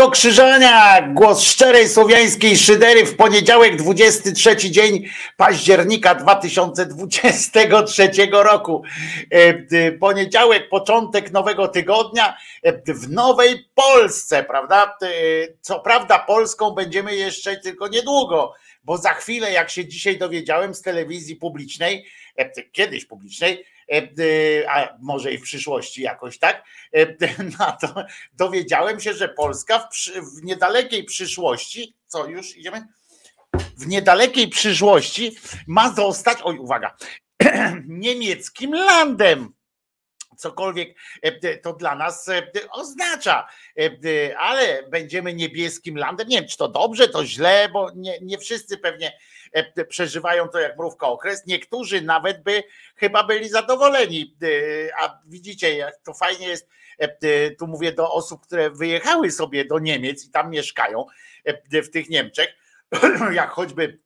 Wojtko Krzyżania, głos szczerej słowiańskiej szydery w poniedziałek, 23 dzień października 2023 roku. E, poniedziałek, początek nowego tygodnia e, w nowej Polsce, prawda? E, co prawda Polską będziemy jeszcze tylko niedługo, bo za chwilę, jak się dzisiaj dowiedziałem z telewizji publicznej, kiedyś publicznej, E, e, a może i w przyszłości jakoś tak, e, no to dowiedziałem się, że Polska w, w niedalekiej przyszłości, co już idziemy? W niedalekiej przyszłości ma zostać, oj uwaga, niemieckim landem cokolwiek to dla nas oznacza, ale będziemy niebieskim landem. Nie wiem, czy to dobrze, to źle, bo nie, nie wszyscy pewnie E, przeżywają to jak mrówka okres. Niektórzy nawet by chyba byli zadowoleni. E, a widzicie, jak to fajnie jest. E, tu mówię do osób, które wyjechały sobie do Niemiec i tam mieszkają w tych Niemczech, jak choćby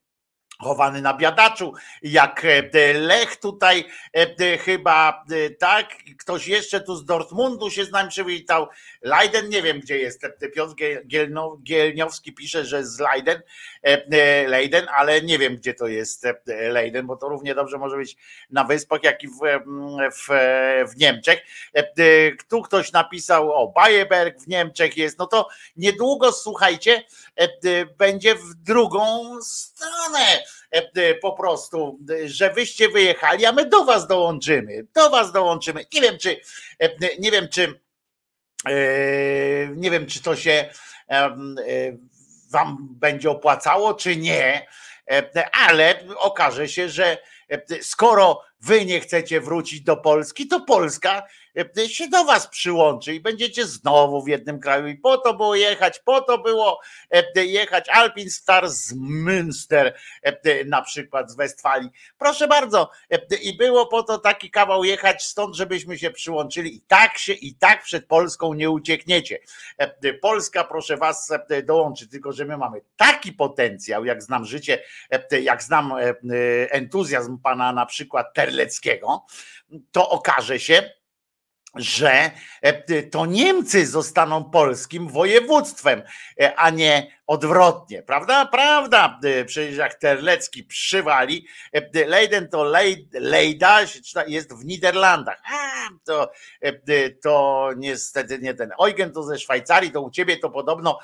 chowany na biadaczu, jak e, Lech tutaj e, chyba tak, ktoś jeszcze tu z Dortmundu się z nami przywitał, Leiden, nie wiem gdzie jest, Piotr Gielniowski pisze, że z Leiden, e, Leiden, ale nie wiem gdzie to jest Leiden, bo to równie dobrze może być na Wyspach, jak i w, w, w Niemczech. Tu ktoś napisał, o Bayeberg w Niemczech jest, no to niedługo słuchajcie, będzie w drugą stronę. E, e, po prostu, że wyście wyjechali, a my do was dołączymy, do was dołączymy. Nie wiem, czy e, nie wiem, czy nie wiem, czy to się wam będzie opłacało, czy nie, ale okaże się, że skoro wy nie chcecie wrócić do Polski, to Polska E, się do was przyłączy i będziecie znowu w jednym kraju. I po to było jechać, po to było e, jechać Alpin Star z Münster e, na przykład z Westfalii. Proszę bardzo. I było po to taki kawał jechać stąd, żebyśmy się przyłączyli. I tak się, i tak przed Polską nie uciekniecie. Polska, proszę was, dołączy, tylko że my mamy taki potencjał, jak znam życie, jak znam entuzjazm pana na przykład Terleckiego, to okaże się, że e, to Niemcy zostaną polskim województwem, e, a nie odwrotnie, prawda? Prawda, e, przecież jak Terlecki przywali, Leiden to Leida jest w Niderlandach, to, to niestety nie ten. Eugen to ze Szwajcarii, to u ciebie to podobno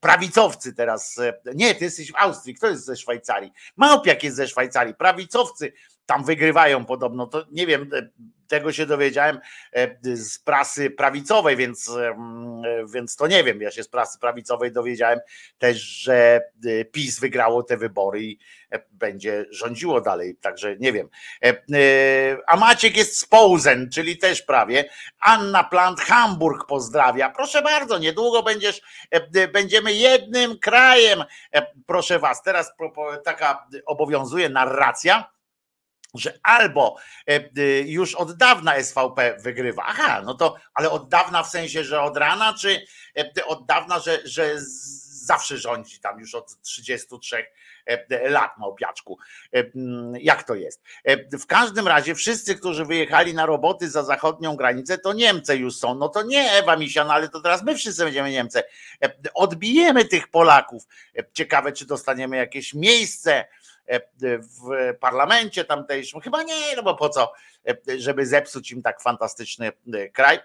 prawicowcy teraz, nie, ty jesteś w Austrii, kto jest ze Szwajcarii? Małpiak jest ze Szwajcarii, prawicowcy tam wygrywają podobno, to nie wiem, tego się dowiedziałem e, z prasy prawicowej, więc, więc to nie wiem. Ja się z prasy prawicowej dowiedziałem też, że e, PiS wygrało te wybory i e, będzie rządziło dalej, także nie wiem. A Maciek jest z Posen, czyli też prawie. Anna Plant Hamburg pozdrawia. Proszę bardzo, niedługo będziesz, będziemy jednym krajem. Proszę was, teraz taka obowiązuje narracja że albo e, e, już od dawna SVP wygrywa. Aha, no to, ale od dawna w sensie, że od rana, czy e, od dawna, że, że zawsze rządzi tam już od 33 lat na opiaczku. Jak to jest? W każdym razie wszyscy, którzy wyjechali na roboty za zachodnią granicę, to Niemcy już są. No to nie Ewa Misian, ale to teraz my wszyscy będziemy Niemcy. Odbijemy tych Polaków. Ciekawe, czy dostaniemy jakieś miejsce E, w parlamencie tamtejszym. Chyba nie, no bo po co, e, żeby zepsuć im tak fantastyczny e, kraj.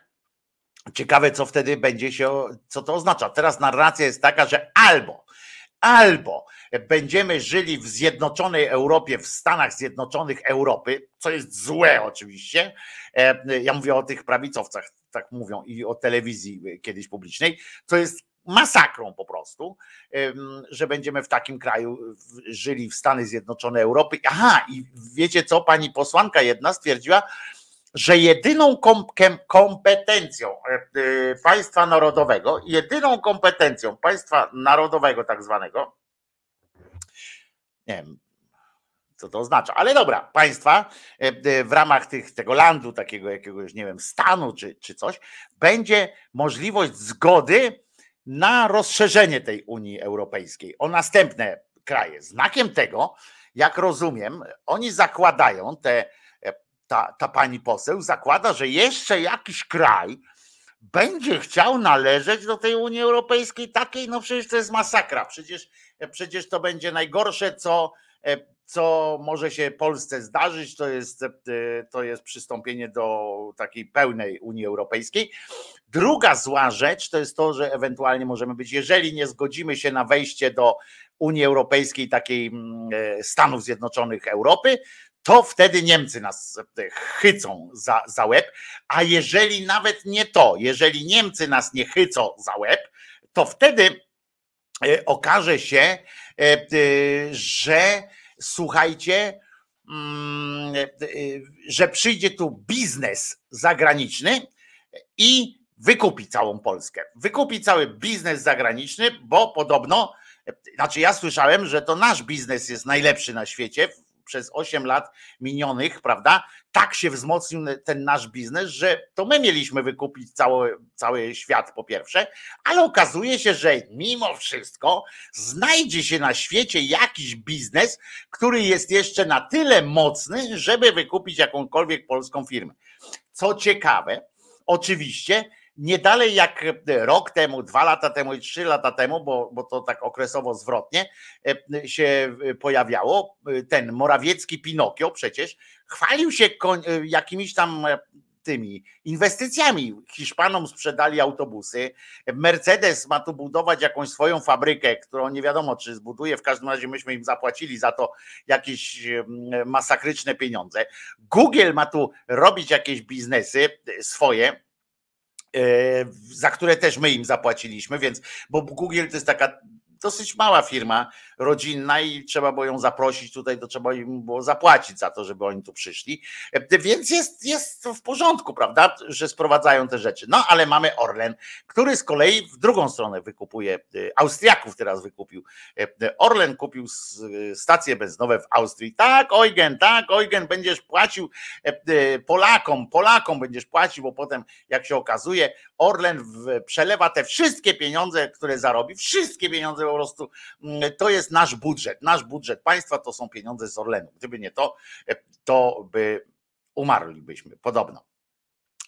Ciekawe, co wtedy będzie się, co to oznacza. Teraz narracja jest taka, że albo, albo będziemy żyli w Zjednoczonej Europie, w Stanach Zjednoczonych Europy, co jest złe oczywiście. Ja mówię o tych prawicowcach, tak mówią, i o telewizji kiedyś publicznej, co jest masakrą po prostu, że będziemy w takim kraju żyli w Stany Zjednoczone Europy. Aha, i wiecie co, pani posłanka jedna stwierdziła, że jedyną kompetencją e, e, państwa narodowego, jedyną kompetencją państwa narodowego tak zwanego, nie wiem, co to oznacza, ale dobra, państwa e, w ramach tych, tego landu, takiego jakiegoś, nie wiem, stanu czy, czy coś, będzie możliwość zgody na rozszerzenie tej Unii Europejskiej o następne kraje. Znakiem tego, jak rozumiem, oni zakładają, te, ta, ta pani poseł zakłada, że jeszcze jakiś kraj będzie chciał należeć do tej Unii Europejskiej takiej, no przecież to jest masakra. Przecież, przecież to będzie najgorsze, co, co może się Polsce zdarzyć, to jest, to jest przystąpienie do takiej pełnej Unii Europejskiej. Druga zła rzecz to jest to, że ewentualnie możemy być, jeżeli nie zgodzimy się na wejście do Unii Europejskiej, takiej mm, e, Stanów Zjednoczonych Europy, to wtedy Niemcy nas e, chycą za, za łeb, a jeżeli nawet nie to, jeżeli Niemcy nas nie chycą za łeb, to wtedy e, okaże się, że słuchajcie, mm, że przyjdzie tu biznes zagraniczny i wykupi całą Polskę. Wykupi cały biznes zagraniczny, bo podobno, znaczy ja słyszałem, że to nasz biznes jest najlepszy na świecie przez 8 lat minionych, prawda? Tak się wzmocnił ten nasz biznes, że to my mieliśmy wykupić cały, cały świat po pierwsze, ale okazuje się, że mimo wszystko znajdzie się na świecie jakiś biznes, który jest jeszcze na tyle mocny, żeby wykupić jakąkolwiek polską firmę. Co ciekawe, oczywiście nie dalej jak rok temu, dwa lata temu i trzy lata temu, bo, bo to tak okresowo zwrotnie e, się pojawiało, ten Morawiecki Pinokio przecież chwalił się e, jakimiś tam e, tymi inwestycjami. Hiszpanom sprzedali autobusy. Mercedes ma tu budować jakąś swoją fabrykę, którą nie wiadomo, czy zbuduje. W każdym razie myśmy im zapłacili za to jakieś masakryczne pieniądze. Google ma tu robić jakieś biznesy swoje E, za które też my im zapłaciliśmy, więc bo Google to jest taka dosyć mała firma rodzinna i trzeba było ją zaprosić tutaj, to trzeba im było zapłacić za to, żeby oni tu przyszli. E, więc jest, jest w porządku, prawda, że sprowadzają te rzeczy. No ale mamy Orlen, który z kolei w drugą stronę wykupuje, e, Austriaków teraz wykupił. E, Orlen kupił stacje benzynowe w Austrii. Tak, Eugen, tak, Eugen, będziesz płacił Polakom, Polakom będziesz płacił, bo potem, jak się okazuje, Orlen przelewa te wszystkie pieniądze, które zarobi, wszystkie pieniądze po prostu, mm, to jest nasz budżet. Nasz budżet państwa to są pieniądze z Orlenu. Gdyby nie to, e, to by umarlibyśmy, podobno.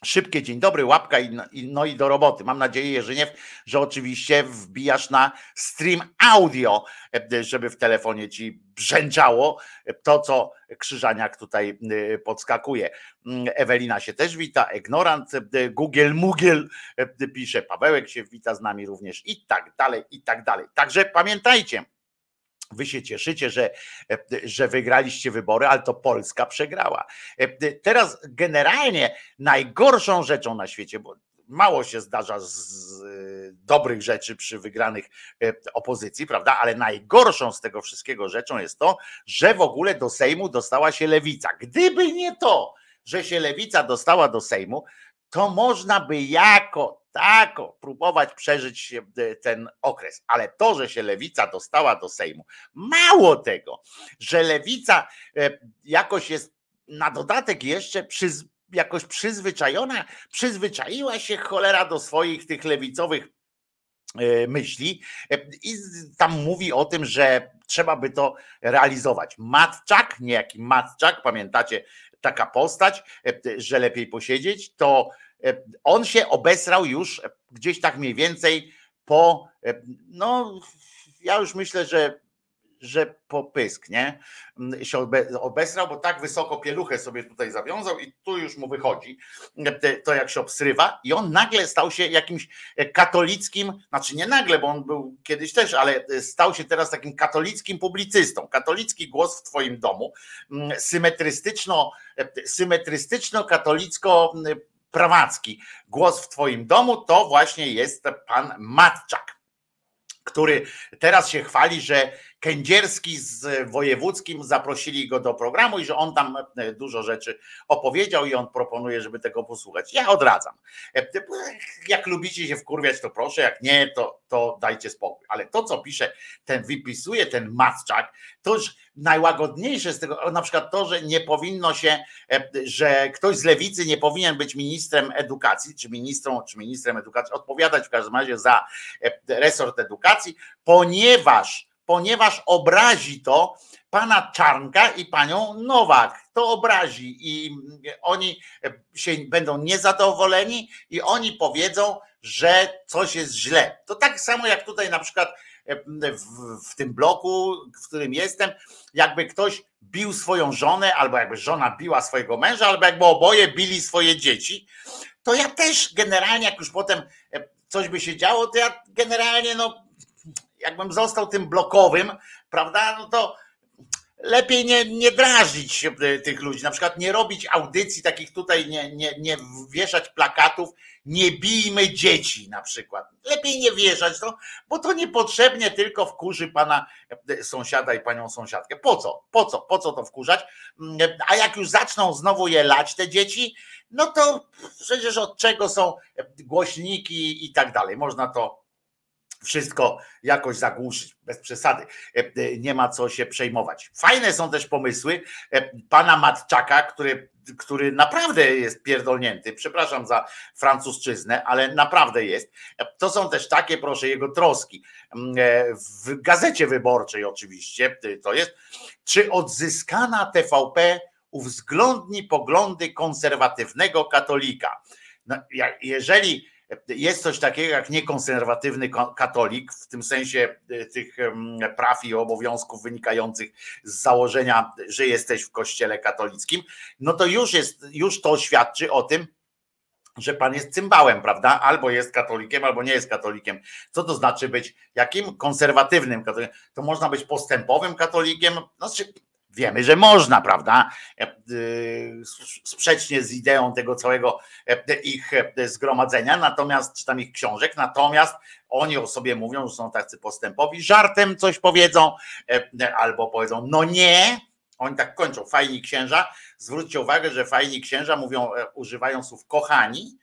Szybkie dzień dobry, łapka i, no i do roboty. Mam nadzieję, Jerzyniew, że oczywiście wbijasz na stream audio, e, żeby w telefonie ci brzęczało to, co Krzyżaniak tutaj e, podskakuje. Mm, Ewelina się też wita, ignorant, Google Mugiel pisze, Pawełek się wita z nami również i tak dalej, i tak dalej. Także pamiętajcie, Wy się cieszycie, że, że wygraliście wybory, ale to Polska przegrała. Teraz generalnie najgorszą rzeczą na świecie, bo mało się zdarza z dobrych rzeczy przy wygranych opozycji, prawda? Ale najgorszą z tego wszystkiego rzeczą jest to, że w ogóle do Sejmu dostała się lewica. Gdyby nie to, że się lewica dostała do Sejmu, to można by jako tako próbować przeżyć e, ten okres. Ale to, że się lewica dostała do Sejmu, mało tego, że lewica e, jakoś jest na dodatek jeszcze przyz, jakoś przyzwyczajona, przyzwyczaiła się cholera do swoich tych lewicowych e, myśli i tam mówi o tym, że trzeba by to realizować. Matczak, niejaki Matczak, pamiętacie taka postać, że lepiej posiedzieć, to E, on się obesrał już gdzieś tak mniej więcej po, e, no ja już myślę, że że po pysk, nie? Mm, się obesrał, bo tak wysoko pieluchę sobie tutaj zawiązał i tu już mu wychodzi e, to jak się obsrywa i on nagle stał się jakimś katolickim, znaczy nie nagle, bo on był kiedyś też, ale stał się teraz takim katolickim publicystą. Katolicki głos w twoim domu, mm, symetrystyczno, symetrystyczno katolicko prawacki. Głos w Twoim domu to właśnie jest pan Matczak, który teraz się chwali, że Kędzierski z Wojewódzkim zaprosili go do programu i że on tam e, dużo rzeczy opowiedział i on proponuje, żeby tego posłuchać. Ja odradzam. E, jak lubicie się wkurwiać, to proszę, jak nie, to, to dajcie spokój. Ale to, co pisze, ten wypisuje ten Matczak, to już najłagodniejsze z tego, na przykład to, że nie powinno się, e, że ktoś z lewicy nie powinien być ministrem edukacji, czy ministrą, czy ministrem edukacji, odpowiadać w każdym razie za resort edukacji, ponieważ ponieważ obrazi to pana Czarnka i panią Nowak. To obrazi i oni się będą niezadowoleni i oni powiedzą, że coś jest źle. To tak samo jak tutaj na przykład w, w tym bloku, w którym jestem, jakby ktoś bił swoją żonę, albo jakby żona biła swojego męża, albo jakby oboje bili swoje dzieci, to ja też generalnie, jak już potem coś by się działo, to ja generalnie, no, jakbym został tym blokowym, prawda, no to lepiej nie, nie drażnić tych ludzi, na przykład nie robić audycji takich tutaj, nie, nie, nie wieszać plakatów, nie bijmy dzieci na przykład. Lepiej nie wieszać, no, bo to niepotrzebnie tylko wkurzy pana sąsiada i panią sąsiadkę. Po co? Po co? Po co to wkurzać? A jak już zaczną znowu je lać te dzieci, no to przecież od czego są głośniki i tak dalej. Można to wszystko jakoś zagłuszyć, bez przesady. Nie ma co się przejmować. Fajne są też pomysły pana Matczaka, który, który naprawdę jest pierdolnięty. Przepraszam za francuszczyznę, ale naprawdę jest. To są też takie, proszę, jego troski. W gazecie wyborczej oczywiście to jest. Czy odzyskana TVP uwzględni poglądy konserwatywnego katolika. No, jeżeli jest coś takiego jak niekonserwatywny katolik, w tym sensie e, tych praw i obowiązków wynikających z założenia, że jesteś w kościele katolickim, no to już jest, już to świadczy o tym, że pan jest cymbałem, prawda? Albo jest katolikiem, albo nie jest katolikiem. Co to znaczy być jakim? Konserwatywnym katolikiem. To można być postępowym katolikiem, znaczy Wiemy, że można, prawda? E, e, sprzecznie z ideą tego całego e, ich zgromadzenia, natomiast czytam ich książek, natomiast oni o sobie mówią, że są tacy postępowi, żartem coś powiedzą, albo powiedzą, no nie. Oni tak kończą, fajni księża. Zwróćcie uwagę, że fajni księża mówią, używają słów kochani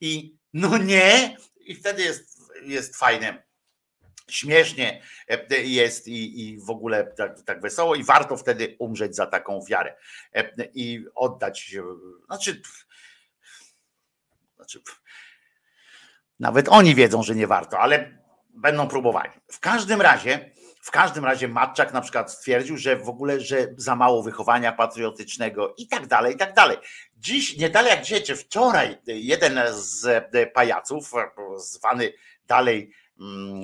i no nie, i wtedy jest, jest fajne śmiesznie e, jest i, i w ogóle tak, tak, wesoło i warto wtedy umrzeć za taką wiarę e, i oddać, znaczy, znaczy nawet oni wiedzą, że nie warto, ale będą próbowali. W każdym razie, w każdym razie Matczak na przykład stwierdził, że w ogóle, że za mało wychowania patriotycznego i tak dalej, i tak dalej. Dziś, nie dalej jak dzisiaj, czy wczoraj jeden z pajaców, zwany dalej mm,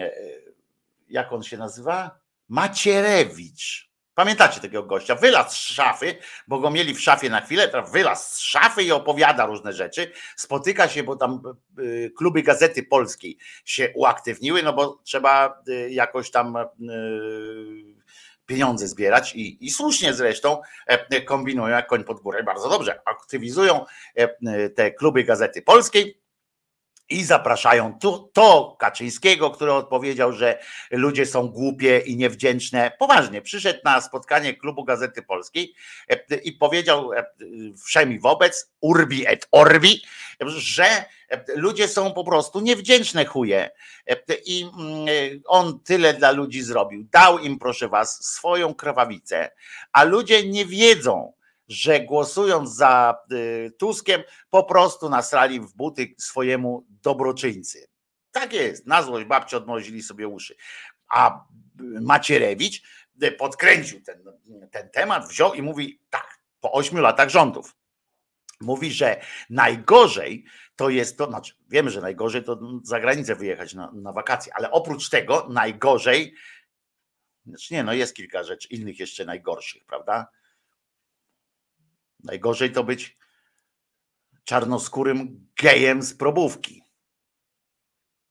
jak on się nazywa? Macierewicz. Pamiętacie takiego gościa? Wylazł z szafy, bo go mieli w szafie na chwilę, teraz wylazł z szafy i opowiada różne rzeczy. Spotyka się, bo tam y, kluby Gazety Polskiej się uaktywniły, no bo trzeba y, jakoś tam y, pieniądze zbierać i, i słusznie zresztą e, kombinują jak koń pod górę. Bardzo dobrze, aktywizują e, te kluby Gazety Polskiej i zapraszają tu, to Kaczyńskiego, który odpowiedział, że ludzie są głupie i niewdzięczne. Poważnie, przyszedł na spotkanie klubu Gazety Polskiej e, i powiedział e, wszemi wobec, urbi et orbi, że ludzie są po prostu niewdzięczne chuje. E, I mm, on tyle dla ludzi zrobił. Dał im, proszę was, swoją krwawicę, a ludzie nie wiedzą, że głosując za y, Tuskiem, po prostu nasrali w buty swojemu dobroczyńcy. Tak jest, na złość babci odmrozili sobie uszy. A Macierewicz y, podkręcił ten, ten temat, wziął i mówi tak, po ośmiu latach rządów. Mówi, że najgorzej to jest to, znaczy wiemy, że najgorzej to za granicę wyjechać na, na wakacje, ale oprócz tego najgorzej, znaczy nie, no jest kilka rzeczy innych jeszcze najgorszych, prawda? Najgorzej to być czarnoskórym gejem z probówki.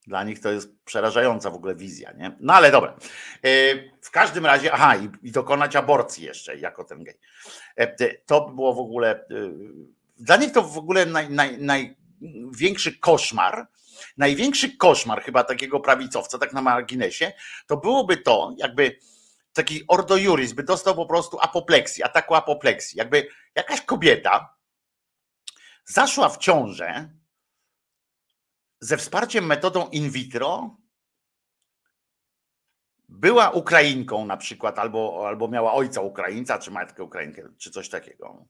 Dla nich to jest przerażająca w ogóle wizja, nie? No ale dobra. E, w każdym razie, aha, i, i dokonać aborcji jeszcze jako ten gej. E, to było w ogóle. E, dla nich to w ogóle naj, naj, największy koszmar, największy koszmar chyba takiego prawicowca, tak na marginesie, to byłoby to, jakby taki Ordo Juris by dostał po prostu apopleksji, ataku apopleksji. Jakby jakaś kobieta zaszła w ciążę ze wsparciem metodą in vitro, była Ukrainką na przykład, albo, albo miała ojca Ukraińca, czy matkę Ukrainkę, czy coś takiego.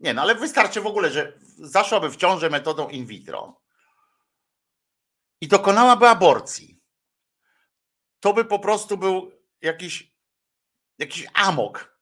Nie, no ale wystarczy w ogóle, że zaszłaby w ciążę metodą in vitro i dokonałaby aborcji. To by po prostu był jakiś, jakiś amok.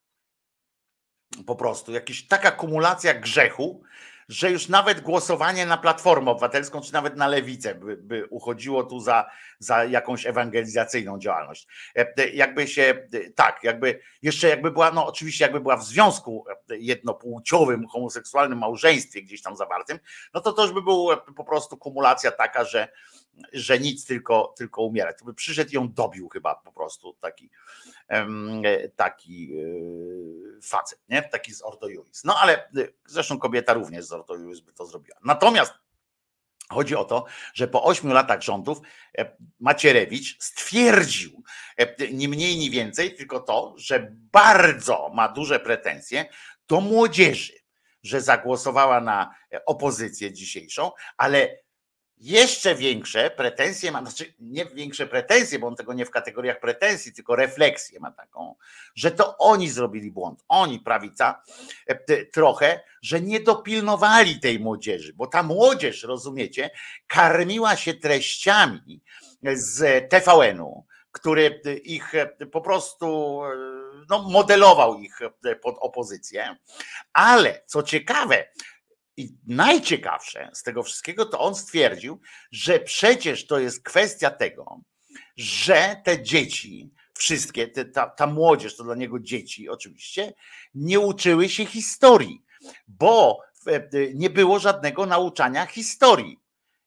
Po prostu, jakaś taka kumulacja grzechu, że już nawet głosowanie na Platformę Obywatelską, czy nawet na Lewicę by, by uchodziło tu za, za jakąś ewangelizacyjną działalność. E, e, jakby się, e, tak, jakby jeszcze jakby była, no oczywiście jakby była w związku jednopłciowym, homoseksualnym małżeństwie gdzieś tam zawartym, no to to już by było po prostu kumulacja taka, że, że nic, tylko, tylko umierać. By przyszedł i ją dobił chyba po prostu taki, taki facet, nie? Taki z Ordo Juris. No ale zresztą kobieta również z Ordo Juris by to zrobiła. Natomiast Chodzi o to, że po ośmiu latach rządów e, Macierewicz stwierdził e, ni mniej, ni więcej, tylko to, że bardzo ma duże pretensje do młodzieży, że zagłosowała na e, opozycję dzisiejszą, ale jeszcze większe pretensje ma, znaczy nie większe pretensje, bo on tego nie w kategoriach pretensji, tylko refleksję ma taką, że to oni zrobili błąd, oni, prawica, e, trochę, że nie dopilnowali tej młodzieży, bo ta młodzież, rozumiecie, karmiła się treściami z TVN-u, który ich e, po prostu e, no, modelował ich pod opozycję, ale co ciekawe, i najciekawsze z tego wszystkiego, to on stwierdził, że przecież to jest kwestia tego, że te dzieci, wszystkie, te, ta, ta młodzież, to dla niego dzieci oczywiście, nie uczyły się historii, bo nie było żadnego nauczania historii.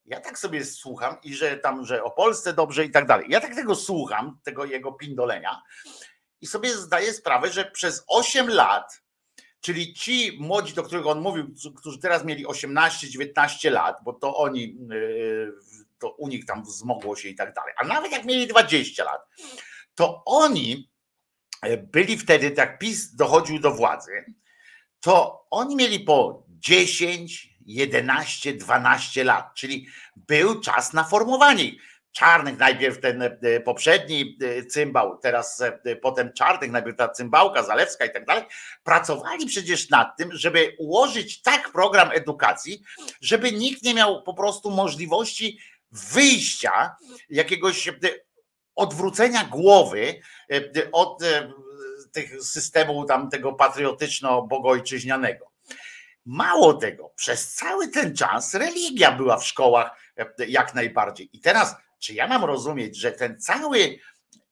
Ja tak sobie słucham i że tam, że o Polsce dobrze i tak dalej. Ja tak tego słucham, tego jego pindolenia i sobie zdaję sprawę, że przez 8 lat Czyli ci młodzi, do których on mówił, którzy teraz mieli 18-19 lat, bo to oni, yy, to u nich tam wzmogło się i tak dalej, a nawet jak mieli 20 lat, to oni e, byli wtedy, tak PiS dochodził do władzy, to oni mieli po 10, 11, 12 lat, czyli był czas na formowanie ich. Czarnych, najpierw ten e, poprzedni e, cymbał, teraz e, potem Czarnych, najpierw ta cymbałka, Zalewska i tak dalej, pracowali przecież nad tym, żeby ułożyć tak program edukacji, żeby nikt nie miał po prostu możliwości wyjścia, jakiegoś odwrócenia głowy od tych systemu tam tego patriotyczno-bogojczyźnianego. Mało tego, przez cały ten czas religia była w szkołach jak najbardziej. I teraz czy ja mam rozumieć, że ten cały,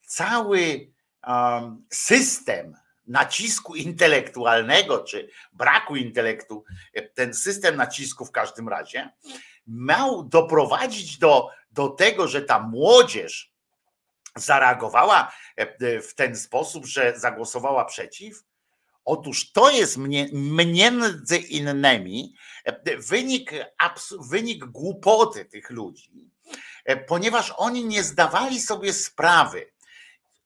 cały um, system nacisku intelektualnego, czy braku intelektu, ten system nacisku w każdym razie, miał doprowadzić do, do tego, że ta młodzież zareagowała e, w ten sposób, że zagłosowała przeciw? Otóż to jest mnie, między innymi e, wynik, wynik głupoty tych ludzi, E, ponieważ oni nie zdawali sobie sprawy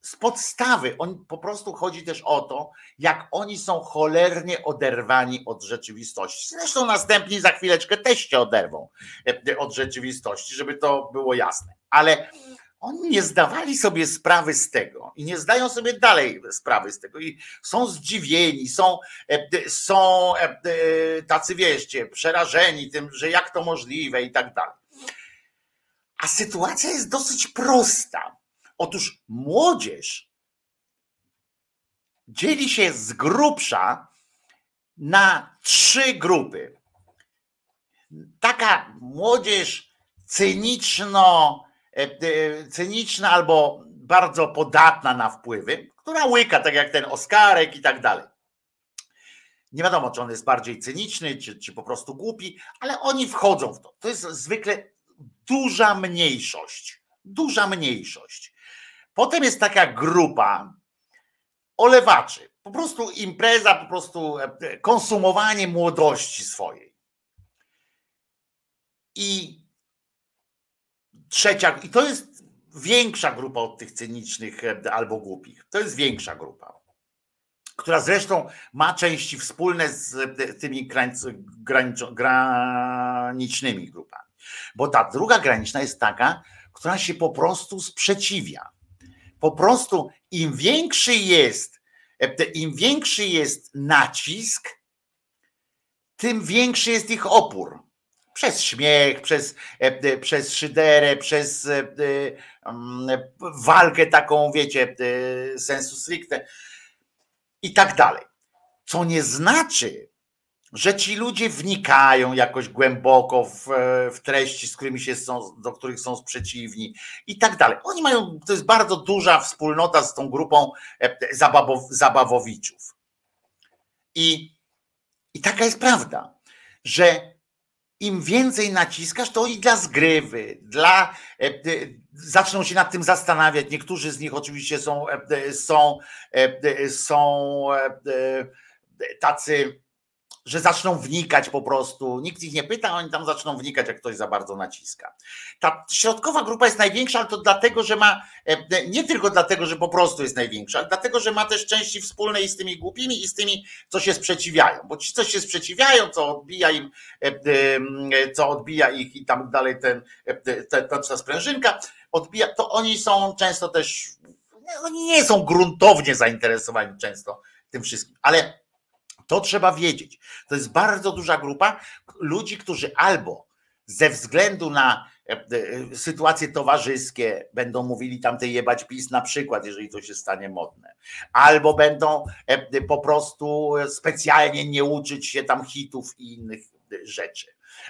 z podstawy. On po prostu chodzi też o to, jak oni są cholernie oderwani od rzeczywistości. Zresztą następni za chwileczkę też się oderwą e, od rzeczywistości, żeby to było jasne. Ale oni nie zdawali sobie sprawy z tego i nie zdają sobie dalej sprawy z tego i są zdziwieni, są, e, są tacy wieście, przerażeni tym, że jak to możliwe i tak dalej. A sytuacja jest dosyć prosta. Otóż młodzież dzieli się z grubsza na trzy grupy. Taka młodzież cyniczno, e, e, cyniczna albo bardzo podatna na wpływy, która łyka, tak jak ten Oskarek i tak dalej. Nie wiadomo, czy on jest bardziej cyniczny, czy, czy po prostu głupi, ale oni wchodzą w to. To jest zwykle duża mniejszość. Duża mniejszość. Potem jest taka grupa olewaczy. Po prostu impreza, po prostu e, konsumowanie młodości swojej. I trzecia, i to jest większa grupa od tych cynicznych e, albo głupich. To jest większa grupa, która zresztą ma części wspólne z e, tymi granicznymi grupami. Bo ta druga graniczna jest taka, która się po prostu sprzeciwia. Po prostu im większy jest, e, im większy jest nacisk, tym większy jest ich opór. przez śmiech, przez, przez szyderę, przez mm, walkę taką, wiecie, sensu stricte i tak dalej. Co nie znaczy, że ci ludzie wnikają jakoś głęboko w, w, treści, z którymi się są, do których są sprzeciwni i tak dalej. Oni mają, to jest bardzo duża wspólnota z tą grupą zabawow, zabawowiczów. I, I taka jest prawda, że im więcej naciskasz, to i dla zgrywy, dla e, e, zaczną się nad tym zastanawiać. Niektórzy z nich oczywiście są, e, są, są tacy że zaczną wnikać po prostu. Nikt ich nie pyta, oni tam zaczną wnikać, jak ktoś za bardzo naciska. Ta środkowa grupa jest największa, ale to dlatego, że ma, e, nie tylko dlatego, że po prostu jest największa, ale dlatego, że ma też części wspólne i z tymi głupimi, i z tymi, co się sprzeciwiają. Bo ci, co się sprzeciwiają, co odbija im, e, co odbija ich i tam dalej ten, e, ta, ta sprężynka, odbija, to oni są często też, oni nie są gruntownie zainteresowani często tym wszystkim, ale to trzeba wiedzieć. To jest bardzo duża grupa ludzi, którzy albo ze względu na e, e, sytuacje towarzyskie będą mówili tamte jebać PiS na przykład, jeżeli to się stanie modne. Albo będą e, po prostu specjalnie nie uczyć się tam hitów i innych rzeczy.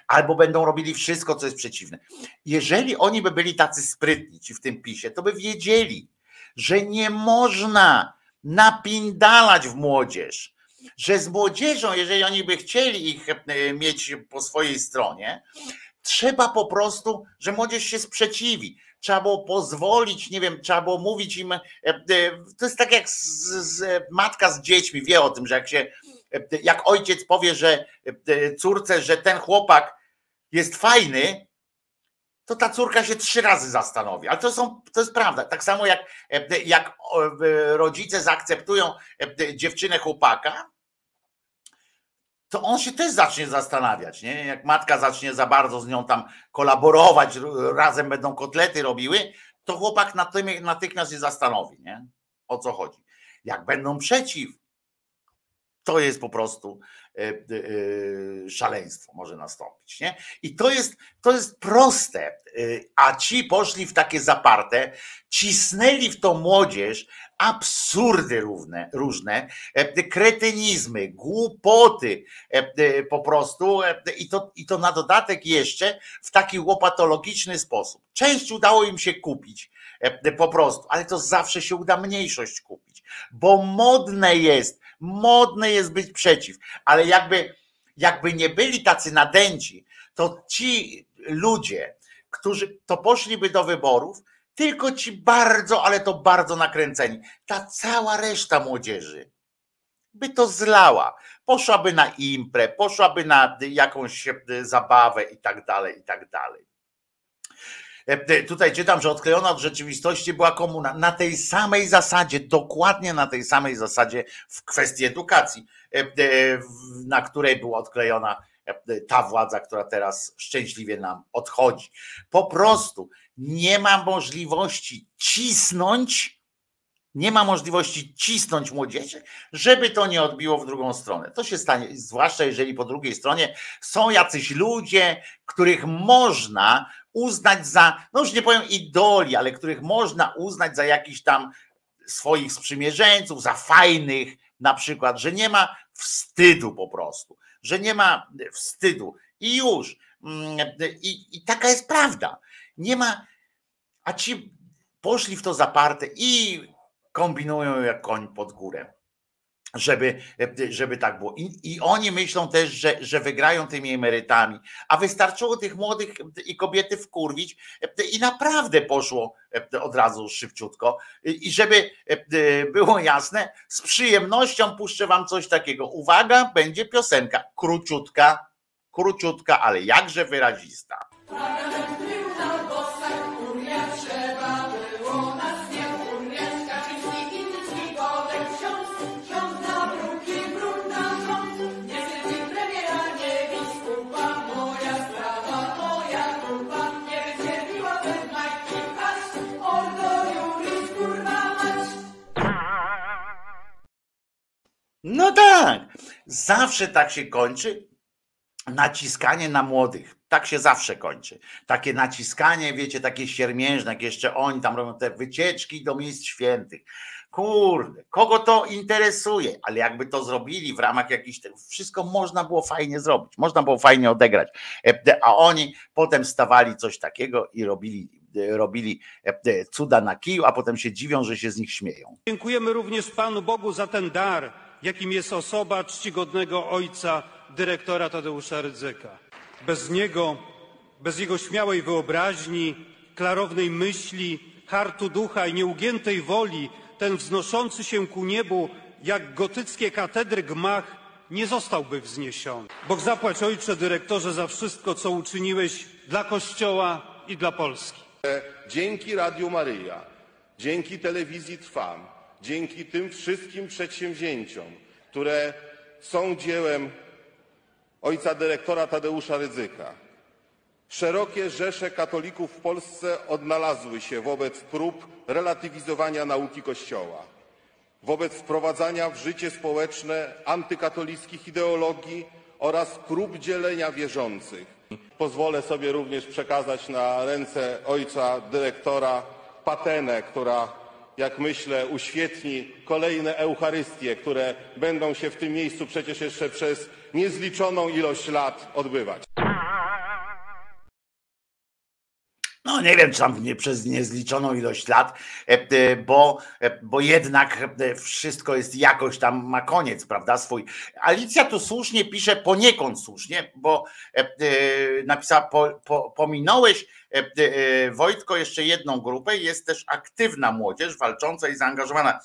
Albo będą robili wszystko, co jest przeciwne. Jeżeli oni by byli tacy sprytni, ci w tym PiSie, to by wiedzieli, że nie można napindalać w młodzież, że z młodzieżą, jeżeli oni by chcieli ich e, mieć po swojej stronie, trzeba po prostu, że młodzież się sprzeciwi. Trzeba było pozwolić, nie wiem, trzeba było mówić im. E, e, to jest tak jak z, z, matka z dziećmi wie o tym, że jak się, jak ojciec powie, że córce, że ten chłopak jest fajny, to ta córka się trzy razy zastanowi. Ale to, są, to jest prawda. Tak samo jak, jak rodzice zaakceptują dziewczynę chłopaka, to on się też zacznie zastanawiać, nie? Jak matka zacznie za bardzo z nią tam kolaborować, razem będą kotlety robiły, to chłopak natychmiast się zastanowi, nie? O co chodzi. Jak będą przeciw, to jest po prostu szaleństwo może nastąpić. Nie? I to jest, to jest proste, e, a ci poszli w takie zaparte, cisnęli w tą młodzież absurdy równe, różne, kretynizmy, głupoty po prostu i to, i to na dodatek jeszcze w taki łopatologiczny sposób. Część udało im się kupić po prostu, ale to zawsze się uda mniejszość kupić, bo modne jest modne jest być przeciw, ale jakby, jakby nie byli tacy nadęci, to ci ludzie, którzy to poszliby do wyborów, tylko ci bardzo, ale to bardzo nakręceni. Ta cała reszta młodzieży by to zlała. Poszłaby na imprę, poszłaby na jakąś zabawę i tak dalej, i tak dalej. E, tutaj czytam, że odklejona od rzeczywistości była komuna. Na tej samej zasadzie, dokładnie na tej samej zasadzie w kwestii edukacji, e, e, na której była odklejona ta władza, która teraz szczęśliwie nam odchodzi. Po prostu nie ma możliwości cisnąć, nie ma możliwości cisnąć młodzieży, żeby to nie odbiło w drugą stronę. To się stanie, zwłaszcza jeżeli po drugiej stronie są jacyś ludzie, których można uznać za, no już nie powiem idoli, ale których można uznać za jakiś tam swoich sprzymierzeńców, za fajnych na przykład, że nie ma wstydu po prostu, że nie ma wstydu i już. Mm, I, i taka jest prawda. Nie ma, a ci poszli w to zaparte i kombinują jak koń pod górę żeby, żeby tak było. I, I, oni myślą też, że, że wygrają tymi emerytami, a wystarczyło tych młodych i kobiety wkurwić i naprawdę poszło od razu szybciutko. I żeby było jasne, z przyjemnością puszczę wam coś takiego. Uwaga, będzie piosenka króciutka, króciutka, ale jakże wyrazista. No tak, zawsze tak się kończy naciskanie na młodych. Tak się zawsze kończy. Takie naciskanie, wiecie, takie siermiężne, jak jeszcze oni tam robią te wycieczki do miejsc świętych. Kurde, kogo to interesuje, ale jakby to zrobili w ramach jakichś, wszystko można było fajnie zrobić, można było fajnie odegrać. E, a oni potem stawali coś takiego i robili, e, robili e, cuda na kiju, a potem się dziwią, że się z nich śmieją. Dziękujemy również Panu Bogu za ten dar, jakim jest osoba czcigodnego ojca dyrektora Tadeusza Rydzyka. Bez niego, bez jego śmiałej wyobraźni, klarownej myśli, hartu ducha i nieugiętej woli, ten wznoszący się ku niebu, jak gotyckie katedry gmach, nie zostałby wzniesiony. Bóg zapłać Ojcze Dyrektorze za wszystko, co uczyniłeś dla Kościoła i dla Polski. Dzięki Radiu Maryja, dzięki telewizji Trwam, dzięki tym wszystkim przedsięwzięciom, które są dziełem ojca dyrektora Tadeusza Rydzyka, Szerokie rzesze katolików w Polsce odnalazły się wobec prób relatywizowania nauki Kościoła, wobec wprowadzania w życie społeczne antykatolickich ideologii oraz prób dzielenia wierzących. Pozwolę sobie również przekazać na ręce ojca dyrektora patenę, która, jak myślę, uświetni kolejne Eucharystie, które będą się w tym miejscu przecież jeszcze przez niezliczoną ilość lat odbywać. no nie wiem, czy tam nie przez niezliczoną ilość lat, e, e, bo, e, bo jednak wszystko jest jakoś tam ma koniec, prawda? Swój. Alicja tu słusznie pisze, poniekąd słusznie, bo napisała, po, po, pominąłeś Wojtko jeszcze jedną grupę, jest też aktywna młodzież, walcząca i zaangażowana,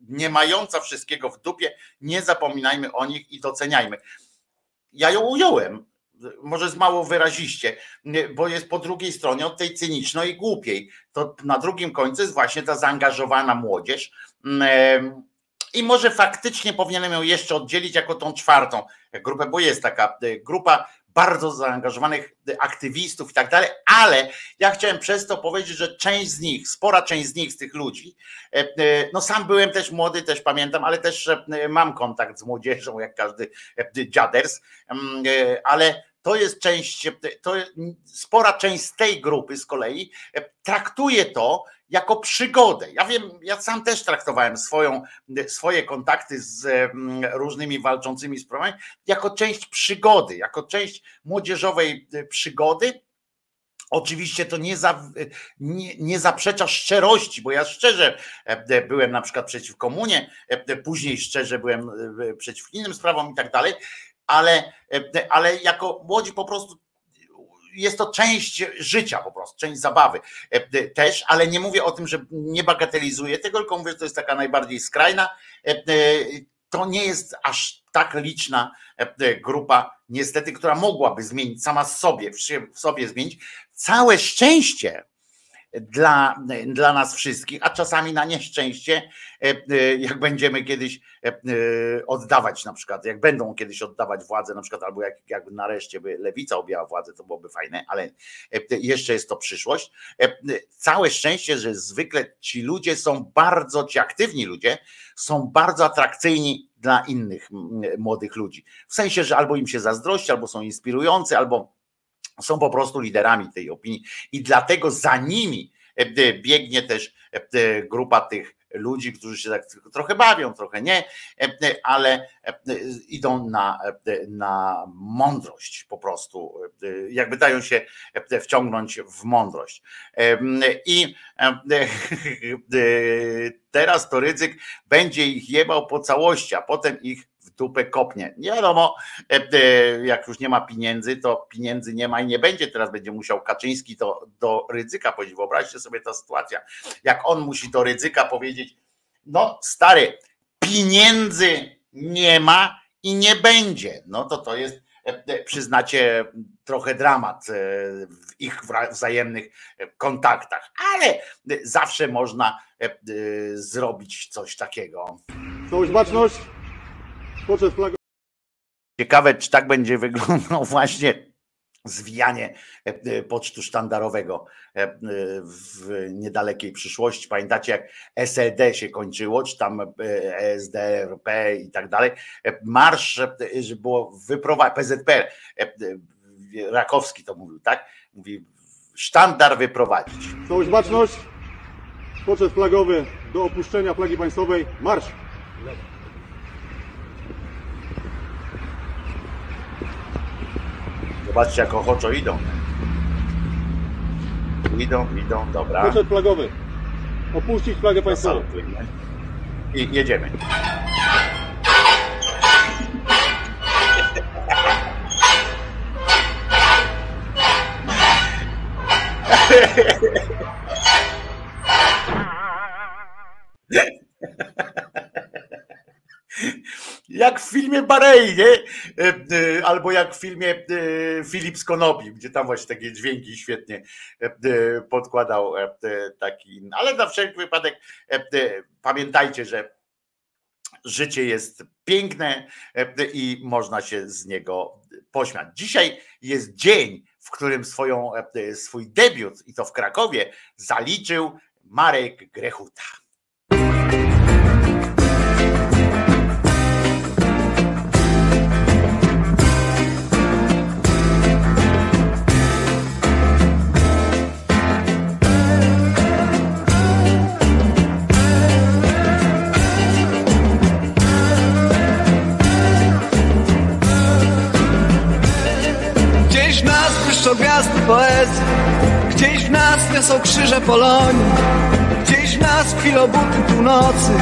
nie mająca wszystkiego w dupie, nie zapominajmy o nich i doceniajmy. Ja ją ująłem, może z mało wyraziście, bo jest po drugiej stronie od tej cynicznej i głupiej. To na drugim końcu jest właśnie ta zaangażowana młodzież. Mm, I może faktycznie powinienem ją jeszcze oddzielić jako tą czwartą grupę, bo jest taka e, grupa bardzo zaangażowanych aktywistów i tak dalej, ale ja chciałem przez to powiedzieć, że część z nich, spora część z nich, z tych ludzi, e, e, no sam byłem też młody, też pamiętam, ale też mam kontakt z młodzieżą, jak każdy dziaders, mm, ale to jest część, to spora część z tej grupy z kolei e, traktuje to jako przygodę. Ja wiem, ja sam też traktowałem swoją, swoje kontakty z mm, różnymi walczącymi sprawami jako część przygody, jako część młodzieżowej e, przygody. Oczywiście to nie, za, nie, nie, zaprzecza szczerości, bo ja szczerze e, byłem na przykład przeciw komunie, później szczerze byłem przeciw innym sprawom i tak dalej, ale, ale jako młodzi po prostu jest to część życia po prostu, część zabawy też, ale nie mówię o tym, że nie bagatelizuję tego, tylko mówię, że to jest taka najbardziej skrajna. To nie jest aż tak liczna grupa, niestety, która mogłaby zmienić sama sobie, w sobie zmienić. Całe szczęście, dla, dla nas wszystkich, a czasami na nieszczęście, e, e, jak będziemy kiedyś e, oddawać na przykład, jak będą kiedyś oddawać władzę, na przykład, albo jak, jakby nareszcie by lewica objęła władzę, to byłoby fajne, ale jeszcze jest to przyszłość. Całe szczęście, że zwykle ci ludzie są bardzo, ci aktywni ludzie są bardzo atrakcyjni dla innych młodych ludzi. W sensie, że albo im się zazdrości, albo są inspirujący, albo są po prostu liderami tej opinii i dlatego za nimi e, e, biegnie też e, grupa tych ludzi, którzy się tak trochę bawią, trochę nie, ale idą na, na mądrość po prostu, jakby dają się wciągnąć w mądrość. I teraz to ryzyk będzie ich jebał po całości, a potem ich dupę kopnie. Nie wiadomo, e, e, jak już nie ma pieniędzy, to pieniędzy nie ma i nie będzie. Teraz będzie musiał Kaczyński to do ryzyka powiedzieć. Wyobraźcie sobie ta sytuacja. Jak on musi do ryzyka powiedzieć, no stary, pieniędzy nie ma i nie będzie. No to to jest, e, przyznacie, trochę dramat w ich wzajemnych kontaktach, ale zawsze można zrobić coś takiego. Czołość, baczność. Ciekawe, czy tak będzie wyglądał właśnie zwijanie e, e, pocztu sztandarowego e, w niedalekiej przyszłości. Pamiętacie, jak SLD się kończyło, czy tam SDRP i tak dalej. Marsz, że było wyprowadzić, PZP Rakowski to mówił, tak? Mówi, sztandar wyprowadzić. Całość baczność, poczet flagowy do opuszczenia flagi państwowej, marsz! Zobaczcie, jak ochoczo idą. Idą, idą, dobra. Poczet flagowy. Opuścić flagę państwową. I jedziemy. Jak w filmie Barei, nie? E, e, albo jak w filmie e, Filip z Konopi, gdzie tam właśnie takie dźwięki świetnie podkładał taki. Ale na wszelki wypadek pamiętajcie, że życie jest piękne i można się z niego pośmiać. Dzisiaj jest dzień, w którym swoją, swój debiut, i to w Krakowie, zaliczył Marek Grechuta. Błyszczą gwiazdy poezji. Gdzieś w nas niosą krzyże Polonii. Gdzieś w nas chwilą buty północy.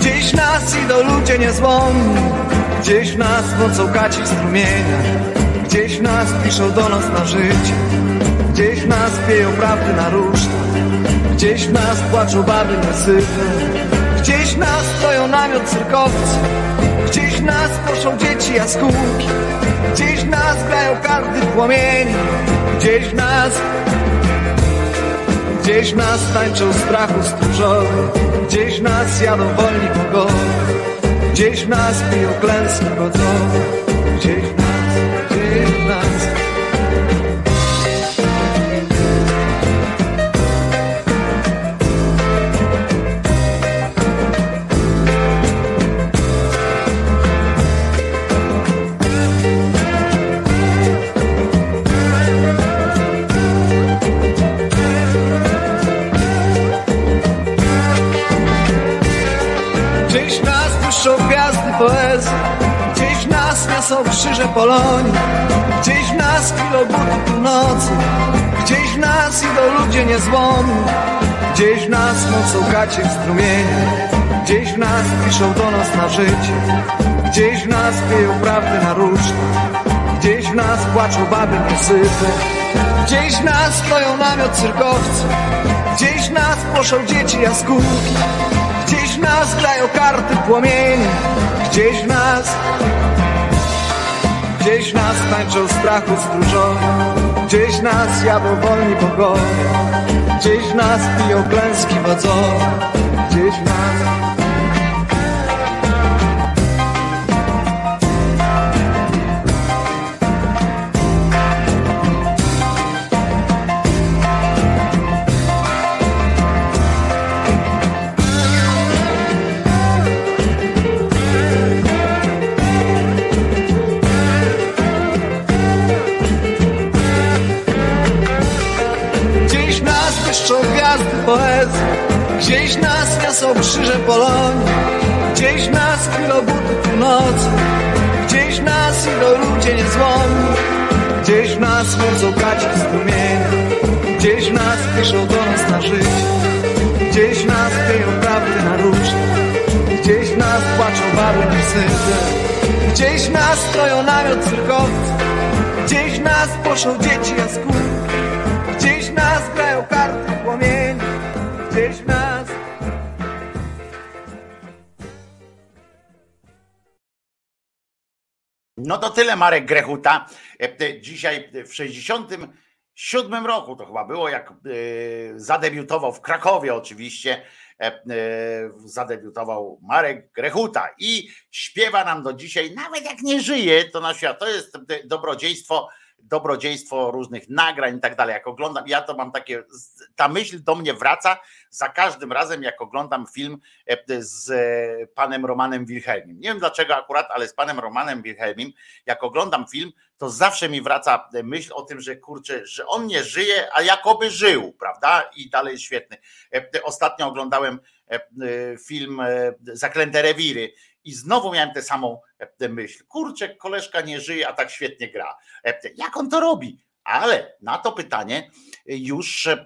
Gdzieś w nas idą ludzie niezłomni. Gdzieś w nas mocą kaci strumienia. Gdzieś w nas piszą do nas na życie. Gdzieś w nas pieją prawdy na ruszta Gdzieś w nas płaczą baby niesyte namiot cyrkowcy. Gdzieś nas proszą dzieci jaskółki. Gdzieś nas grają karty płomieni. Gdzieś nas Gdzieś nas tańczą strachu stróżowy Gdzieś nas jadą wolni pogody Gdzieś nas piją klęski godzowe Gdzieś nas, gdzieś nas krzyże Polonii Gdzieś w nas kilobuty północy Gdzieś w nas idą ludzie niezłomni Gdzieś w nas mocą gacie strumienia Gdzieś w nas piszą do nas na życie Gdzieś w nas pieją prawdy na różne Gdzieś w nas płaczą baby niesyte Gdzieś w nas stoją namiot cyrkowcy Gdzieś w nas poszą dzieci jaskółki Gdzieś w nas grają karty płomienie Gdzieś w nas Gdzieś nas tańczą strachu stróżowie Gdzieś nas jadą wolni bogowie. Gdzieś nas piją klęski wodzowe. Gdzieś nas niosą krzyże Polonii Gdzieś nas chwilą buty północy Gdzieś nas idą ludzie niezłomni Gdzieś nas chodzą gaci strumienia Gdzieś nas piszą do nas na życie Gdzieś nas pieją prawdy na różne Gdzieś nas płaczą baby niesyte Gdzieś nas stoją namiot cyrkowcy Gdzieś nas poszą dzieci jaskółki Gdzieś nas grają karty płomieni gdzieś w nas. No to tyle Marek Grechuta. E, dzisiaj w 67 roku to chyba było, jak e, zadebiutował w Krakowie oczywiście, e, zadebiutował Marek Grechuta i śpiewa nam do dzisiaj, nawet jak nie żyje, to na świat, to jest dobrodziejstwo dobrodziejstwo różnych nagrań i tak dalej. Jak oglądam, ja to mam takie, ta myśl do mnie wraca za każdym razem, jak oglądam film e, z e, panem Romanem Wilhelmim. Nie wiem dlaczego akurat, ale z panem Romanem Wilhelmim, jak oglądam film, to zawsze mi wraca myśl o tym, że kurczę, że on nie żyje, a jakoby żył, prawda? I dalej świetny. E, ostatnio oglądałem film Zaklęte Rewiry i znowu miałem tę samą e, myśl. Kurczę, koleżka nie żyje, a tak świetnie gra. E, jak on to robi? Ale na to pytanie już e,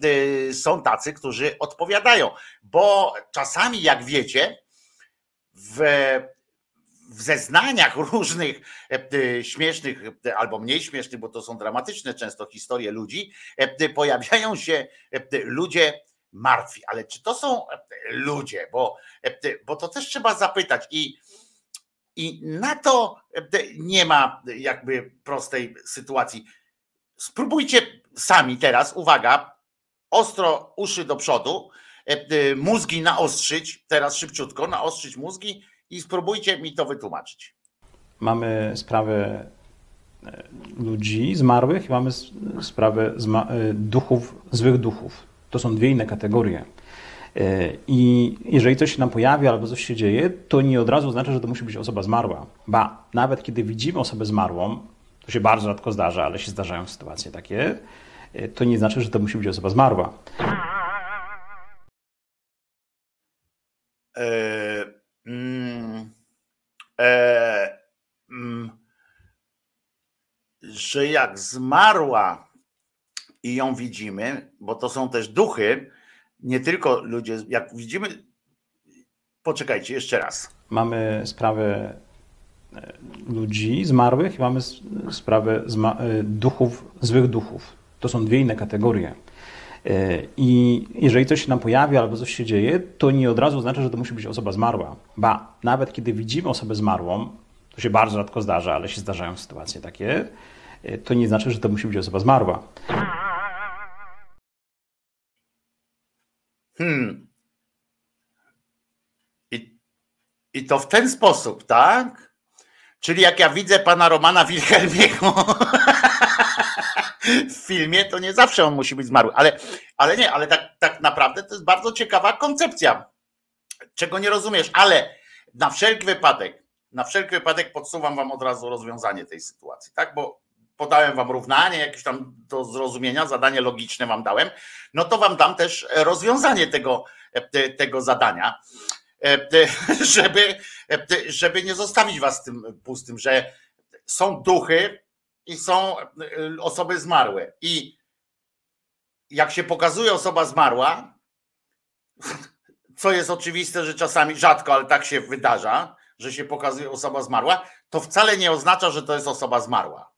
są tacy, którzy odpowiadają, bo czasami, jak wiecie, w, w zeznaniach różnych śmiesznych albo mniej śmiesznych, bo to są dramatyczne często historie ludzi, pojawiają się ludzie martwi. Ale czy to są ludzie? Bo, bo to też trzeba zapytać. I i na to e, nie ma jakby prostej sytuacji. Spróbujcie sami teraz, uwaga, ostro uszy do przodu, e, e, mózgi naostrzyć, teraz szybciutko, naostrzyć mózgi i spróbujcie mi to wytłumaczyć. Mamy sprawę ludzi zmarłych i mamy sprawę duchów, złych duchów. To są dwie inne kategorie. E, I jeżeli coś się nam pojawi albo coś się dzieje, to nie od razu oznacza, że to musi być osoba zmarła. Ba, nawet kiedy widzimy osobę zmarłą, to się bardzo rzadko zdarza, ale się zdarzają sytuacje takie, e, to nie znaczy, że to musi być osoba zmarła. E, mm, e, mm, że jak zmarła i ją widzimy, bo to są też duchy, nie tylko ludzie, jak widzimy, poczekajcie jeszcze raz. Mamy sprawę e, ludzi zmarłych i mamy sprawę e, duchów, złych duchów. To są dwie inne kategorie. E, I jeżeli coś się nam pojawi albo coś się dzieje, to nie od razu oznacza, że to musi być osoba zmarła. Ba, nawet kiedy widzimy osobę zmarłą, to się bardzo rzadko zdarza, ale się zdarzają sytuacje takie, to nie znaczy, że to musi być osoba zmarła. Hmm. I, I to w ten sposób, tak? Czyli jak ja widzę pana Romana Wilhelmiego w filmie, to nie zawsze on musi być zmarły. Ale, ale nie, ale tak, tak naprawdę to jest bardzo ciekawa koncepcja, czego nie rozumiesz, ale na wszelki wypadek, na wszelki wypadek podsuwam wam od razu rozwiązanie tej sytuacji, tak? Bo podałem wam równanie, jakieś tam do zrozumienia, zadanie logiczne wam dałem, no to wam dam też rozwiązanie tego, tego zadania, żeby, żeby nie zostawić was tym pustym, że są duchy i są osoby zmarłe. I jak się pokazuje osoba zmarła, co jest oczywiste, że czasami rzadko, ale tak się wydarza, że się pokazuje osoba zmarła, to wcale nie oznacza, że to jest osoba zmarła.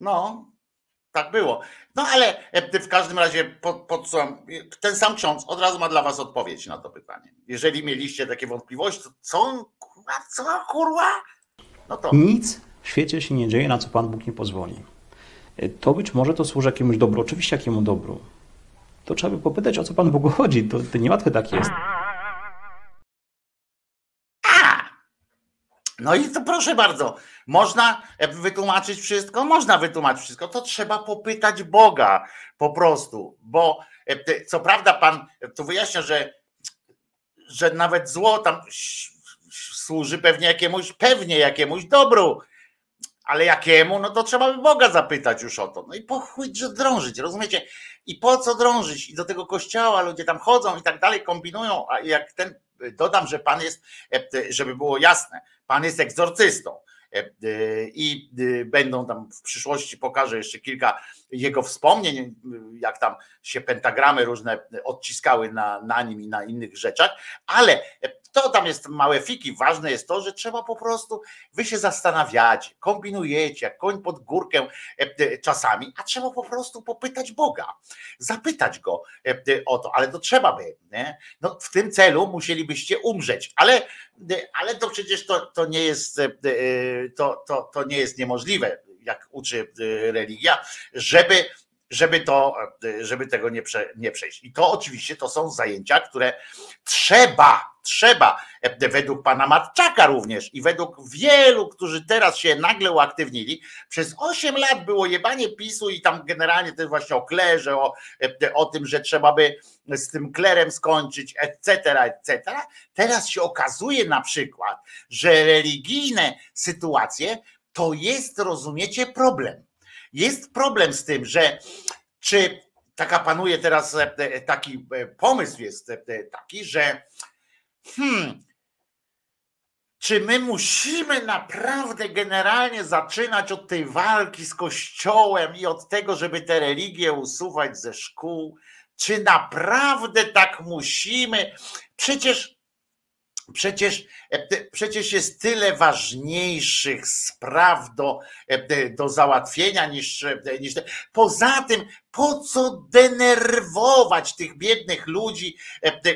No, tak było. No ale e, w każdym razie pod, podsuwam, ten sam ksiądz od razu ma dla was odpowiedź na to pytanie. Jeżeli mieliście takie wątpliwości, to co, kurwa, co kurwa? No to. Nic w świecie się nie dzieje, na co Pan Bóg nie pozwoli. E, to być może to służy jakiemuś dobru, oczywiście jakiemu dobru. To trzeba by popytać, o co Pan Bogu chodzi. To, to niełatwe tak jest. No i to proszę bardzo, można wytłumaczyć wszystko? Można wytłumaczyć wszystko. To trzeba popytać Boga po prostu, bo e, co prawda Pan tu wyjaśnia, że, że nawet zło tam służy pewnie jakiemuś, pewnie jakiemuś dobru, ale jakiemu? No to trzeba by Boga zapytać już o to. No i po chuj drążyć, rozumiecie? I po co drążyć? I do tego kościoła ludzie tam chodzą i tak dalej, kombinują, a jak ten, dodam, że Pan jest, e, żeby było jasne, Pan jest egzorcystą. E, e, I będą tam w przyszłości pokażę jeszcze kilka jego wspomnień, jak tam się pentagramy różne odciskały na, na nim i na innych rzeczach, ale to tam jest małe fiki. Ważne jest to, że trzeba po prostu, wy się zastanawiacie, kombinujecie, jak koń pod górkę e, czasami, a trzeba po prostu popytać Boga, zapytać go o to, ale to trzeba by. Nie? No, w tym celu musielibyście umrzeć, ale, ale to przecież to, to nie jest to, to, to nie jest niemożliwe jak uczy religia, żeby żeby, to, żeby tego nie, prze, nie przejść. I to oczywiście to są zajęcia, które trzeba trzeba, według pana Matczaka również i według wielu, którzy teraz się nagle uaktywnili, przez 8 lat było jebanie PiSu i tam generalnie też właśnie o klerze, o, o tym, że trzeba by z tym klerem skończyć, etc., etc. Teraz się okazuje na przykład, że religijne sytuacje to jest, rozumiecie, problem. Jest problem z tym, że czy taka panuje teraz e, taki e, pomysł jest e, taki, że hmm, czy my musimy naprawdę generalnie zaczynać od tej walki z Kościołem i od tego, żeby te religie usuwać ze szkół? Czy naprawdę tak musimy? Przecież Przecież, e, przecież jest tyle ważniejszych spraw do, e, do załatwienia niż, e, niż. Poza tym, po co denerwować tych biednych ludzi,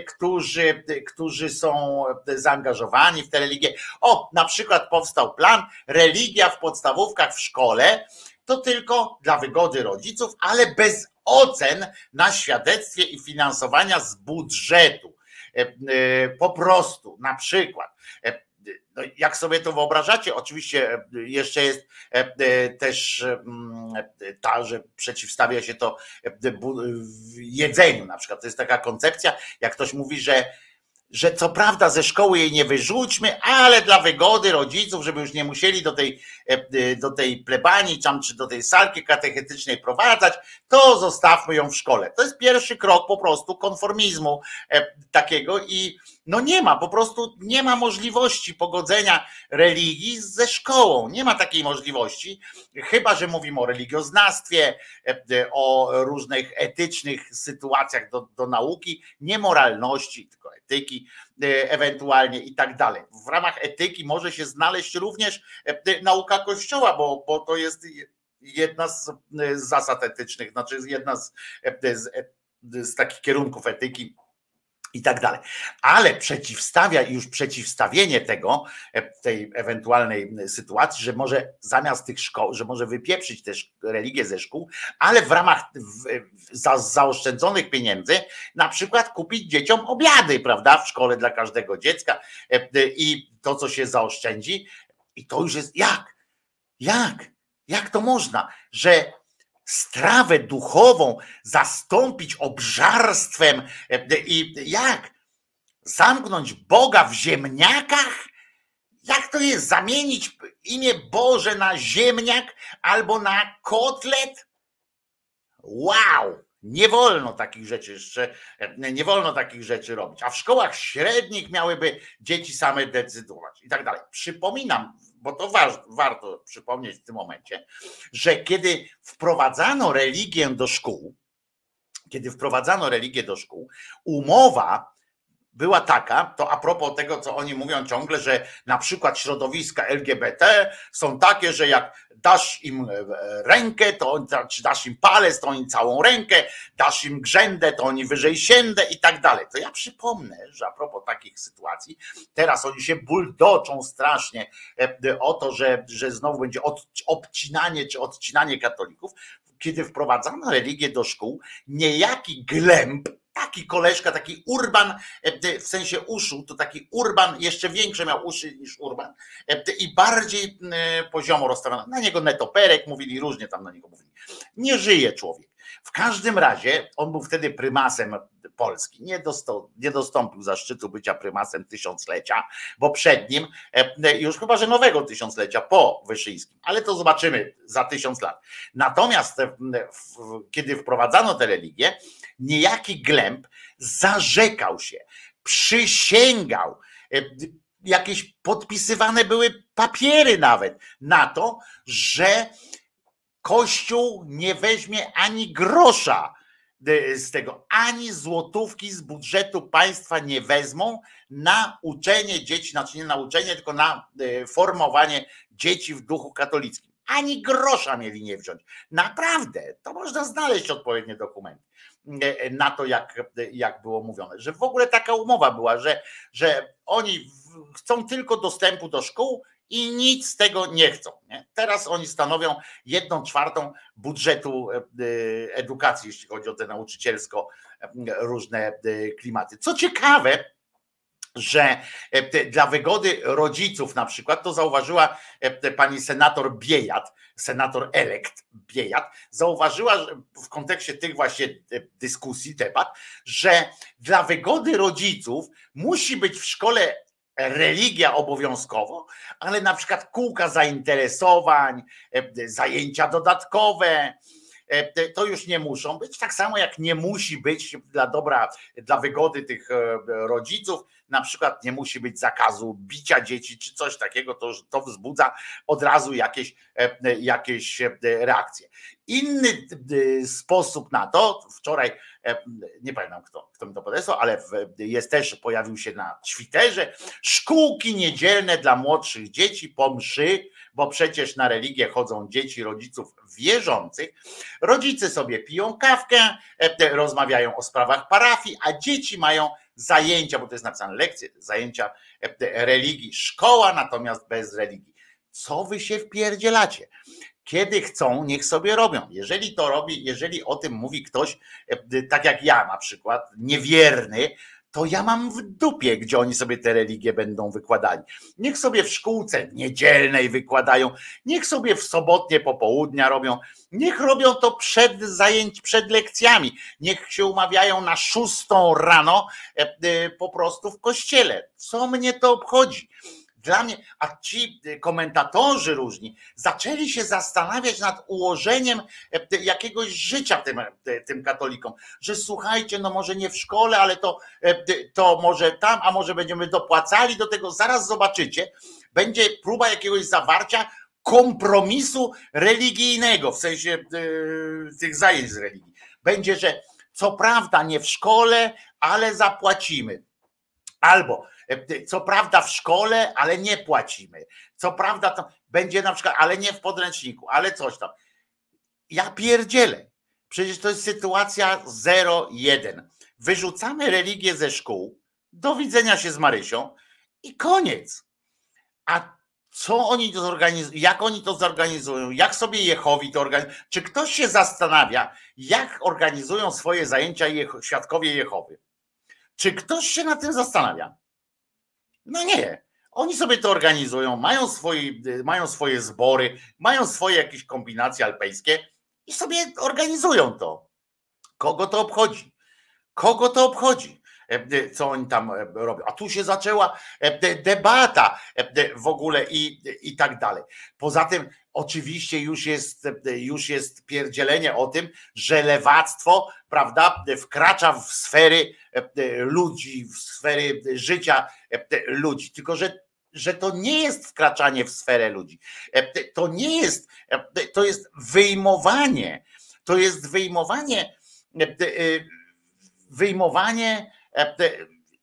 którzy, którzy są zaangażowani w tę religię? O, na przykład powstał plan religia w podstawówkach w szkole. To tylko dla wygody rodziców, ale bez ocen na świadectwie i finansowania z budżetu. E, e, po prostu, na przykład. E, no, jak sobie to wyobrażacie, oczywiście jeszcze jest też mm, ta, że przeciwstawia się to jedzeniu. Na przykład to jest taka koncepcja, jak ktoś mówi, że że co prawda ze szkoły jej nie wyrzućmy, ale dla wygody rodziców, żeby już nie musieli do tej, e, do tej plebanii tam, czy do tej salki katechetycznej prowadzać, to zostawmy ją w szkole. To jest pierwszy krok po prostu konformizmu e, takiego i no nie ma, po prostu nie ma możliwości pogodzenia religii ze szkołą. Nie ma takiej możliwości, chyba że mówimy o religioznawstwie, e, o różnych etycznych sytuacjach do, do nauki, nie moralności, tylko etyki e, ewentualnie i tak dalej. W ramach etyki może się znaleźć również e, nauka Kościoła, bo, bo to jest jedna z zasad etycznych, znaczy jedna z, z, z takich kierunków etyki i tak dalej. Ale przeciwstawia już przeciwstawienie tego, e, tej ewentualnej sytuacji, że może zamiast tych szkoł, że może wypieprzyć też religię ze szkół, ale w ramach za, zaoszczędzonych pieniędzy na przykład kupić dzieciom obiady, prawda, w szkole dla każdego dziecka e, i to, co się zaoszczędzi, i to już jest jak? Jak? Jak to można, że strawę duchową zastąpić obżarstwem e, i jak? Zamknąć Boga w ziemniakach? Jak to jest? Zamienić imię Boże na ziemniak albo na kotlet? Wow! Nie wolno takich rzeczy jeszcze, e, nie wolno takich rzeczy robić. A w szkołach średnich miałyby dzieci same decydować i tak dalej. Przypominam, bo to warto przypomnieć w tym momencie, że kiedy wprowadzano religię do szkół, kiedy wprowadzano religię do szkół, umowa była taka, to a propos tego, co oni mówią ciągle, że na przykład środowiska LGBT są takie, że jak dasz im e, rękę, to czy dasz im palec, to oni całą rękę, dasz im grzędę, to oni wyżej siędę i tak dalej. To ja przypomnę, że a propos takich sytuacji, teraz oni się buldoczą strasznie e, o to, że, że znowu będzie obcinanie czy odcinanie katolików. Kiedy wprowadzano religię do szkół, niejaki glęb taki koleżka, taki urban, e, w sensie uszu, to taki urban, jeszcze większe miał uszy niż urban e, i bardziej e, poziomo rozstawiony. Na niego netoperek mówili, różnie tam na niego mówili. Nie żyje człowiek. W każdym razie on był wtedy prymasem Polski. Nie, dostał, nie dostąpił zaszczytu bycia prymasem tysiąclecia, bo przed nim, już chyba że nowego tysiąclecia po Wyszyńskim, ale to zobaczymy za tysiąc lat. Natomiast kiedy wprowadzano tę religię, niejaki Glemp zarzekał się, przysięgał, e, jakieś podpisywane były papiery nawet na to, że Kościół nie weźmie ani grosza e, z tego, ani złotówki z budżetu państwa nie wezmą na uczenie dzieci, znaczy nie na uczenie, tylko na e, formowanie dzieci w duchu katolickim. Ani grosza mieli nie wziąć. Naprawdę, to można znaleźć odpowiednie dokumenty. E, na to, jak, jak było mówione, że w ogóle taka umowa była, że, że oni chcą tylko dostępu do szkół i nic z tego nie chcą. Nie? Teraz oni stanowią jedną czwartą budżetu e, edukacji, jeśli chodzi o te nauczycielsko różne klimaty. Co ciekawe, że dla wygody rodziców na przykład, to zauważyła pani senator Biejat, senator elekt Biejat, zauważyła w kontekście tych właśnie dyskusji, debat, że dla wygody rodziców musi być w szkole religia obowiązkowo, ale na przykład kółka zainteresowań, zajęcia dodatkowe, E, to już nie muszą być. Tak samo jak nie musi być dla dobra, dla wygody tych e, rodziców, na przykład nie musi być zakazu bicia dzieci czy coś takiego, to, to wzbudza od razu jakieś, e, jakieś reakcje. Inny sposób na to, wczoraj nie pamiętam kto, kto mi to podesłał, ale jest też, pojawił się na Twitterze, szkółki niedzielne dla młodszych dzieci po mszy bo przecież na religię chodzą dzieci rodziców wierzących. Rodzice sobie piją kawkę, e, rozmawiają o sprawach parafii, a dzieci mają zajęcia, bo to jest napisane lekcje, zajęcia e, religii. Szkoła natomiast bez religii. Co wy się wpierdzielacie? Kiedy chcą, niech sobie robią. Jeżeli to robi, jeżeli o tym mówi ktoś, e, tak jak ja na przykład, niewierny, to ja mam w dupie, gdzie oni sobie te religie będą wykładali. Niech sobie w szkółce niedzielnej wykładają, niech sobie w sobotnie popołudnia robią, niech robią to przed zajęć, przed lekcjami, niech się umawiają na szóstą rano e, e, po prostu w kościele. Co mnie to obchodzi? Dla mnie, a ci komentatorzy różni zaczęli się zastanawiać nad ułożeniem e, jakiegoś życia tym, e, tym katolikom, że słuchajcie, no może nie w szkole, ale to, e, to może tam, a może będziemy dopłacali do tego, zaraz zobaczycie, będzie próba jakiegoś zawarcia kompromisu religijnego, w sensie tych zajęć z religii. Będzie, że co prawda nie w szkole, ale zapłacimy. Albo co prawda w szkole, ale nie płacimy. Co prawda to będzie na przykład, ale nie w podręczniku, ale coś tam. Ja pierdzielę. Przecież to jest sytuacja 0-1. Wyrzucamy religię ze szkół, do widzenia się z Marysią i koniec. A co oni to zorganizują, jak oni to zorganizują, jak sobie Jehowi to organizują, czy ktoś się zastanawia, jak organizują swoje zajęcia świadkowie Jehowy? Czy ktoś się na tym zastanawia? No nie. Oni sobie to organizują, mają swoje, mają swoje zbory, mają swoje jakieś kombinacje alpejskie i sobie organizują to. Kogo to obchodzi? Kogo to obchodzi? E, e, co oni tam e, robią. A tu się zaczęła debata w ogóle i, i tak dalej. Poza tym, oczywiście już jest, już jest pierdzielenie o tym, że lewactwo, prawda, wkracza w sfery ludzi, w sfery życia ludzi. Tylko, że że to nie jest wkraczanie w sferę ludzi. To nie jest, to jest wyjmowanie, to jest wyjmowanie, wyjmowanie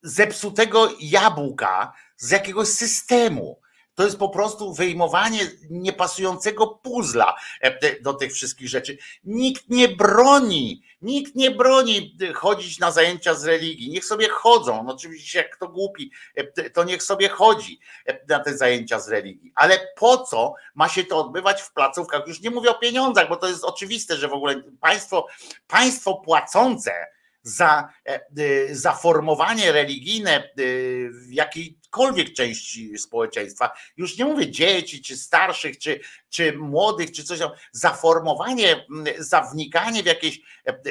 zepsutego jabłka z jakiegoś systemu. To jest po prostu wyjmowanie niepasującego puzla e, do tych wszystkich rzeczy. Nikt nie broni, nikt nie broni chodzić na zajęcia z religii. Niech sobie chodzą. No oczywiście, jak kto głupi, e, to niech sobie chodzi na te zajęcia z religii. Ale po co ma się to odbywać w placówkach? Już nie mówię o pieniądzach, bo to jest oczywiste, że w ogóle państwo, państwo płacące za, e, e, za formowanie religijne e, w jakiejkolwiek części społeczeństwa, już nie mówię dzieci, czy starszych, czy, czy młodych, czy coś tam, za formowanie, za wnikanie w jakieś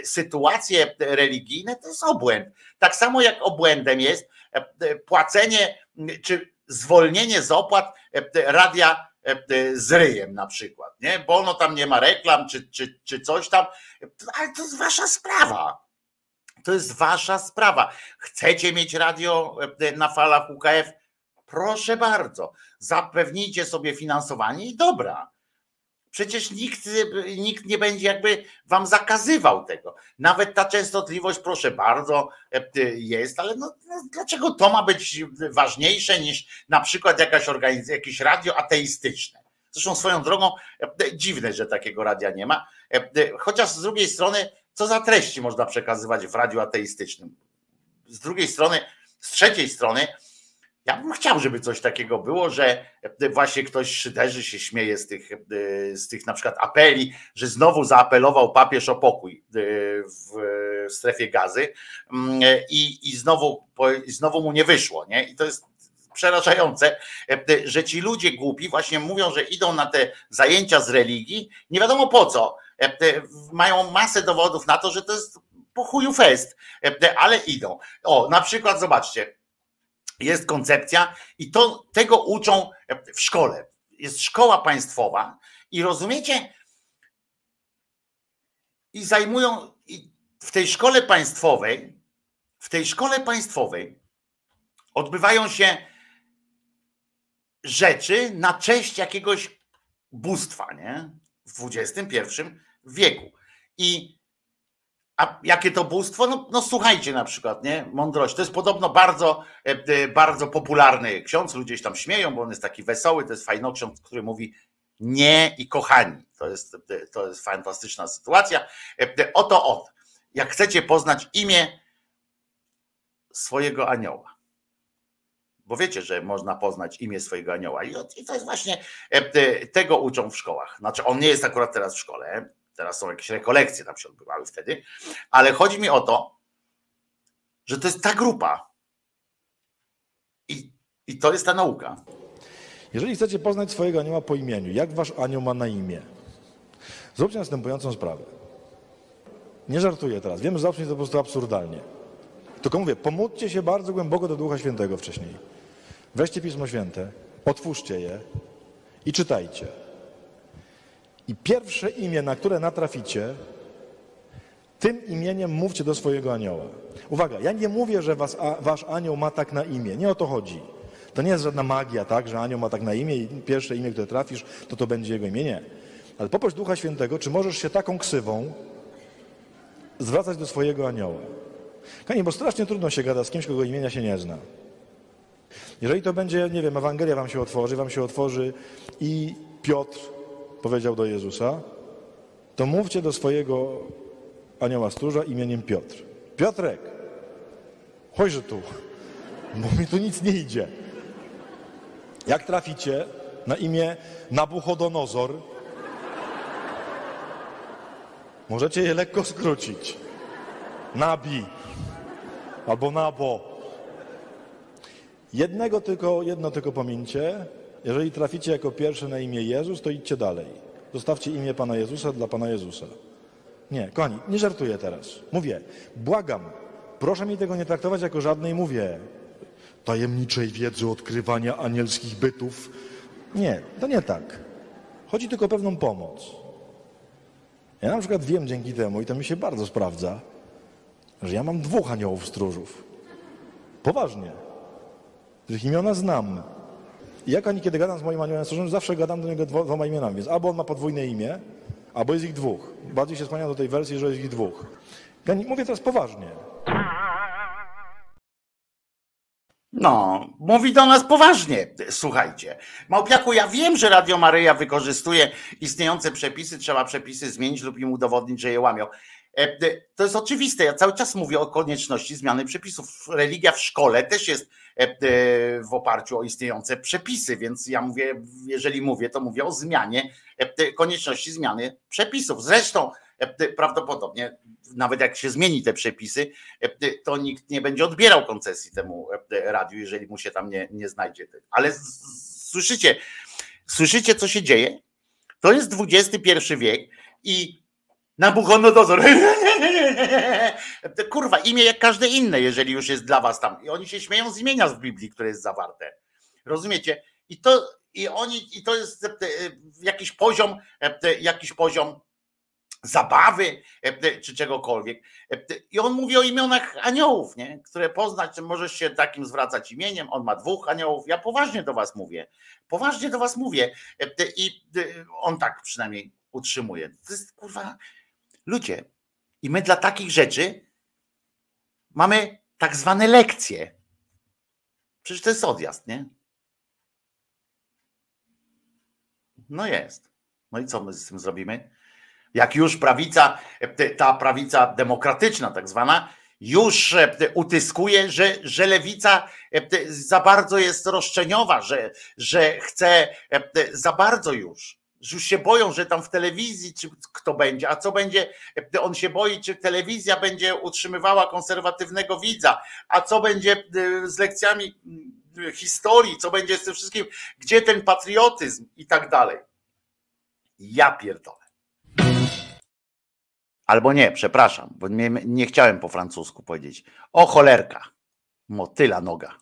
sytuacje religijne, to jest obłęd. Tak samo jak obłędem jest płacenie, czy zwolnienie z opłat radia z ryjem na przykład, nie? bo ono tam nie ma reklam, czy, czy, czy coś tam, ale to jest wasza sprawa to jest wasza sprawa. Chcecie mieć radio e, na falach UKF? Proszę bardzo, zapewnijcie sobie finansowanie i dobra. Przecież nikt, nikt nie będzie jakby wam zakazywał tego. Nawet ta częstotliwość, proszę bardzo, e, jest, ale no, no, dlaczego to ma być ważniejsze niż na przykład jakaś jakieś radio ateistyczne? Zresztą swoją drogą e, dziwne, że takiego radia nie ma. Chociaż z drugiej strony co za treści można przekazywać w radiu ateistycznym? Z drugiej strony, z trzeciej strony, Ja bym chciał, żeby coś takiego było, że właśnie ktoś szyderzy się śmieje z tych, z tych na przykład apeli, że znowu zaapelował papież o pokój w strefie gazy mm, i, i, znowu, znowu mu nie wyszło. Nie? I to jest przerażające, że ci ludzie głupi właśnie mówią, że idą na te zajęcia z religii, nie wiadomo po co. Mają masę dowodów na to, że to jest po chuju fest, ale idą. O, na przykład zobaczcie, jest koncepcja i to tego uczą w szkole. Jest szkoła państwowa i rozumiecie? I zajmują i w tej szkole państwowej, w tej szkole państwowej odbywają się rzeczy na cześć jakiegoś bóstwa, nie? W XXI wieku. I a jakie to bóstwo? No, no, słuchajcie na przykład, nie? Mądrość. To jest podobno bardzo, e, e, bardzo popularny ksiądz. Ludzie się tam śmieją, bo on jest taki wesoły. To jest fajnoksiądz, który mówi nie i kochani. To jest, e, to jest fantastyczna sytuacja. Oto on. Jak chcecie poznać imię swojego anioła. Bo wiecie, że można poznać imię swojego anioła. I to jest właśnie, tego uczą w szkołach. Znaczy, on nie jest akurat teraz w szkole, Teraz są jakieś rekolekcje tam się odbywały wtedy, ale chodzi mi o to, że to jest ta grupa. I, i to jest ta nauka. Jeżeli chcecie poznać swojego anioła po imieniu, jak wasz anioł ma na imię? Zróbcie następującą sprawę. Nie żartuję teraz. Wiem, że zabrzmi to po prostu absurdalnie. Tylko mówię, pomódźcie się bardzo głęboko do Ducha Świętego wcześniej. Weźcie Pismo Święte, otwórzcie je i czytajcie. I pierwsze imię, na które natraficie, tym imieniem mówcie do swojego anioła. Uwaga, ja nie mówię, że was, a, wasz anioł ma tak na imię. Nie o to chodzi. To nie jest żadna magia, tak, że anioł ma tak na imię i pierwsze imię, które trafisz, to to będzie jego imię. Nie. Ale poproś Ducha Świętego, czy możesz się taką ksywą zwracać do swojego anioła. Kochani, bo strasznie trudno się gada z kimś, kogo imienia się nie zna. Jeżeli to będzie, nie wiem, Ewangelia wam się otworzy, wam się otworzy i Piotr powiedział do Jezusa, to mówcie do swojego anioła stróża imieniem Piotr. Piotrek, chodźże tu, bo mi tu nic nie idzie. Jak traficie na imię Nabuchodonozor, możecie je lekko skrócić. Nabi albo Nabo. Jednego tylko, jedno tylko pomińcie, jeżeli traficie jako pierwszy na imię Jezus, to idźcie dalej. Zostawcie imię Pana Jezusa dla Pana Jezusa. Nie, kochani, nie żartuję teraz. Mówię, błagam, proszę mi tego nie traktować jako żadnej, mówię, tajemniczej wiedzy odkrywania anielskich bytów. Nie, to nie tak. Chodzi tylko o pewną pomoc. Ja na przykład wiem dzięki temu, i to mi się bardzo sprawdza, że ja mam dwóch aniołów stróżów. Poważnie. Których imiona znam. Jak ani kiedy gadam z moim aniołem stróżem, zawsze gadam do niego dwoma imionami. Więc albo on ma podwójne imię, albo jest ich dwóch. Bardziej się skłaniam do tej wersji, że jest ich dwóch. Ja mówię teraz poważnie. No, mówi do nas poważnie. Słuchajcie, Małpiaku, ja wiem, że Radio Maryja wykorzystuje istniejące przepisy, trzeba przepisy zmienić lub im udowodnić, że je łamią. E, to jest oczywiste. Ja cały czas mówię o konieczności zmiany przepisów. Religia w szkole też jest e, e, w oparciu o istniejące przepisy, więc ja mówię, jeżeli mówię, to mówię o zmianie, konieczności zmiany przepisów. Zresztą prawdopodobnie, nawet jak się zmieni te przepisy, to nikt nie będzie odbierał koncesji temu radiu, jeżeli mu się tam nie, nie znajdzie. Ale słyszycie, słyszycie, co się dzieje? To jest XXI wiek i Nabuchodonozor. Kurwa, imię jak każde inne, jeżeli już jest dla was tam. I oni się śmieją z imienia w Biblii, które jest zawarte. Rozumiecie? I to, i oni, i to jest e, jakiś poziom, e, jakiś poziom zabawy e, czy czegokolwiek. I on mówi o imionach aniołów, nie? które poznać, możesz się takim zwracać imieniem. On ma dwóch aniołów. Ja poważnie do was mówię. Poważnie do was mówię. I on tak przynajmniej utrzymuje. To jest kurwa Ludzie, i my dla takich rzeczy mamy tak zwane lekcje. Przecież to jest odjazd, nie? No jest. No i co my z tym zrobimy? Jak już prawica, ta prawica demokratyczna, tak zwana, już utyskuje, że, że lewica za bardzo jest roszczeniowa, że, że chce za bardzo już już się boją, że tam w telewizji czy kto będzie, a co będzie, on się boi, czy telewizja będzie utrzymywała konserwatywnego widza, a co będzie z lekcjami historii, co będzie z tym wszystkim, gdzie ten patriotyzm i tak dalej. Ja pierdolę. Albo nie, przepraszam, bo nie, nie chciałem po francusku powiedzieć. O cholerka, motyla noga.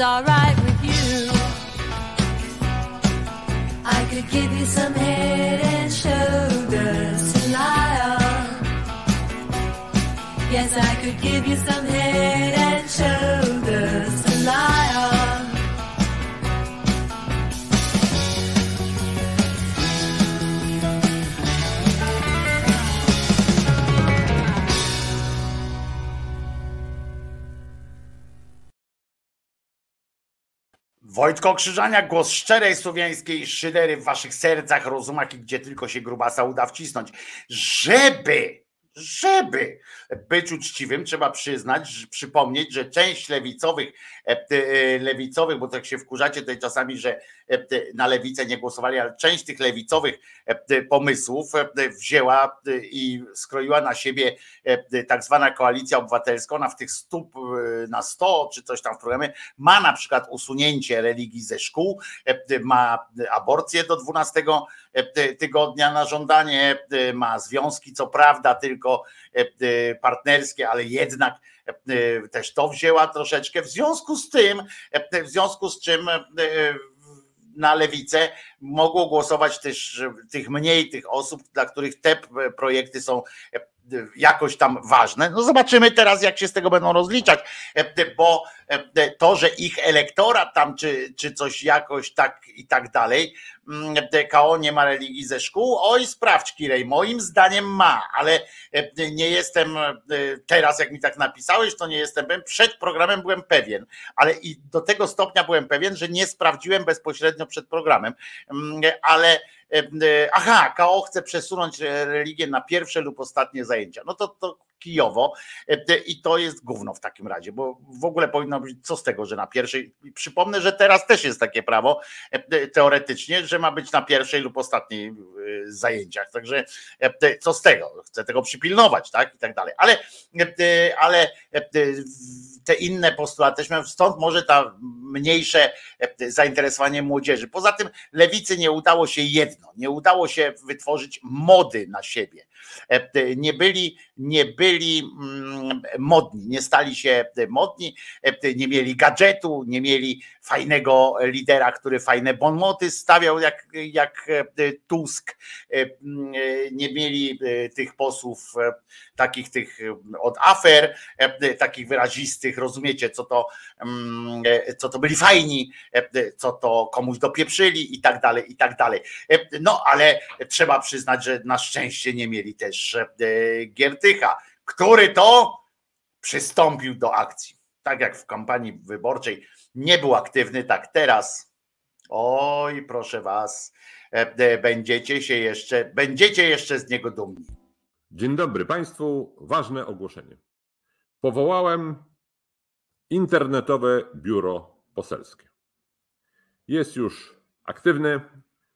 Alright Wojtko Krzyżania, głos szczerej słowiańskiej szydery w waszych sercach, rozumach i gdzie tylko się grubasa uda wcisnąć. Żeby, żeby być uczciwym, trzeba przyznać, przypomnieć, że część lewicowych, e, e, lewicowych, bo tak się wkurzacie tutaj czasami, że e, na lewicę nie głosowali, ale część tych lewicowych pomysłów wzięła i skroiła na siebie tak zwana koalicja obywatelska. Ona w tych stóp na 100 czy coś tam w programie ma na przykład usunięcie religii ze szkół, ma aborcję do 12 ty- tygodnia na żądanie, ma związki, co prawda tylko partnerskie, ale jednak e, też to wzięła troszeczkę. W związku z tym, e, w związku z czym e, na lewicę mogło głosować też e, tych mniej tych osób, dla których te projekty są e, jakoś tam ważne. No zobaczymy teraz, jak się z tego będą rozliczać, e, bo e, to, że ich elektorat tam, czy, czy coś jakoś tak i tak dalej, mm, DKO nie ma religii ze szkół, oj sprawdź Kirej, moim zdaniem ma, ale e, nie jestem e, teraz, jak mi tak napisałeś, to nie jestem, byłem- przed programem byłem pewien, ale i do tego stopnia byłem pewien, że nie sprawdziłem bezpośrednio przed programem, Mm, ale e, aha, KO chce przesunąć religię na pierwsze lub ostatnie zajęcia. No to, to kijowo. E, i to jest gówno w takim razie, bo w ogóle powinno być co z tego, że na pierwszej, przypomnę, że teraz też jest takie prawo e, teoretycznie, że ma być na pierwszej lub ostatniej e, zajęciach, także co z tego, chcę tego przypilnować, tak? I tak dalej, ale, ale te inne postulaty stąd może ta mniejsze zainteresowanie młodzieży. Poza tym lewicy nie udało się jedno, nie udało się wytworzyć mody na siebie. E, Nie byli, nie byli mm, modni, nie stali się modni, e, nie mieli gadżetu, nie mieli fajnego lidera, który fajne bonmoty stawiał jak, jak e, Tusk, E, mm, e, nie mieli tych posłów takich tych od afer, takich wyrazistych, rozumiecie, co to, mm, co to byli fajni, co to komuś dopieprzyli i tak dalej, i tak dalej. No ale trzeba przyznać, że na szczęście nie mieli też Giertycha, który to przystąpił do akcji. Tak jak w kampanii wyborczej nie był aktywny, tak teraz Oj, proszę was, e, e, będziecie się jeszcze, będziecie jeszcze z niego dumni. Dzień dobry Państwu. Ważne ogłoszenie. Powołałem internetowe biuro poselskie. Jest już aktywny,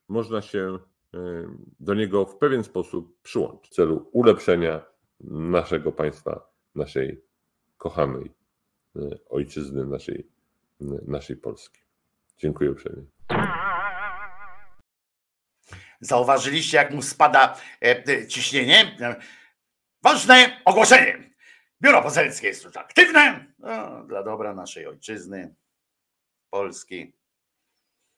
można się y, do niego w pewien sposób przyłączyć w celu ulepszenia naszego państwa, naszej kochanej ojczyzny, naszej, y, naszej Polski. Dziękuję uprzejmie. Zauważyliście, jak mu spada e, e, ciśnienie? Ważne ogłoszenie. Biuro poselskie jest już aktywne no, dla dobra naszej ojczyzny, Polski.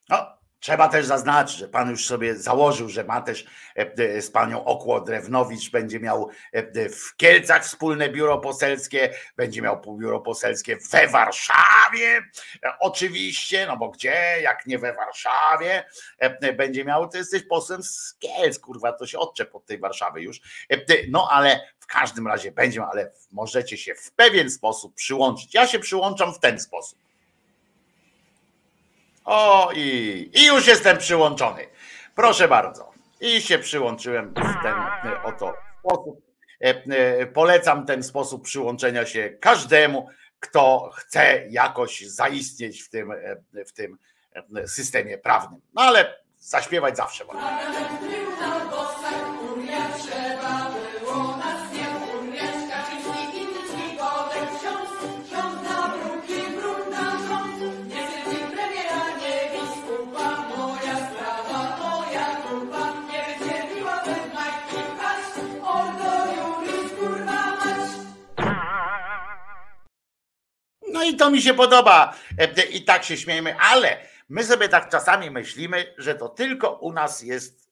No, trzeba też zaznaczyć, że pan już sobie założył, że ma też e, e, z panią Okło Drewnowicz, będzie miał e, w Kielcach wspólne biuro poselskie, będzie miał biuro poselskie we Warszawie, oczywiście, no bo gdzie, jak nie we Warszawie, będzie miał, ty jesteś posłem z Kielc, kurwa, to się odczep od tej Warszawy już. No ale w każdym razie będzie, ale możecie się w pewien sposób przyłączyć. Ja się przyłączam w ten sposób. O i, i już jestem przyłączony. Proszę bardzo. I się przyłączyłem w ten e, oto sposób. E, e, Polecam ten sposób przyłączenia się każdemu, kto chce jakoś zaistnieć w tym, w tym systemie prawnym. No ale zaśpiewać zawsze można. I to mi się podoba. E, I tak się śmiejemy, ale my sobie tak czasami myślimy, że to tylko u nas jest,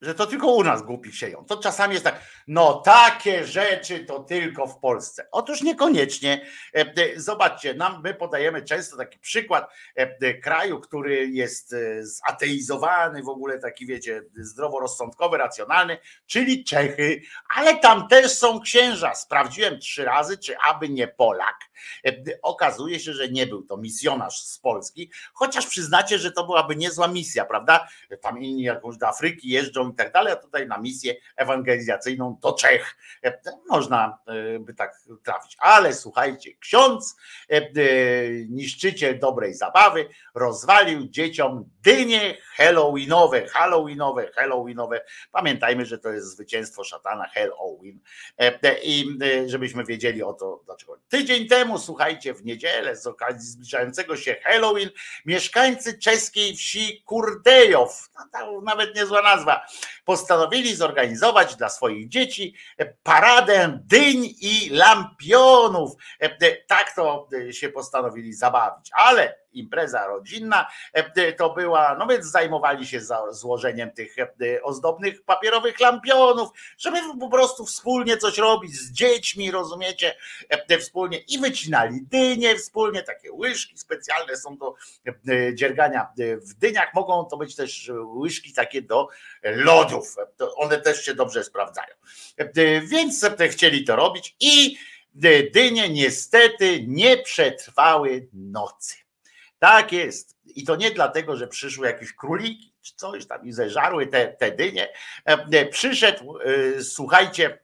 że to tylko u nas głupi sieją. To czasami jest tak, no takie rzeczy to tylko w Polsce. Otóż niekoniecznie. E, e, Zobaczcie, nam my podajemy często taki przykład e, kraju, który jest zateizowany, w ogóle taki wiecie, zdroworozsądkowy, racjonalny, czyli Czechy, ale tam też są księża. Sprawdziłem trzy razy, czy aby nie Polak. Okazuje się, że nie był to misjonarz z Polski, chociaż przyznacie, że to byłaby niezła misja, prawda? Tam inni jakąś do Afryki jeżdżą i tak dalej, a tutaj na misję ewangelizacyjną do Czech E, można e, by tak trafić. Ale słuchajcie, ksiądz, e, niszczyciel dobrej zabawy, rozwalił dzieciom dynie halloweenowe, halloweenowe, halloweenowe. Pamiętajmy, że to jest zwycięstwo szatana Halloween. I żebyśmy wiedzieli o to, dlaczego. Tydzień temu, słuchajcie, w niedzielę z okazji zbliżającego się Halloween, mieszkańcy czeskiej wsi Kurdejow, no, nawet niezła nazwa, postanowili zorganizować dla swoich dzieci paradę dyń i lampionów. E, e, Tak to e, się postanowili zabawić, ale impreza rodzinna. E, to była, no więc zajmowali się złożeniem tych e, ozdobnych papierowych lampionów, żeby po prostu wspólnie coś robić z dziećmi, rozumiecie, E, wspólnie. I wycinali dynie wspólnie, takie łyżki specjalne są do e, dziergania e, w dyniach, mogą to być też łyżki takie do lodów, one też się dobrze sprawdzają. E, Więc e, chcieli to robić i e, dynie niestety nie przetrwały nocy. Tak jest. I to nie dlatego, że przyszły jakieś króliki czy coś tam i zeżarły te, te dynie. E, e, Przyszedł, e, słuchajcie,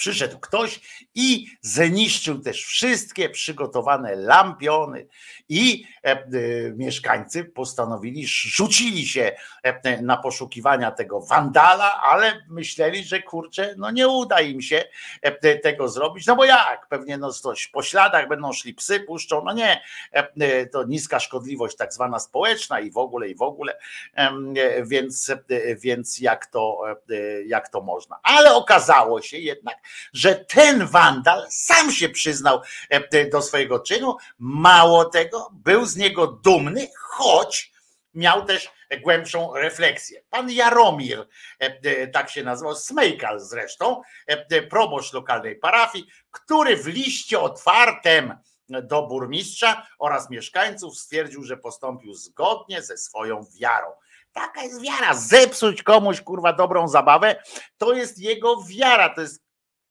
przyszedł ktoś i zniszczył też wszystkie przygotowane lampiony. I e, e, mieszkańcy postanowili, rzucili się e, na poszukiwania tego wandala, ale myśleli, że kurczę, no nie uda im się tego zrobić, no bo jak, pewnie no coś po śladach będą szli psy, puszczą, no nie, to niska szkodliwość tak zwana społeczna i w ogóle, i w ogóle, więc, więc jak to, jak to można. Ale okazało się jednak, że ten wandal sam się przyznał e, do swojego czynu, mało tego, był z niego dumny, choć miał też głębszą refleksję. Pan Jaromir, e, e, tak się nazywał, Smejkal zresztą, e, e, proboszcz lokalnej parafii, który w liście otwartym do burmistrza oraz mieszkańców stwierdził, że postąpił zgodnie ze swoją wiarą. Taka jest wiara. Zepsuć komuś kurwa dobrą zabawę, to jest jego wiara, to jest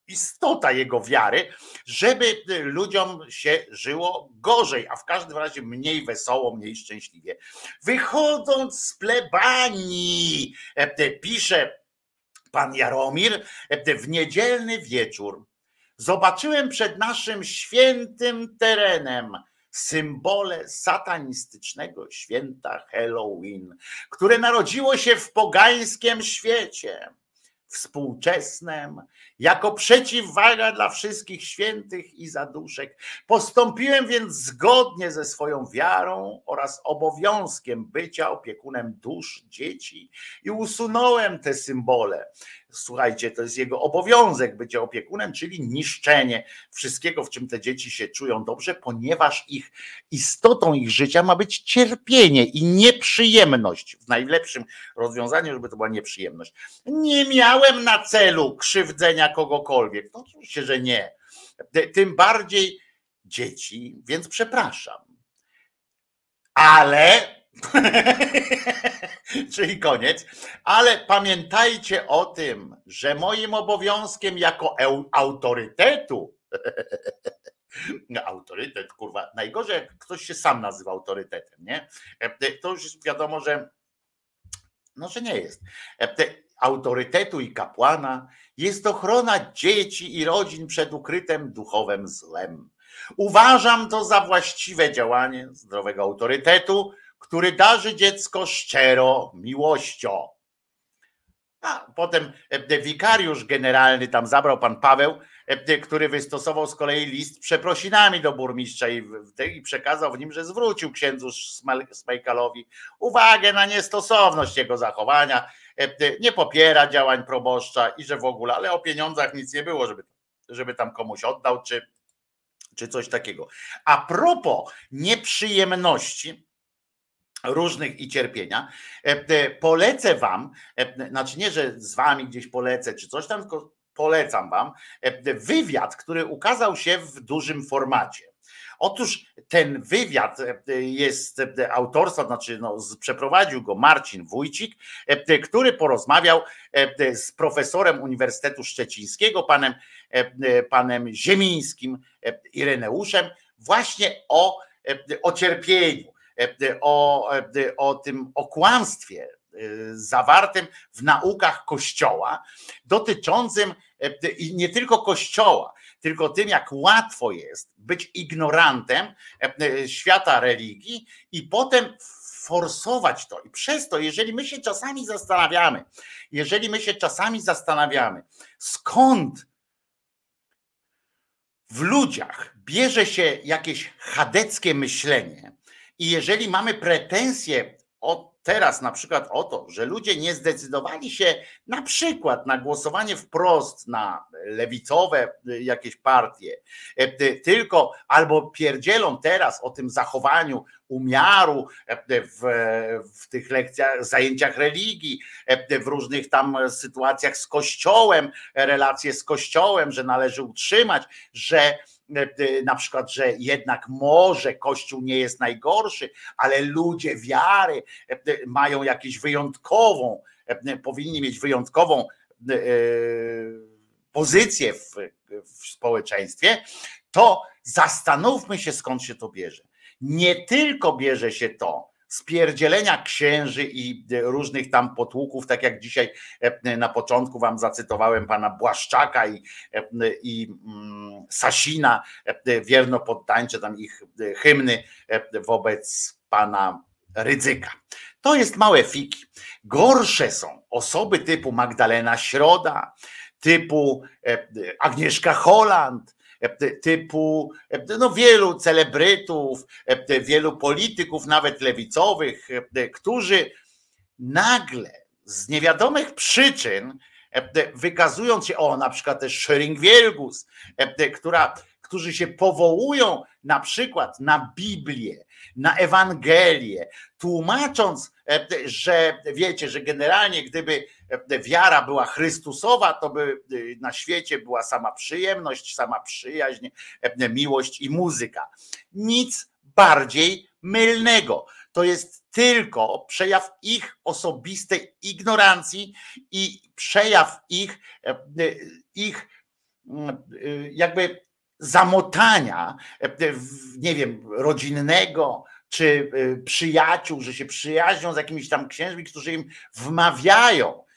istota jego wiary, żeby ludziom się żyło gorzej, a w każdym razie mniej wesoło, mniej szczęśliwie. Wychodząc z plebanii, e, pisze pan Jaromir, e, w niedzielny wieczór zobaczyłem przed naszym świętym terenem symbole satanistycznego święta Halloween, które narodziło się w pogańskim świecie współczesnym, jako przeciwwaga dla wszystkich świętych i zaduszek. Postąpiłem więc zgodnie ze swoją wiarą oraz obowiązkiem bycia opiekunem dusz dzieci i usunąłem te symbole. Słuchajcie, to jest jego obowiązek bycie opiekunem, czyli niszczenie wszystkiego, w czym te dzieci się czują dobrze, ponieważ ich istotą ich życia ma być cierpienie i nieprzyjemność. W najlepszym rozwiązaniu, żeby to była nieprzyjemność. Nie miałem na celu krzywdzenia kogokolwiek. No oczywiście, że nie. Tym bardziej dzieci, więc przepraszam. Ale Czyli koniec. Ale pamiętajcie o tym, że moim obowiązkiem jako autorytetu, autorytet, kurwa, najgorzej jak ktoś się sam nazywa autorytetem, nie? To już wiadomo, że no, że nie jest. Autorytetu i kapłana jest ochrona dzieci i rodzin przed ukrytym duchowym złem. Uważam to za właściwe działanie zdrowego autorytetu, który darzy dziecko szczero miłością. A potem e, wikariusz generalny tam zabrał pan Paweł, e, który wystosował z kolei list przeprosinami do burmistrza i, przekazał w nim, że zwrócił księdzu Smajkalowi uwagę na niestosowność jego zachowania, e, nie popiera działań proboszcza i że w ogóle, ale o pieniądzach nic nie było, żeby, żeby tam komuś oddał, czy, czy coś takiego. A propos nieprzyjemności, różnych i cierpienia. e, e, Polecę wam, e, znaczy nie, że z wami gdzieś polecę czy coś tam, tylko polecam wam wywiad, który ukazał się w dużym formacie. Otóż ten wywiad jest autorstwa, znaczy no, przeprowadził go Marcin Wójcik, który porozmawiał z profesorem Uniwersytetu Szczecińskiego, panem, panem Ziemińskim, Ireneuszem, właśnie o, o cierpieniu o, o tym okłamstwie y, zawartym w naukach Kościoła, dotyczącym i nie tylko Kościoła, tylko tym, jak łatwo jest być ignorantem świata religii i potem forsować to. I przez to, jeżeli my się czasami zastanawiamy, jeżeli my się czasami zastanawiamy, skąd w ludziach bierze się jakieś chadeckie myślenie, i jeżeli mamy pretensje o teraz na przykład o to, że ludzie nie zdecydowali się na przykład na głosowanie wprost na lewicowe y, jakieś partie, e, ty- tylko albo pierdzielą teraz o tym zachowaniu umiaru e, w, w tych lekcjach, zajęciach religii, e, w różnych tam sytuacjach z kościołem, relacje z kościołem, że należy utrzymać, że e, na przykład, że jednak może Kościół nie jest najgorszy, ale ludzie wiary e, mają jakąś wyjątkową, e, powinni mieć wyjątkową e, pozycję w, w społeczeństwie, to zastanówmy się skąd się to bierze. Nie tylko bierze się to z pierdzielenia księży i różnych tam potłuków, tak jak dzisiaj e, na początku wam zacytowałem pana Błaszczaka i, e, i mm, Sasina, e, wierno poddańcze tam ich e, hymny e, wobec pana Rydzyka. To jest małe fiki. Gorsze są osoby typu Magdalena Środa, typu e, Agnieszka Holland, e, typu e, no wielu celebrytów, e, wielu polityków, nawet lewicowych, e, którzy nagle z niewiadomych przyczyn e, wykazując się, o na przykład też Schering-Wielgus, e, która, którzy się powołują na przykład na Biblię, na Ewangelię, tłumacząc, e, że wiecie, że generalnie gdyby e, wiara była Chrystusowa, to by e, na świecie była sama przyjemność, sama przyjaźń, e, miłość i muzyka. Nic bardziej mylnego. To jest tylko przejaw ich osobistej ignorancji i przejaw ich, e, ich mm, jakby zamotania, e, nie wiem, rodzinnego czy przyjaciół, że się przyjaźnią z jakimiś tam księżmi, którzy im wmawiają e,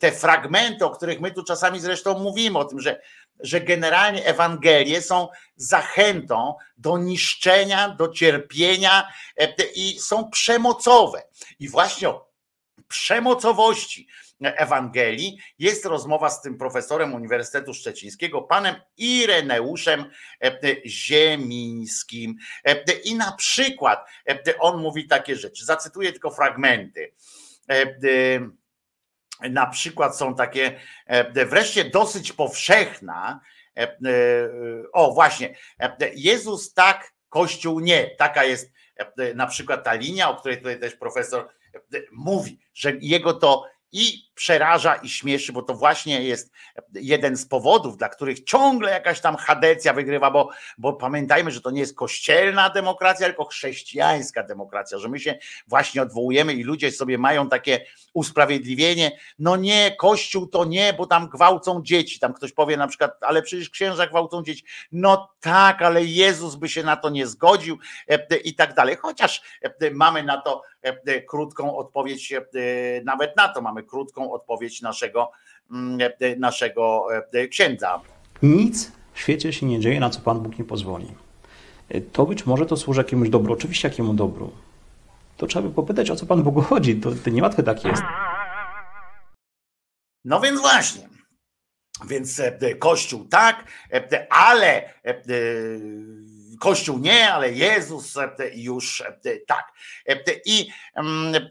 te fragmenty, o których my tu czasami zresztą mówimy, o tym, że, że generalnie Ewangelie są zachętą do niszczenia, do cierpienia e, i są przemocowe. I właśnie o przemocowości Ewangelii jest rozmowa z tym profesorem Uniwersytetu Szczecińskiego, panem Ireneuszem e, Ziemińskim. E, I na przykład on mówi takie rzeczy, zacytuję tylko fragmenty. Na przykład są takie, wreszcie dosyć powszechna, o właśnie, Jezus tak, Kościół nie. Taka jest na przykład ta linia, o której tutaj też profesor mówi, że jego to i przeraża i śmieszy, bo to właśnie jest jeden z powodów, dla których ciągle jakaś tam chadecja wygrywa, bo, bo pamiętajmy, że to nie jest kościelna demokracja, tylko chrześcijańska demokracja, że my się właśnie odwołujemy i ludzie sobie mają takie usprawiedliwienie, no nie, kościół to nie, bo tam gwałcą dzieci, tam ktoś powie na przykład, ale przecież księża gwałcą dzieci, no tak, ale Jezus by się na to nie zgodził e, i tak dalej, chociaż e, mamy na to e, krótką odpowiedź, nawet na to. Mamy krótką odpowiedź naszego, mm, naszego księdza. Nic w świecie się nie dzieje, na co Pan Bóg nie pozwoli. To być może to służy jakiemuś dobru, oczywiście jakiemu dobru. To trzeba by popytać, o co Pan Bogu chodzi. To, to niełatwe tak jest. No więc właśnie. Więc e, Kościół tak, e, ale e, Kościół nie, ale Jezus już tak. I mm,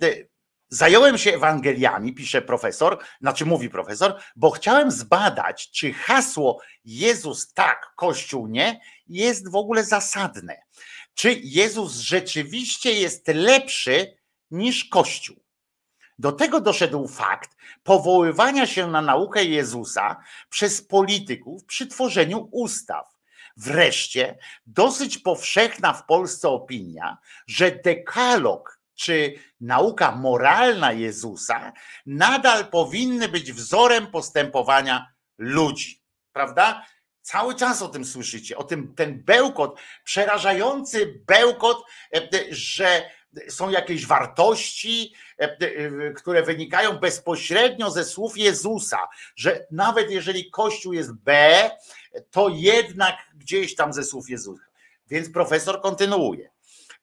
Zająłem się Ewangeliami, pisze profesor, znaczy mówi profesor, bo chciałem zbadać, czy hasło Jezus tak, Kościół nie jest w ogóle zasadne. Czy Jezus rzeczywiście jest lepszy niż Kościół? Do tego doszedł fakt powoływania się na naukę Jezusa przez polityków przy tworzeniu ustaw. Wreszcie dosyć powszechna w Polsce opinia, że dekalog czy nauka moralna Jezusa nadal powinny być wzorem postępowania ludzi. Prawda? Cały czas o tym słyszycie, o tym ten bełkot, przerażający bełkot, e, że są jakieś wartości, e, e, które wynikają bezpośrednio ze słów Jezusa, że nawet jeżeli Kościół jest B, to jednak gdzieś tam ze słów Jezusa. Więc profesor kontynuuje.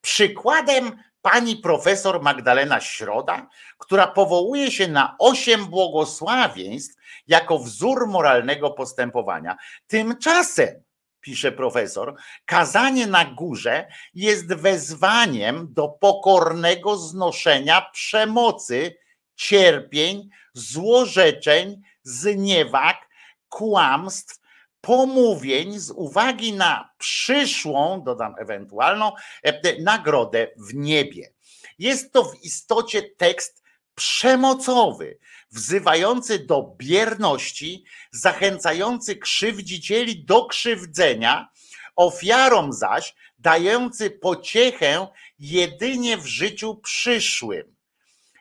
Przykładem pani profesor Magdalena Środa, która powołuje się na osiem błogosławieństw jako wzór moralnego postępowania. Tymczasem, pisze profesor, kazanie na górze jest wezwaniem do pokornego znoszenia przemocy, cierpień, złorzeczeń, zniewag, kłamstw, pomówień z uwagi na przyszłą, dodam ewentualną, e, nagrodę w niebie. Jest to w istocie tekst przemocowy, wzywający do bierności, zachęcający krzywdzicieli do krzywdzenia, ofiarom zaś dający pociechę jedynie w życiu przyszłym.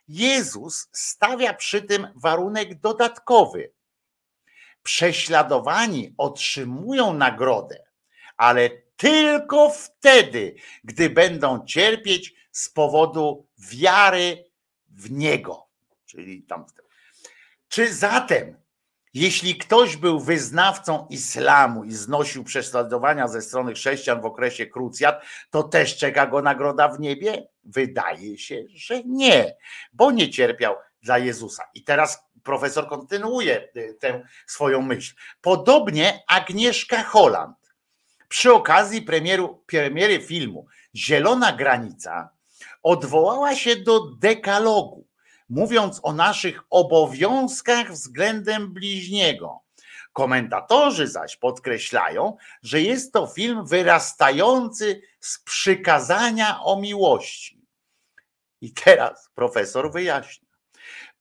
Jezus stawia przy tym warunek dodatkowy prześladowani otrzymują nagrodę, ale tylko wtedy, gdy będą cierpieć z powodu wiary w Niego. Czyli tam. Czy zatem, jeśli ktoś był wyznawcą islamu i znosił prześladowania ze strony chrześcijan w okresie krucjat, to też czeka go nagroda w niebie? Wydaje się, że nie, bo nie cierpiał dla Jezusa. I teraz profesor kontynuuje y, tę swoją myśl. Podobnie Agnieszka Holland przy okazji premieru, premiery filmu Zielona Granica odwołała się do dekalogu, mówiąc o naszych obowiązkach względem bliźniego. Komentatorzy zaś podkreślają, że jest to film wyrastający z przykazania o miłości. I teraz profesor wyjaśnia.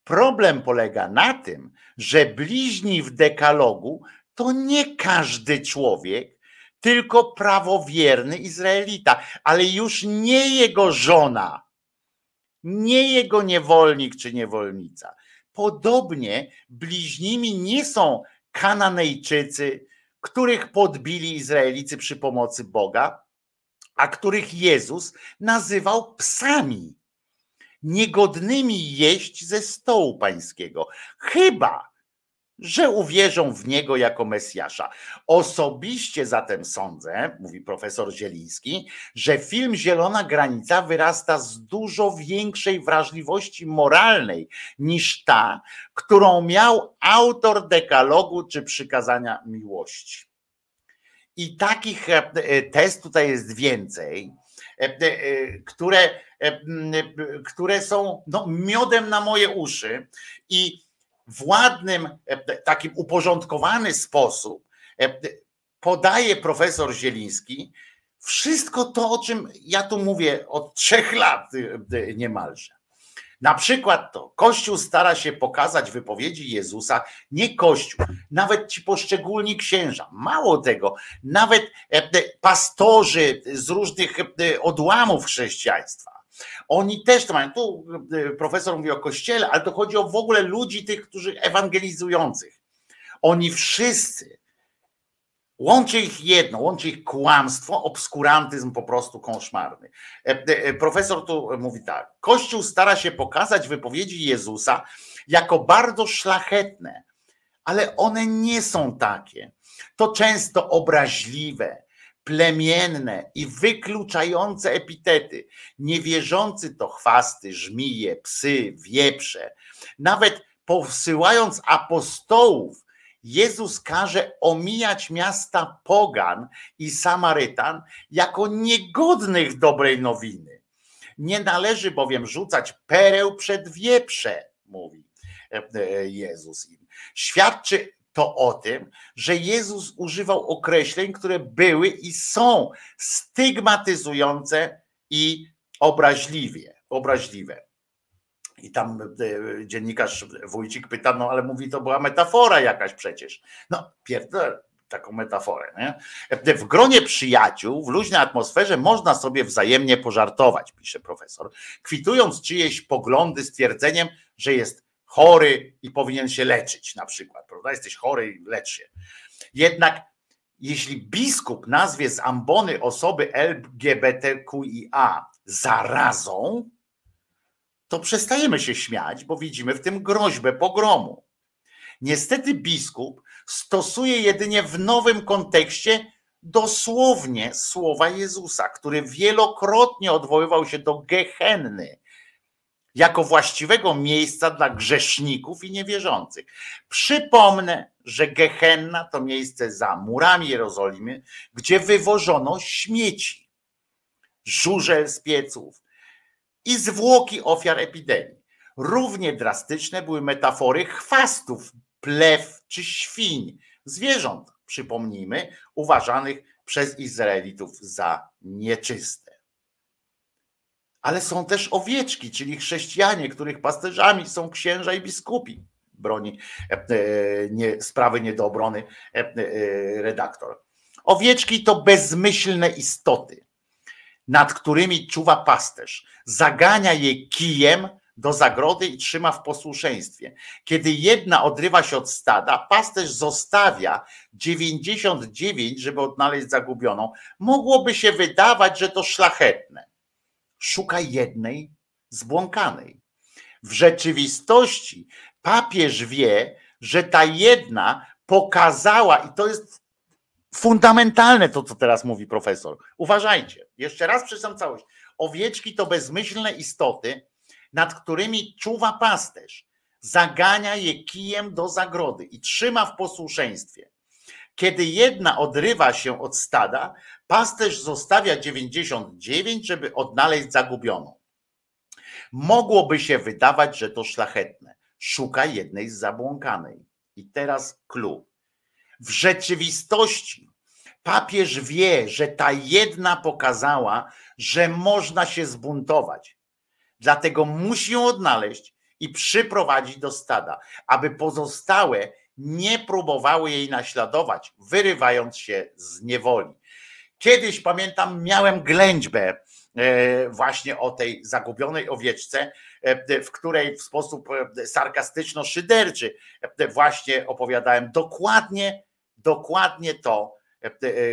Problem polega na tym, że bliźni w dekalogu to nie każdy człowiek, tylko prawowierny Izraelita, ale już nie jego żona, nie jego niewolnik czy niewolnica. Podobnie bliźnimi nie są Kananejczycy, których podbili Izraelicy przy pomocy Boga, a których Jezus nazywał psami, niegodnymi jeść ze stołu pańskiego. Chyba, że uwierzą w niego jako Mesjasza. Osobiście zatem sądzę, mówi profesor Zieliński, że film Zielona Granica wyrasta z dużo większej wrażliwości moralnej niż ta, którą miał autor dekalogu czy przykazania miłości. I takich e, e, test tutaj jest więcej, e, które, które są no, miodem na moje uszy i w ładnym, e, takim uporządkowany sposób e, podaje profesor Zieliński wszystko to, o czym ja tu mówię od trzech lat e, e, niemalże. Na przykład to, Kościół stara się pokazać wypowiedzi Jezusa, nie Kościół, nawet ci poszczególni księża. Mało tego, nawet e, e, pastorzy z różnych e, odłamów chrześcijaństwa. Oni też to mają. Tu e, profesor mówi o kościele, ale to chodzi o w ogóle ludzi, tych, którzy ewangelizujących. Oni wszyscy, łączy ich jedno, łączy ich kłamstwo, obskurantyzm po prostu koszmarny. E, e, Profesor tu mówi tak: Kościół stara się pokazać wypowiedzi Jezusa jako bardzo szlachetne, ale one nie są takie. To często obraźliwe, plemienne i wykluczające epitety. Niewierzący to chwasty, żmije, psy, wieprze. Nawet posyłając apostołów, Jezus każe omijać miasta Pogan i Samarytan jako niegodnych dobrej nowiny. Nie należy bowiem rzucać pereł przed wieprze, mówi e, e, Jezus im. Świadczy to o tym, że Jezus używał określeń, które były i są stygmatyzujące i obraźliwie, obraźliwe. I tam e, dziennikarz Wójcik pyta, no ale mówi, to była metafora jakaś przecież. No, pierdolę taką metaforę. Nie? W gronie przyjaciół, w luźnej atmosferze można sobie wzajemnie pożartować, pisze profesor, kwitując czyjeś poglądy stwierdzeniem, że jest chory i powinien się leczyć na przykład, prawda? Jesteś chory i lecz się. Jednak jeśli biskup nazwie z ambony osoby LGBTQIA zarazą, to przestajemy się śmiać, bo widzimy w tym groźbę pogromu. Niestety biskup stosuje jedynie w nowym kontekście dosłownie słowa Jezusa, który wielokrotnie odwoływał się do Gehenny jako właściwego miejsca dla grzeszników i niewierzących. Przypomnę, że Gehenna to miejsce za murami Jerozolimy, gdzie wywożono śmieci, żurzel z pieców, i zwłoki ofiar epidemii. Równie drastyczne były metafory chwastów, plew czy świń, zwierząt, przypomnijmy, uważanych przez Izraelitów za nieczyste. Ale są też owieczki, czyli chrześcijanie, których pasterzami są księża i biskupi. Broni e, e, nie, sprawy nie do obrony e, redaktor. Owieczki to bezmyślne istoty nad którymi czuwa pasterz. Zagania je kijem do zagrody i trzyma w posłuszeństwie. Kiedy jedna odrywa się od stada, pasterz zostawia 99, żeby odnaleźć zagubioną. Mogłoby się wydawać, że to szlachetne. Szuka jednej zbłąkanej. W rzeczywistości papież wie, że ta jedna pokazała, i to jest fundamentalne to, co teraz mówi profesor. Uważajcie, jeszcze raz przeczytam całość. Owieczki to bezmyślne istoty, nad którymi czuwa pasterz. Zagania je kijem do zagrody i trzyma w posłuszeństwie. Kiedy jedna odrywa się od stada, pasterz zostawia 99, żeby odnaleźć zagubioną. Mogłoby się wydawać, że to szlachetne. Szuka jednej z zabłąkanej. I teraz clue. W rzeczywistości papież wie, że ta jedna pokazała, że można się zbuntować. Dlatego musi ją odnaleźć i przyprowadzić do stada, aby pozostałe nie próbowały jej naśladować, wyrywając się z niewoli. Kiedyś pamiętam, miałem ględźbę e, właśnie o tej zagubionej owieczce, e, w której w sposób e, sarkastyczno-szyderczy właśnie opowiadałem dokładnie dokładnie to,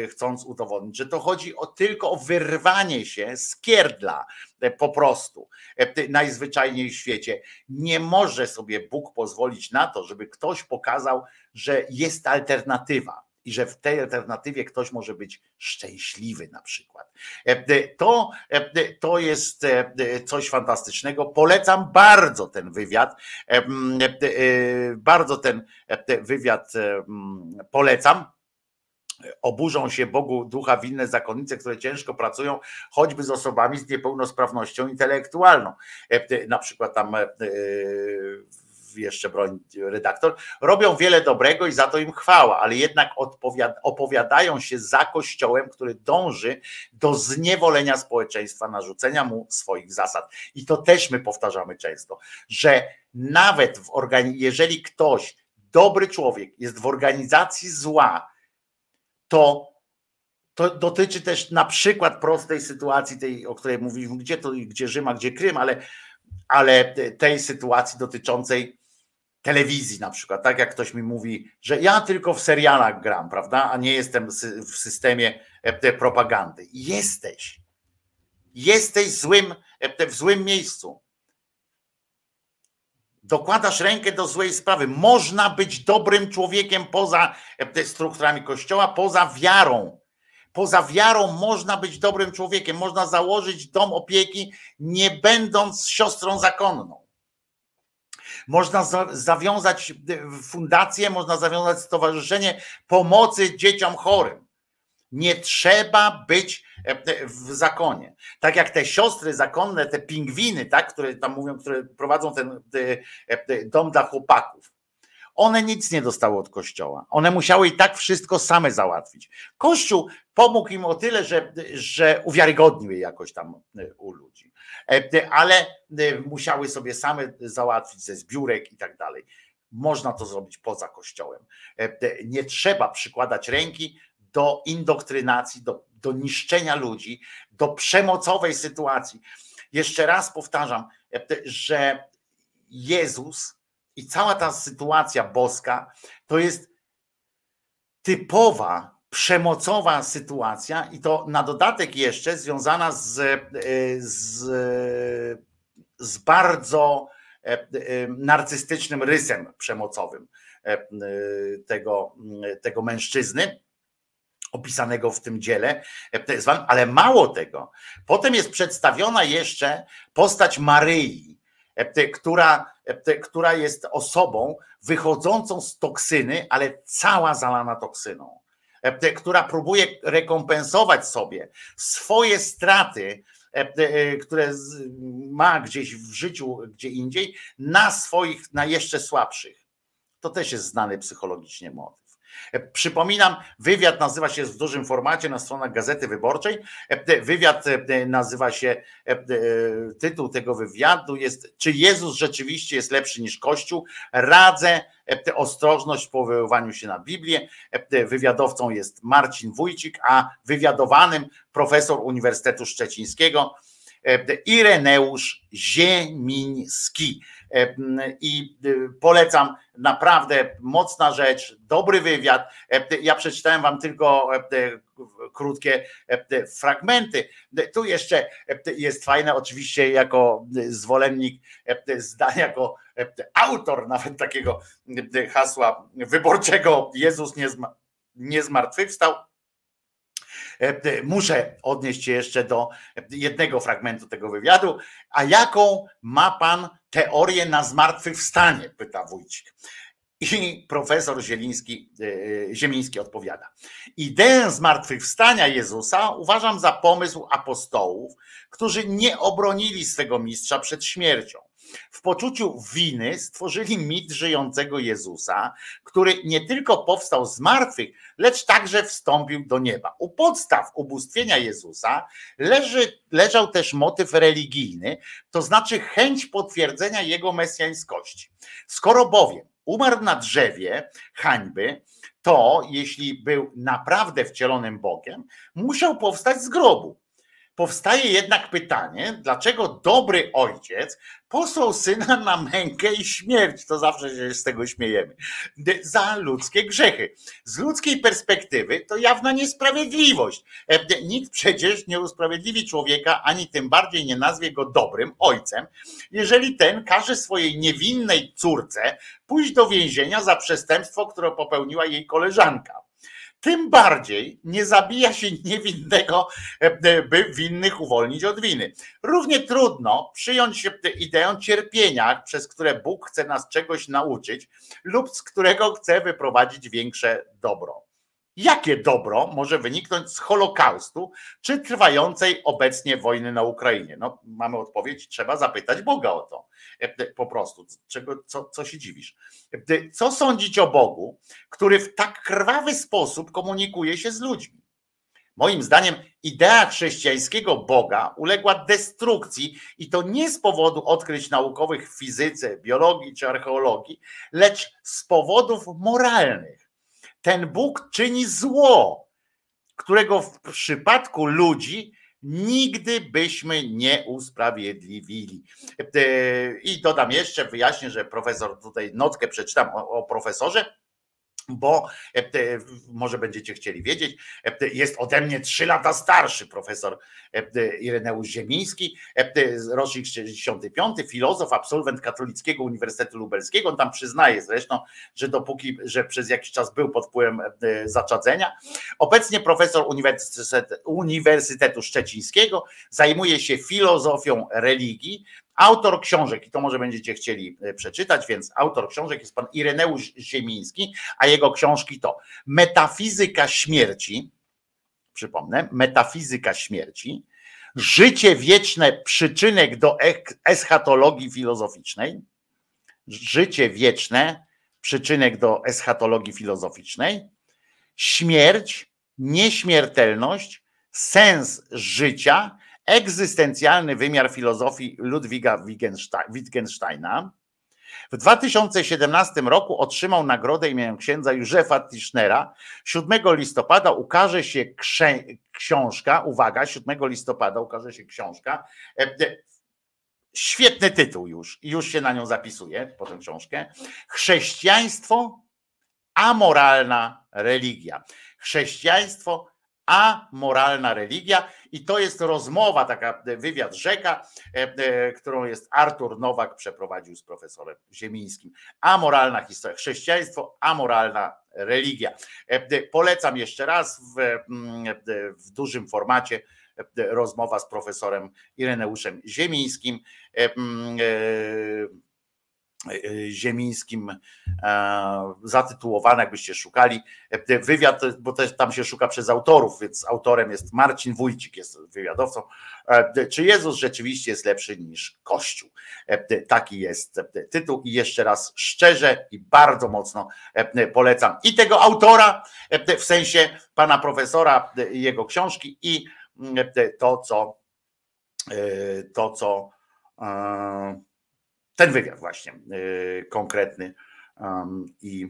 chcąc udowodnić, że to chodzi o, tylko o wyrwanie się z kierdla e, po prostu e, najzwyczajniej w świecie. Nie może sobie Bóg pozwolić na to, żeby ktoś pokazał, że jest alternatywa i że w tej alternatywie ktoś może być szczęśliwy na przykład. E, To, e, to jest e, coś fantastycznego. Polecam bardzo ten wywiad. E, e, Bardzo ten e, wywiad e, polecam oburzą się Bogu ducha winne zakonnice, które ciężko pracują, choćby z osobami z niepełnosprawnością intelektualną. E, Na przykład tam e, jeszcze broń redaktor, robią wiele dobrego i za to im chwała, ale jednak odpowiad- opowiadają się za kościołem, który dąży do zniewolenia społeczeństwa, narzucenia mu swoich zasad. I to też my powtarzamy często, że nawet w organi- jeżeli ktoś, dobry człowiek, jest w organizacji zła, to to dotyczy też na przykład prostej sytuacji, tej, o której mówiliśmy, gdzie to, gdzie Rzym, a gdzie Krym, ale, ale tej sytuacji dotyczącej telewizji na przykład, tak jak ktoś mi mówi, że ja tylko w serialach gram, prawda, a nie jestem w systemie e, propagandy. Jesteś. Jesteś złym, e, w złym miejscu. Dokładasz rękę do złej sprawy. Można być dobrym człowiekiem poza e, strukturami kościoła, poza wiarą. Poza wiarą można być dobrym człowiekiem. Można założyć dom opieki, nie będąc siostrą zakonną. Można za, zawiązać e, fundację, można zawiązać stowarzyszenie pomocy dzieciom chorym. Nie trzeba być w zakonie. Tak jak te siostry zakonne, te pingwiny, tak, które tam mówią, które prowadzą ten e, e, dom dla chłopaków. One nic nie dostały od kościoła. One musiały i tak wszystko same załatwić. Kościół pomógł im o tyle, że, że uwiarygodnił je jakoś tam e, u ludzi. Ale musiały sobie same załatwić ze zbiórek i tak dalej. Można to zrobić poza kościołem. Nie trzeba przykładać ręki do indoktrynacji, do, do niszczenia ludzi, do przemocowej sytuacji. Jeszcze raz powtarzam, że Jezus i cała ta sytuacja boska to jest typowa przemocowa sytuacja i to na dodatek jeszcze związana z, z, z bardzo e, e, narcystycznym rysem przemocowym e, tego, tego mężczyzny opisanego w tym dziele, e, ale mało tego, potem jest przedstawiona jeszcze postać Maryi, e, która, e, która jest osobą wychodzącą z toksyny, ale cała zalana toksyną, która próbuje rekompensować sobie swoje straty, które ma gdzieś w życiu, gdzie indziej, na swoich, na jeszcze słabszych. To też jest znany psychologicznie motyw. E, Przypominam, wywiad nazywa się w dużym formacie na stronach Gazety Wyborczej. E, Wywiad e, nazywa się, tytuł tego wywiadu jest Czy Jezus rzeczywiście jest lepszy niż Kościół? Radzę ostrożność w powoływaniu się na Biblię. Wywiadowcą jest Marcin Wójcik, a wywiadowanym profesor Uniwersytetu Szczecińskiego Ireneusz Ziemiński. I e, polecam naprawdę mocna rzecz, dobry wywiad. E, Ja przeczytałem wam tylko e, krótkie e, fragmenty. Tu jeszcze jest fajne, oczywiście jako zwolennik zdania, jako autor nawet takiego hasła wyborczego Jezus nie, zma, nie zmartwychwstał. E, Muszę odnieść się jeszcze do jednego fragmentu tego wywiadu. A jaką ma pan teorię na zmartwychwstanie? Pyta Wójcik. I profesor Zieliński, e, Ziemiński odpowiada. Ideę zmartwychwstania Jezusa uważam za pomysł apostołów, którzy nie obronili swego mistrza przed śmiercią. W poczuciu winy stworzyli mit żyjącego Jezusa, który nie tylko powstał z martwych, lecz także wstąpił do nieba. U podstaw ubóstwienia Jezusa leży, leżał też motyw religijny, to znaczy chęć potwierdzenia jego mesjańskości. Skoro bowiem umarł na drzewie hańby, to jeśli był naprawdę wcielonym Bogiem, musiał powstać z grobu. Powstaje jednak pytanie, dlaczego dobry ojciec posłał syna na mękę i śmierć, to zawsze się z tego śmiejemy, za ludzkie grzechy. Z ludzkiej perspektywy to jawna niesprawiedliwość. E, Nikt przecież nie usprawiedliwi człowieka, ani tym bardziej nie nazwie go dobrym ojcem, jeżeli ten każe swojej niewinnej córce pójść do więzienia za przestępstwo, które popełniła jej koleżanka. Tym bardziej nie zabija się niewinnego, e, by winnych uwolnić od winy. Równie trudno przyjąć ideę cierpienia, przez które Bóg chce nas czegoś nauczyć lub z którego chce wyprowadzić większe dobro. Jakie dobro może wyniknąć z Holokaustu czy trwającej obecnie wojny na Ukrainie? No, mamy odpowiedź, trzeba zapytać Boga o to. E, Po prostu, czego, co, co się dziwisz? E, Co sądzić o Bogu, który w tak krwawy sposób komunikuje się z ludźmi? Moim zdaniem idea chrześcijańskiego Boga uległa destrukcji i to nie z powodu odkryć naukowych w fizyce, biologii czy archeologii, lecz z powodów moralnych. Ten Bóg czyni zło, którego w przypadku ludzi nigdy byśmy nie usprawiedliwili. E, I dodam jeszcze, wyjaśnię, że profesor tutaj notkę przeczytam o, o profesorze, bo e, może będziecie chcieli wiedzieć, e, jest ode mnie trzy lata starszy profesor e, Ireneusz Ziemiński, rocznik 65, filozof, absolwent Katolickiego Uniwersytetu Lubelskiego. On tam przyznaje zresztą, że dopóki, że przez jakiś czas był pod wpływem zaczadzenia. Obecnie profesor Uniwersytetu Szczecińskiego zajmuje się filozofią religii, Autor książek, i to może będziecie chcieli e, przeczytać, więc autor książek jest pan Ireneusz Ziemiński, a jego książki to Metafizyka śmierci, przypomnę, Metafizyka śmierci, Życie wieczne, przyczynek do eschatologii filozoficznej, Życie wieczne, przyczynek do eschatologii filozoficznej, Śmierć, nieśmiertelność, sens życia, egzystencjalny wymiar filozofii Ludwiga Wittgenstein- Wittgensteina. W 2017 roku otrzymał nagrodę imieniem księdza Józefa Tischnera. 7 listopada ukaże się książka, uwaga, 7 listopada ukaże się książka. e, e, Świetny tytuł już, już się na nią zapisuje, po tę książkę. Chrześcijaństwo, amoralna religia. Chrześcijaństwo, amoralna religia. I to jest rozmowa, taka wywiad rzeka, e, e, którą jest Artur Nowak przeprowadził z profesorem Ziemińskim. Amoralna historia. Chrześcijaństwo, amoralna religia. E, e, Polecam jeszcze raz w, mm, e, w dużym formacie e, rozmowa z profesorem Ireneuszem Ziemińskim. E, Ziemińskim e, zatytułowane, jakbyście szukali e, wywiad, bo też tam się szuka przez autorów, więc autorem jest Marcin Wójcik, jest wywiadowcą. E, Czy Jezus rzeczywiście jest lepszy niż Kościół? Taki jest tytuł i jeszcze raz szczerze i bardzo mocno polecam i tego autora, w sensie pana profesora, jego książki i to, co to, co ten wywiad właśnie yy, konkretny um, i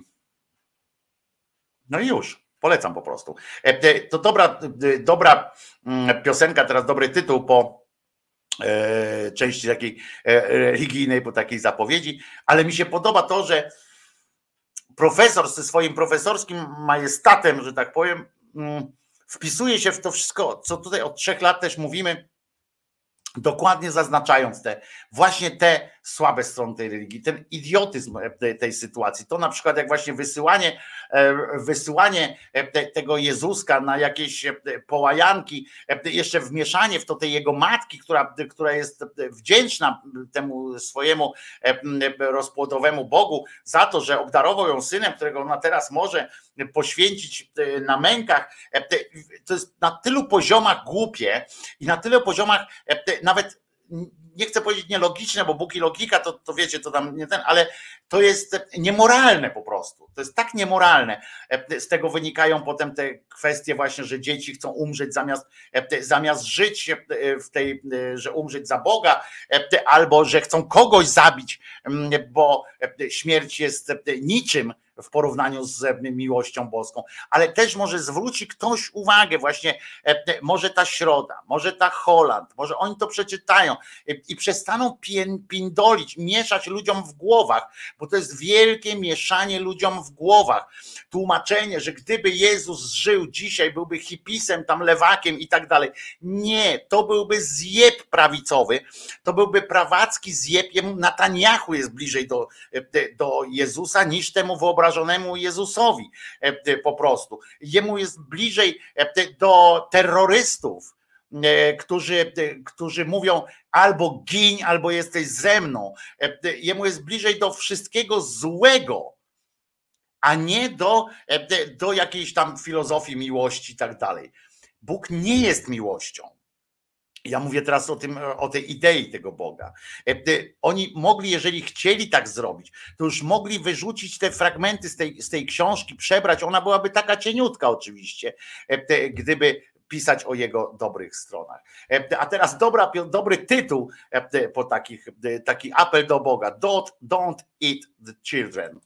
no i już, polecam po prostu. E, e, To dobra, e, dobra mm, piosenka, teraz dobry tytuł po e, części takiej religijnej, po takiej zapowiedzi, ale mi się podoba to, że profesor ze swoim profesorskim majestatem, że tak powiem, mm, wpisuje się w to wszystko, co tutaj od trzech lat też mówimy, dokładnie zaznaczając te właśnie te słabe strony tej religii, ten idiotyzm e, tej, sytuacji. To na przykład jak właśnie wysyłanie, e, wysyłanie e, te, tego Jezuska na jakieś połajanki, jeszcze wmieszanie w to tej jego matki, która, która jest wdzięczna temu swojemu rozpłodowemu Bogu za to, że obdarował ją synem, którego ona teraz może poświęcić na mękach. To jest na tylu poziomach głupie i na tylu poziomach nawet nie chcę powiedzieć nielogiczne, bo Bóg i logika, to, to wiecie, to tam nie ten, ale to jest niemoralne po prostu. To jest tak niemoralne. E, Z tego wynikają potem te kwestie właśnie, że dzieci chcą umrzeć zamiast, e, zamiast żyć e, w tej, że umrzeć za Boga, albo że chcą kogoś zabić, bo śmierć jest niczym w porównaniu z miłością boską, ale też może zwróci ktoś uwagę właśnie, może ta środa, może ta Holand, może oni to przeczytają i przestaną pindolić, mieszać ludziom w głowach, bo to jest wielkie mieszanie ludziom w głowach. Tłumaczenie, że gdyby Jezus żył dzisiaj, byłby hipisem, tam lewakiem i tak dalej. Nie, to byłby zjeb prawicowy, to byłby prawacki zjeb. Netanyahu jest bliżej do, do Jezusa niż temu wyobrażonemu Jezusowi e, po prostu. Jemu jest bliżej e, do terrorystów, e, którzy, którzy mówią albo giń, albo jesteś ze mną. E, Jemu jest bliżej do wszystkiego złego, a nie do, e, do jakiejś tam filozofii miłości i tak dalej. Bóg nie jest miłością. Ja mówię teraz o tym, o tej idei tego Boga. E, e, Oni mogli, jeżeli chcieli tak zrobić, to już mogli wyrzucić te fragmenty z tej, z tej książki, przebrać. Ona byłaby taka cieniutka oczywiście, e, gdyby pisać o jego dobrych stronach. E, A teraz dobra, dobry tytuł e, po takich, taki apel do Boga. Don't, don't eat the children.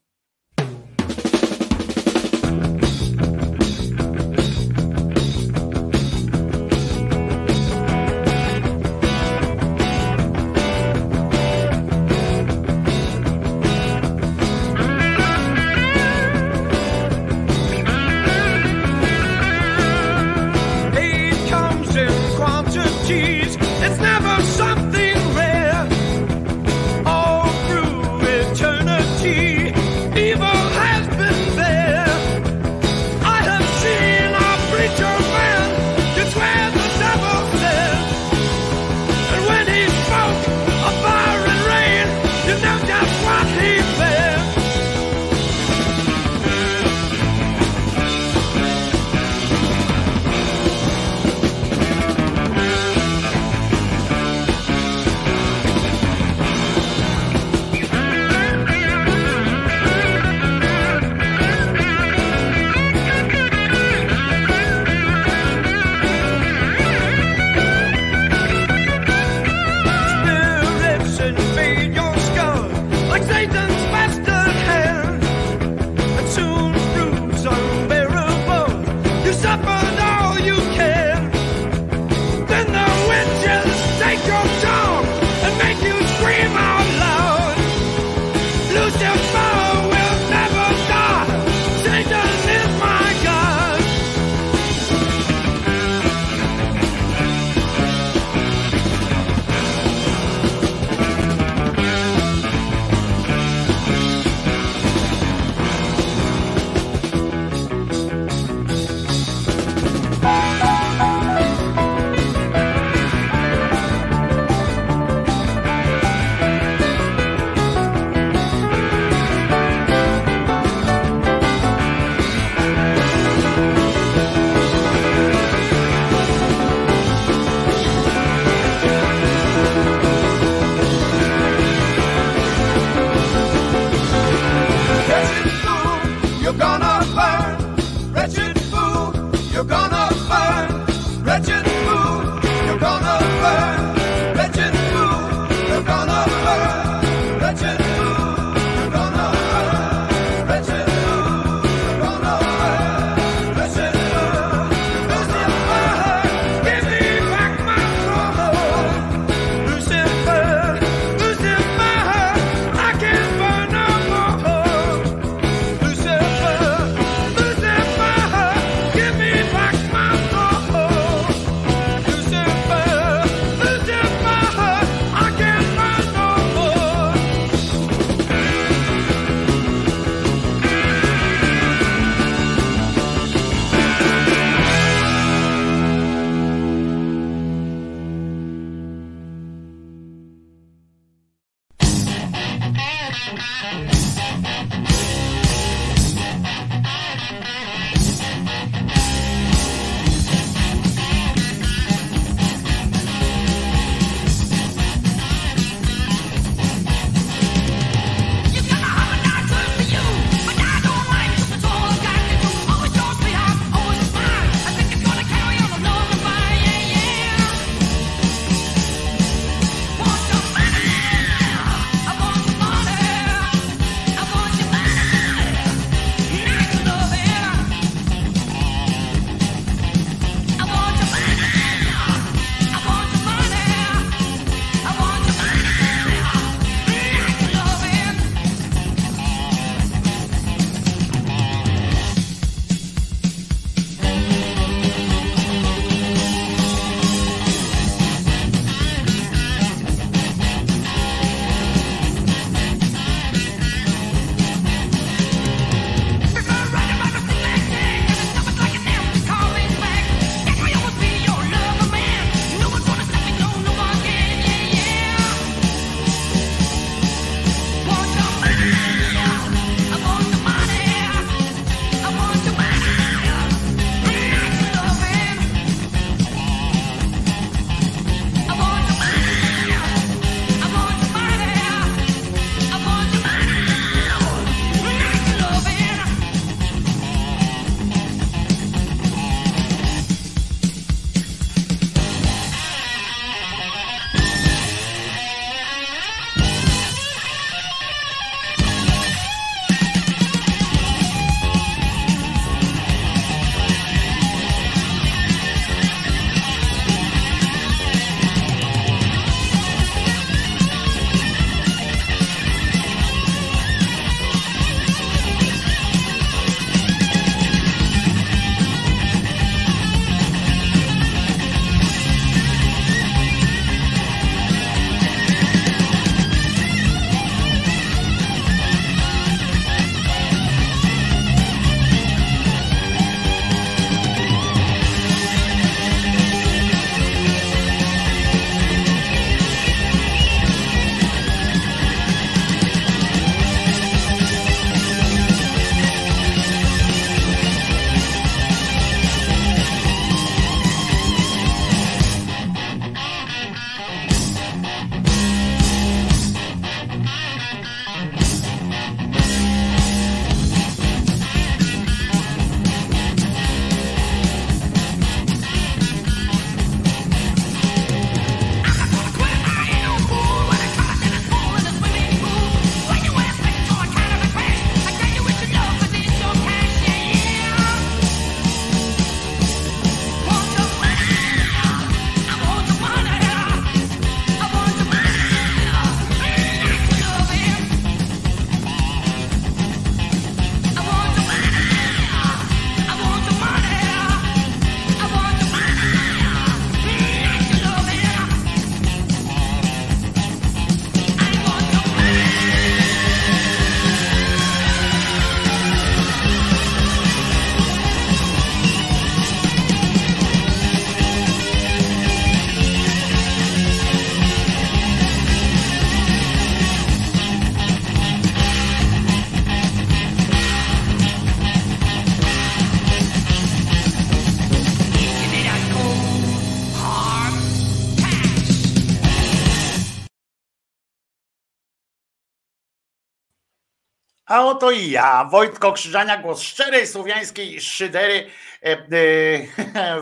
A oto i ja, Wojtko Krzyżania, głos szczerej słowiańskiej szydery e, e,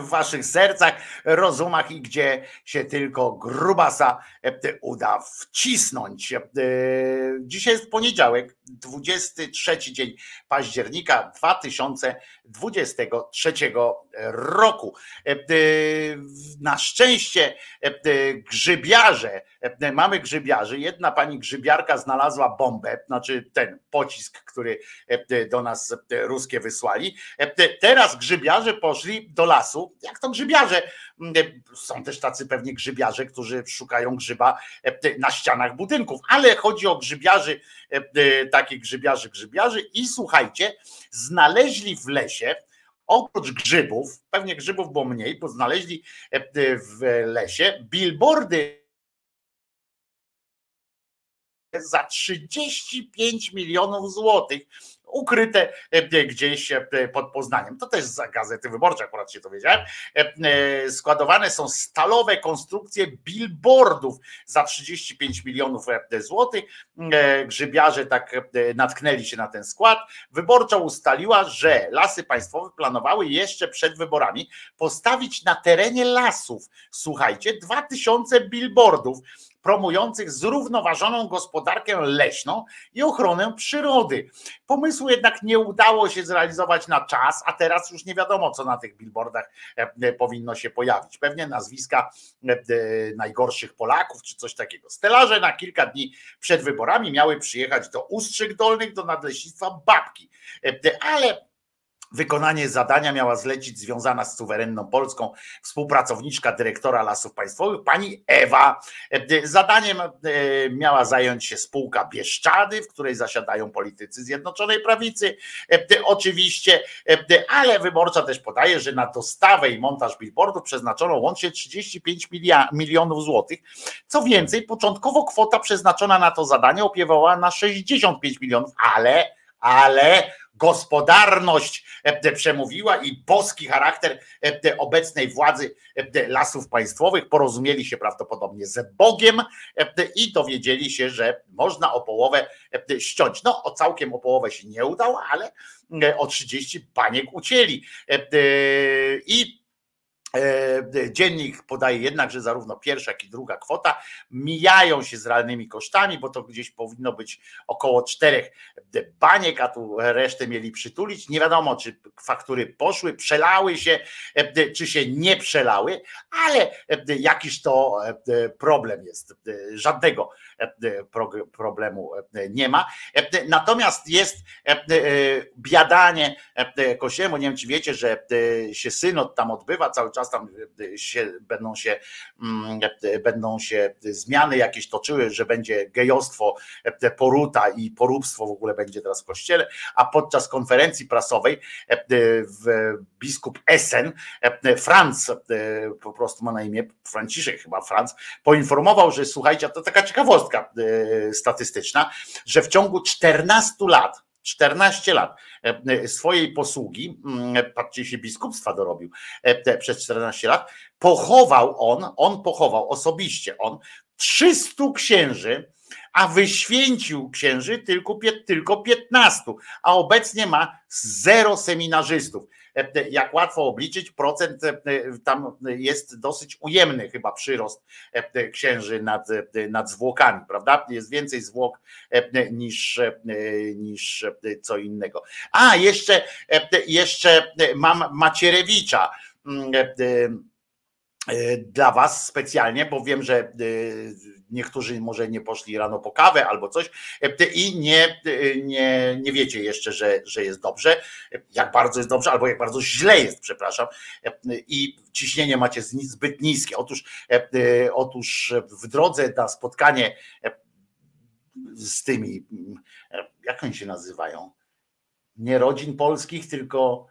w waszych sercach, rozumach i gdzie się tylko grubasa e, uda wcisnąć. Dzisiaj jest poniedziałek, 23 dzień października 2023 roku. Na szczęście grzybiarze, mamy grzybiarzy, jedna pani grzybiarka znalazła bombę, znaczy ten pocisk, który e, do nas e, ruskie wysłali. E, Teraz grzybiarze poszli do lasu. Jak to grzybiarze? Mm, e, Są też tacy pewnie grzybiarze, którzy szukają grzyba e, na ścianach budynków, ale chodzi o grzybiarzy, e, e, takich grzybiarzy, grzybiarzy i słuchajcie, znaleźli w lesie oprócz grzybów, pewnie grzybów było mniej, bo znaleźli e, e, w lesie billboardy za 35 milionów złotych ukryte e, gdzieś e, pod Poznaniem. To też za Gazety Wyborcze akurat się dowiedziałem. E, e, Składowane są stalowe konstrukcje billboardów za 35 milionów e, złotych. E, Grzybiarze tak e, natknęli się na ten skład. Wyborcza ustaliła, że lasy państwowe planowały jeszcze przed wyborami postawić na terenie lasów, słuchajcie, 2000 billboardów promujących zrównoważoną gospodarkę leśną i ochronę przyrody. Pomysłu jednak nie udało się zrealizować na czas, a teraz już nie wiadomo, co na tych billboardach e, e, powinno się pojawić. Pewnie nazwiska e, najgorszych Polaków czy coś takiego. Stelaże na kilka dni przed wyborami miały przyjechać do Ustrzyk Dolnych, do Nadleśnictwa Babki, ale Wykonanie zadania miała zlecić związana z suwerenną Polską współpracowniczka dyrektora Lasów Państwowych, pani Ewa. E, Zadaniem e, miała zająć się spółka Bieszczady, w której zasiadają politycy Zjednoczonej Prawicy. E, Oczywiście, e, ale wyborcza też podaje, że na dostawę i montaż billboardów przeznaczono łącznie 35 milia- milionów złotych. Co więcej, początkowo kwota przeznaczona na to zadanie opiewała na 65 milionów, ale, ale gospodarność e, przemówiła i boski charakter e, obecnej władzy e, lasów państwowych porozumieli się prawdopodobnie ze Bogiem i dowiedzieli się, że można o połowę ściąć. No, o całkiem o połowę się nie udało, ale o 30 paniek ucięli. I E, Dziennik podaje jednak, że zarówno pierwsza, jak i druga kwota mijają się z realnymi kosztami, bo to gdzieś powinno być około czterech baniek, a tu resztę mieli przytulić. Nie wiadomo, czy faktury poszły, przelały się, e, czy się nie przelały, ale e, jakiś to problem jest. Żadnego problemu nie ma. Natomiast jest biadanie Kościoła. Nie wiem, czy wiecie, że się synod tam odbywa cały czas tam się, będą, się, mm, będą się zmiany jakieś toczyły, że będzie gejostwo, poruta i poróbstwo w ogóle będzie teraz w kościele, a podczas konferencji prasowej biskup Essen, Franz, po prostu ma na imię Franciszek chyba Franz, poinformował, że słuchajcie, to taka ciekawostka e, statystyczna, że w ciągu 14 lat 14 lat e, swojej posługi, mm, patrzcie się biskupstwa dorobił e, przez 14 lat, pochował on, on pochował osobiście on 300 księży, a wyświęcił księży tylko, tylko 15, a obecnie ma zero seminarzystów. E, Jak łatwo obliczyć, procent e, tam jest dosyć ujemny chyba przyrost e, księży nad, nad zwłokami, prawda? Jest więcej zwłok e, niż, e, niż e, co innego. A, jeszcze, e, jeszcze mam Macierewicza. E, Dla Was specjalnie, bo wiem, że e, niektórzy może nie poszli rano po kawę albo coś e, i nie, nie, nie wiecie jeszcze, że, że jest dobrze, jak bardzo jest dobrze, albo jak bardzo źle jest, przepraszam, i ciśnienie macie zbyt niskie. Otóż, otóż w drodze na spotkanie z tymi, mm, jak oni się nazywają? Nie rodzin polskich, tylko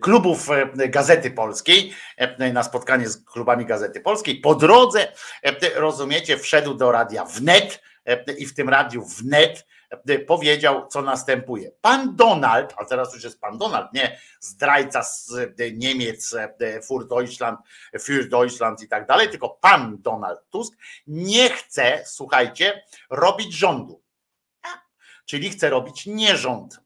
klubów e, Gazety Polskiej, e, na spotkanie z klubami Gazety Polskiej. Po drodze, e, rozumiecie, wszedł do radia wnet e, i w tym radiu wnet e, powiedział, co następuje. Pan Donald, a teraz już jest pan Donald, nie zdrajca z e, Niemiec, e, für Deutschland, für Deutschland i tak dalej, tylko pan Donald Tusk nie chce, słuchajcie, robić rządu. czyli chce robić nierząd.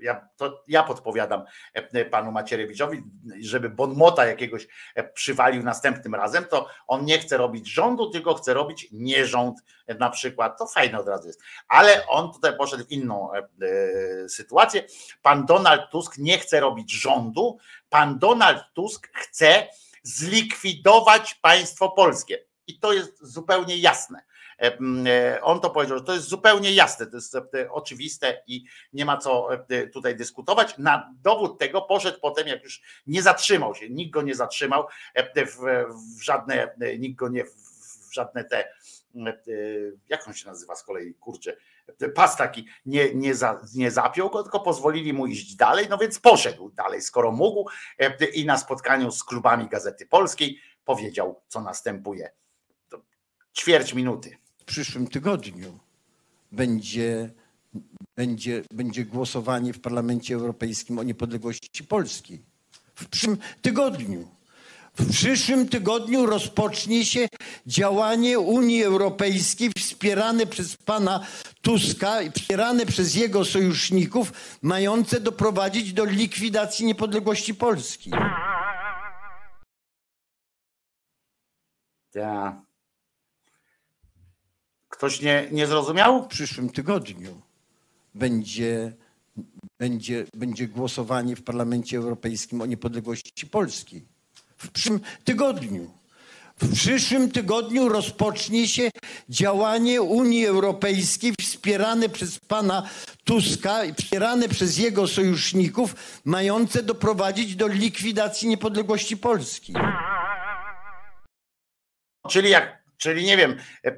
Ja, to ja podpowiadam e, panu Macierewiczowi, żeby Bonmota jakiegoś e, przywalił następnym razem, to on nie chce robić rządu, tylko chce robić nierząd e, na przykład. To fajne od razu jest. Ale on tutaj poszedł w inną sytuację. Pan Donald Tusk nie chce robić rządu, pan Donald Tusk chce zlikwidować państwo polskie. I to jest zupełnie jasne. E, e, On to powiedział, że to jest zupełnie jasne, to jest e, oczywiste i nie ma co tutaj dyskutować. Na dowód tego poszedł potem, jak już nie zatrzymał się, nikt go nie zatrzymał, w, żadne, nikt go nie w żadne te, jak on się nazywa z kolei, kurczę, pas taki nie, nie, za, nie zapiął go, tylko pozwolili mu iść dalej, no więc poszedł dalej, skoro mógł i na spotkaniu z klubami Gazety Polskiej powiedział, co następuje. Ćwierć minuty. Przyszłym tygodniu będzie, będzie, będzie głosowanie w Parlamencie Europejskim o niepodległości Polski. W przyszłym tygodniu. W przyszłym tygodniu rozpocznie się działanie Unii Europejskiej wspierane przez pana Tuska i wspierane przez jego sojuszników, mające doprowadzić do likwidacji niepodległości Polski. Ja. Ktoś nie, nie zrozumiał? W przyszłym tygodniu będzie, będzie, będzie głosowanie w Parlamencie Europejskim o niepodległości Polski. W przyszłym tygodniu. W przyszłym tygodniu rozpocznie się działanie Unii Europejskiej wspierane przez pana Tuska i wspierane przez jego sojuszników, mające doprowadzić do likwidacji niepodległości Polski. Czyli jak, czyli nie wiem, e,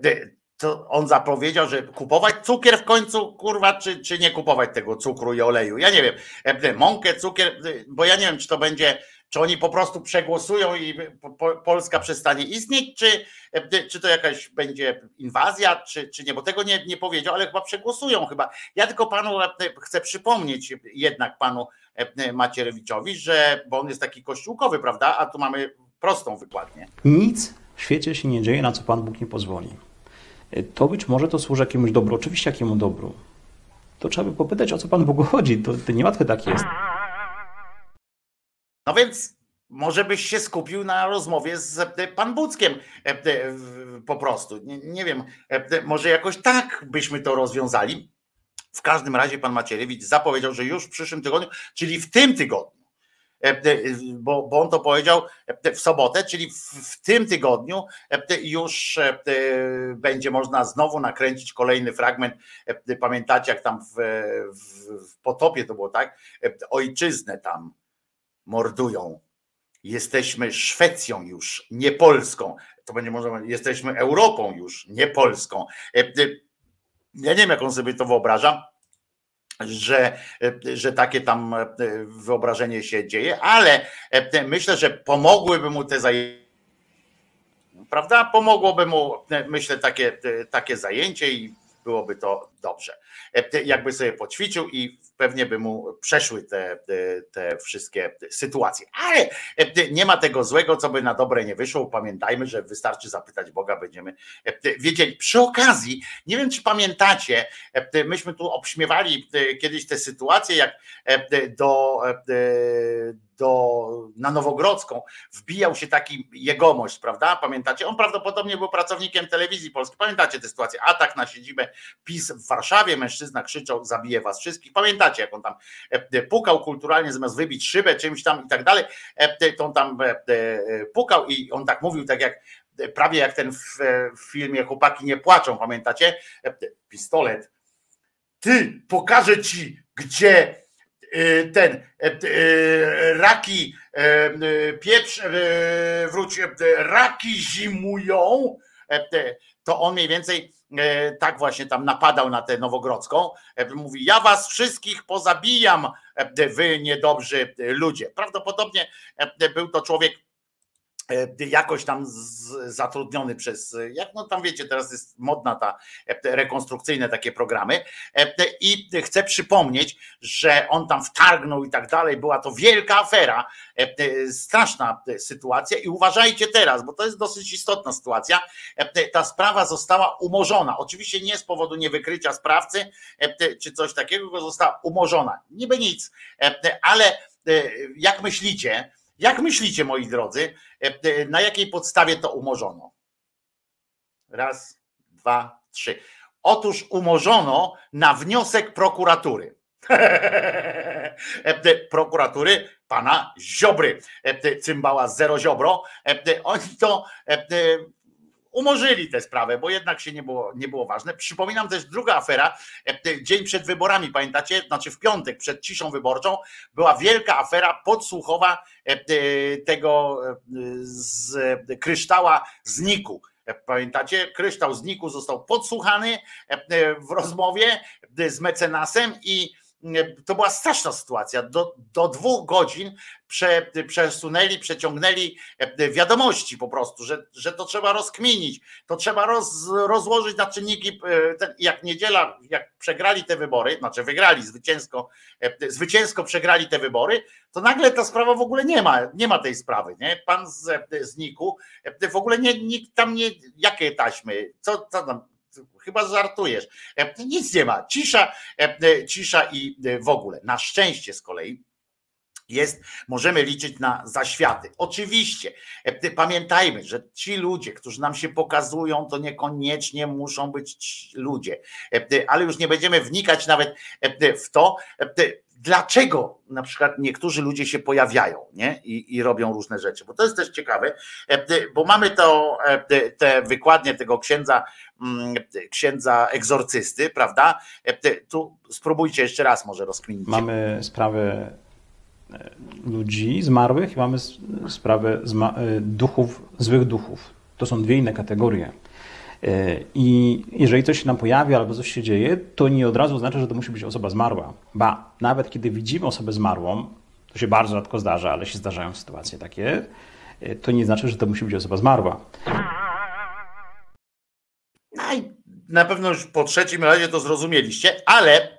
to on zapowiedział, że kupować cukier w końcu, kurwa, czy, czy nie kupować tego cukru i oleju. Ja nie wiem, mąkę, cukier, bo ja nie wiem, czy to będzie, czy oni po prostu przegłosują i po- po- Polska przestanie istnieć, czy, czy to jakaś będzie inwazja, czy, czy nie, bo tego nie, nie powiedział, ale chyba przegłosują chyba. Ja tylko panu chcę przypomnieć jednak panu Macierewiczowi, że, bo on jest taki kościółkowy, prawda, a tu mamy prostą wykładnię. Nic w świecie się nie dzieje, na co Pan Bóg nie pozwoli. To być może to służy jakiemuś dobru, oczywiście jakiemu dobru. To trzeba by popytać, o co Pan Bogu chodzi. To, to niełatwe tak jest. No więc może byś się skupił na rozmowie z e, pan Buckiem e, e, po prostu. Nie, nie wiem, może jakoś tak byśmy to rozwiązali. W każdym razie pan Macierewicz zapowiedział, że już w przyszłym tygodniu, czyli w tym tygodniu, bo, bo on to powiedział e, w sobotę, czyli w, tym tygodniu e, już e, będzie można znowu nakręcić kolejny fragment. E, Pamiętacie, jak tam w, w, w potopie to było tak? E, Ojczyznę tam mordują. Jesteśmy Szwecją już, nie Polską. To będzie można jesteśmy Europą już, nie Polską. E, e, Ja nie wiem, jak on sobie to wyobraża, że, że takie tam e, wyobrażenie się dzieje, ale e, myślę, że pomogłyby mu te zajęcia. Prawda? Pomogłoby mu, e, myślę, takie, takie zajęcie i byłoby to dobrze. E, Jakby sobie poćwiczył i pewnie by mu przeszły te, te, te wszystkie sytuacje. Ale e, nie ma tego złego, co by na dobre nie wyszło. Pamiętajmy, że wystarczy zapytać Boga, będziemy e, wiedzieli. Przy okazji, nie wiem, czy pamiętacie, e, myśmy tu obśmiewali e, kiedyś te sytuacje, jak e, do, e, do, na Nowogrodzką wbijał się taki jegomość, prawda? Pamiętacie? On prawdopodobnie był pracownikiem telewizji polskiej. Pamiętacie tę sytuację? Atak na siedzibę PiS w Warszawie, mężczyzna krzyczał, zabije was wszystkich. Pamiętacie, jak on tam e, pukał kulturalnie, zamiast wybić szybę czymś tam i tak dalej, e, to on tam e, e, pukał i on tak mówił, tak jak prawie jak ten w, filmie Chłopaki nie płaczą, pamiętacie? E, Pistolet. Ty, pokażę ci, gdzie e, ten e, e, raki e, e, pieprz, e, wróć, e, raki zimują, e, to on mniej więcej e, tak właśnie tam napadał na tę Nowogrodzką. E, Mówi, ja was wszystkich pozabijam, e, wy niedobrzy ludzie. Prawdopodobnie e, był to człowiek e, jakoś tam zatrudniony przez, e, jak no tam wiecie, teraz jest modna ta e, rekonstrukcyjne takie programy e, i chcę przypomnieć, że on tam wtargnął i tak dalej, była to wielka afera, e, straszna e, sytuacja i uważajcie teraz, bo to jest dosyć istotna sytuacja, e, ta sprawa została umorzona, oczywiście nie z powodu niewykrycia sprawcy e, czy coś takiego, została umorzona, niby nic, e, ale e, jak myślicie, jak myślicie, moi drodzy, e, e, na jakiej podstawie to umorzono? Raz, dwa, trzy. Otóż umorzono na wniosek prokuratury. E, prokuratury pana Ziobry, cymbała zero ziobro. Oni to umorzyli tę sprawę, bo jednak się nie było, nie było ważne. Przypominam też druga afera, dzień przed wyborami, pamiętacie? Znaczy w piątek przed ciszą wyborczą była wielka afera podsłuchowa e, tego e, z e, kryształa zniku. Pamiętacie, kryształ zniku został podsłuchany w rozmowie z mecenasem i to była straszna sytuacja. Do, do dwóch godzin prze, przesunęli, przeciągnęli e, wiadomości po prostu, że, że to trzeba rozkminić, to trzeba roz, rozłożyć na czynniki. e, jak niedziela, jak przegrali te wybory, znaczy wygrali zwycięsko, e, zwycięsko przegrali te wybory, to nagle ta sprawa w ogóle nie ma, nie ma tej sprawy, nie? Pan z, z Niku, w ogóle nie, nikt tam nie, jakie taśmy, co, co tam, chyba żartujesz, E, nic nie ma, cisza, e, cisza i e, w ogóle. Na szczęście z kolei jest, możemy liczyć na zaświaty. Oczywiście, e, pamiętajmy, że ci ludzie, którzy nam się pokazują, to niekoniecznie muszą być ludzie, E, ale już nie będziemy wnikać nawet e, w to, e, dlaczego na przykład niektórzy ludzie się pojawiają nie? I, i robią różne rzeczy, bo to jest też ciekawe, e, bo mamy to, e, te wykładnie tego księdza, mm, księdza egzorcysty, prawda? E, Tu spróbujcie jeszcze raz może rozkminić. Mamy sprawę ludzi zmarłych i mamy s- sprawę zma- e, duchów, złych duchów. To są dwie inne kategorie. E, I jeżeli coś się nam pojawia albo coś się dzieje, to nie od razu oznacza, że to musi być osoba zmarła. Ba, nawet kiedy widzimy osobę zmarłą, to się bardzo rzadko zdarza, ale się zdarzają sytuacje takie, e, to nie znaczy, że to musi być osoba zmarła. No i na pewno już po trzecim razie to zrozumieliście, ale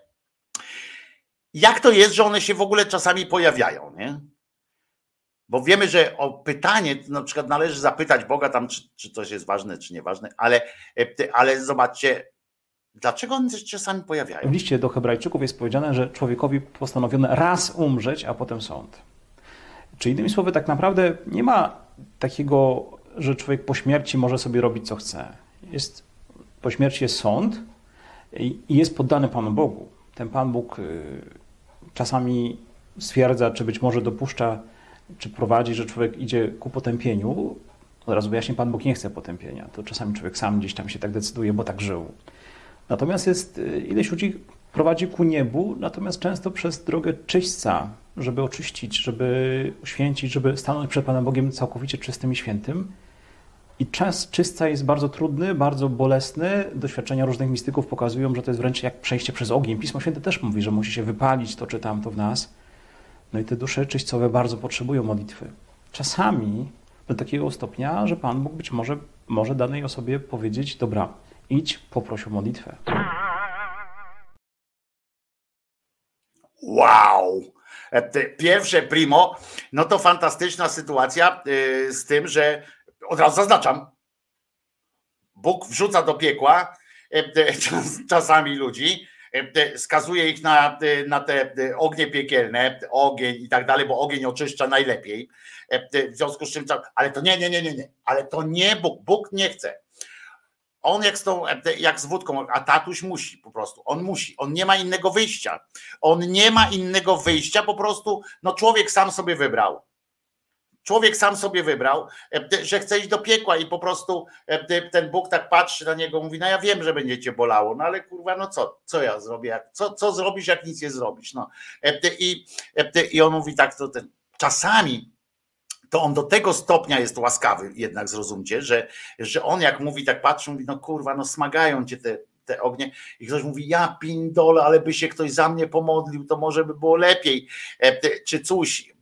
jak to jest, że one się w ogóle czasami pojawiają, nie? Bo wiemy, że o pytanie na przykład należy zapytać Boga tam, czy, czy coś jest ważne, czy nieważne, ale, e, ale zobaczcie, dlaczego one się czasami pojawiają? W liście do Hebrajczyków jest powiedziane, że człowiekowi postanowiono raz umrzeć, a potem sąd. Czy innymi słowy, tak naprawdę nie ma takiego, że człowiek po śmierci może sobie robić co chce. Jest, po śmierci jest sąd i jest poddany Panu Bogu. Ten Pan Bóg y, czasami stwierdza, czy być może dopuszcza, czy prowadzi, że człowiek idzie ku potępieniu. Od razu wyjaśnię, Pan Bóg nie chce potępienia. To czasami człowiek sam gdzieś tam się tak decyduje, bo tak żył. Natomiast jest y, ileś ludzi prowadzi ku niebu, natomiast często przez drogę czyśćca, żeby oczyścić, żeby uświęcić, żeby stanąć przed Panem Bogiem całkowicie czystym i świętym. I czas czyśćca jest bardzo trudny, bardzo bolesny. Doświadczenia różnych mistyków pokazują, że to jest wręcz jak przejście przez ogień. Pismo Święte też mówi, że musi się wypalić to czy tamto w nas. No i te dusze czyśćcowe bardzo potrzebują modlitwy. Czasami do takiego stopnia, że Pan Bóg być może może danej osobie powiedzieć, dobra, idź, poproś o modlitwę. Wow! E, Pierwsze primo, no to fantastyczna sytuacja y, z tym, że od razu zaznaczam, Bóg wrzuca do piekła e, czas- czasami ludzi, e, skazuje ich na, te- na te e, ognie piekielne, ogień i tak dalej, bo ogień oczyszcza najlepiej. E, W związku z czym, ale to nie, nie, nie, nie, nie, ale to nie Bóg, Bóg nie chce. On jak z, tą, e, jak z wódką, a tatuś musi po prostu, on musi, on nie ma innego wyjścia. On nie ma innego wyjścia, po prostu no człowiek sam sobie wybrał. Człowiek sam sobie wybrał, e, że chce iść do piekła i po prostu e, ten Bóg tak patrzy na niego, mówi, no ja wiem, że będzie cię bolało, no ale kurwa, no co, co ja zrobię, co, co zrobisz, jak nic nie zrobisz, no. E, I, I on mówi tak, to ten, czasami to on do tego stopnia jest łaskawy, jednak zrozumcie, że, że on jak mówi, tak patrzy, mówi, no kurwa, no smagają cię te, te ognie i ktoś mówi, ja pindole, ale by się ktoś za mnie pomodlił, to może by było lepiej, czy coś,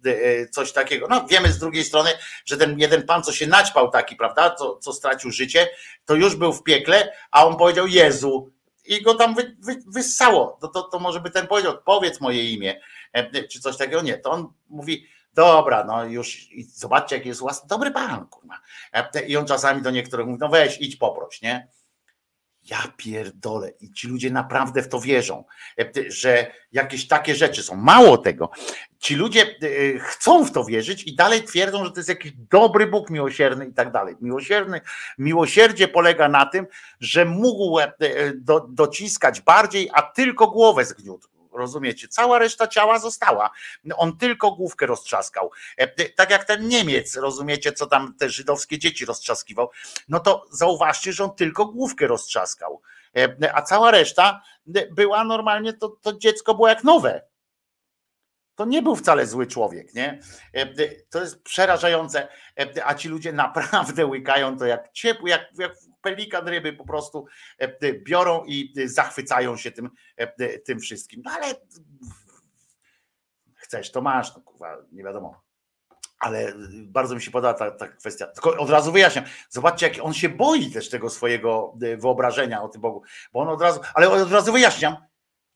coś takiego. No wiemy z drugiej strony, że ten jeden pan, co się naćpał taki, prawda, co, co stracił życie, to już był w piekle, a on powiedział Jezu i go tam wy, wy, wyssało. To, to, to może by ten powiedział, powiedz moje imię, e, czy coś takiego. Nie, to on mówi, dobra, no już zobaczcie, jaki jest łasny, dobry pan, kurwa. E, I on czasami do niektórych mówi, no weź, idź poproś, nie? Ja pierdolę i ci ludzie naprawdę w to wierzą, e, że jakieś takie rzeczy są. Mało tego, ci ludzie e, chcą w to wierzyć i dalej twierdzą, że to jest jakiś dobry Bóg miłosierny i tak dalej. Miłosierny, miłosierdzie polega na tym, że mógł e, do, dociskać bardziej, a tylko głowę zgniótł. Rozumiecie? Cała reszta ciała została. On tylko główkę roztrzaskał. E, Tak jak ten Niemiec, rozumiecie, co tam te żydowskie dzieci roztrzaskiwał. No to zauważcie, że on tylko główkę roztrzaskał. E, A cała reszta była normalnie, to, to dziecko było jak nowe. To nie był wcale zły człowiek, nie? E, To jest przerażające, E, a ci ludzie naprawdę łykają to jak ciepły, jak, jak pelikan ryby po prostu e, biorą i zachwycają się tym, e, tym wszystkim. No ale chcesz, to masz, no kurwa, nie wiadomo. Ale bardzo mi się podoba ta, ta kwestia. Tylko od razu wyjaśniam. Zobaczcie, jak on się boi też tego swojego e, wyobrażenia o tym Bogu. Bo on od razu, ale od razu wyjaśniam.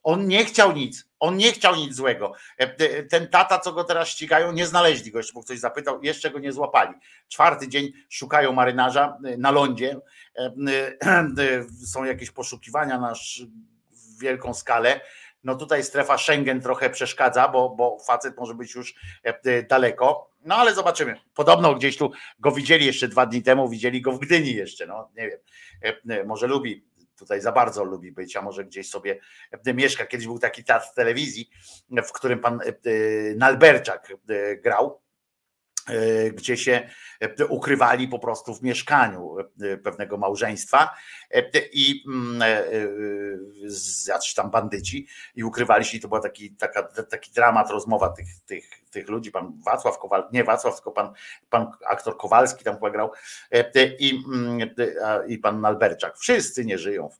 On nie chciał nic. On nie chciał nic złego. E, Ten tata, co go teraz ścigają, nie znaleźli go. Jeszcze mu ktoś zapytał, jeszcze go nie złapali. Czwarty dzień szukają marynarza e, na lądzie. E, Są jakieś poszukiwania na wielką skalę. No tutaj strefa Schengen trochę przeszkadza, bo, bo facet może być już daleko. No ale zobaczymy. Podobno gdzieś tu go widzieli jeszcze dwa dni temu, widzieli go w Gdyni jeszcze. No nie wiem. Może lubi tutaj za bardzo lubi być, a może gdzieś sobie e, mieszka. Kiedyś był taki teatr telewizji, w którym pan e, Nalberczak e, grał, e, gdzie się e, ukrywali po prostu w mieszkaniu e, pewnego małżeństwa. E, i mm, e, e, jacyś tam bandyci i ukrywali się. I to był taki, taka, taki dramat, rozmowa tych, tych, tych ludzi, pan Wacław Kowal, nie Wacław, tylko pan, pan aktor Kowalski tam grał. E, e, i, mm, e, i pan Nalberczak. Wszyscy nie żyją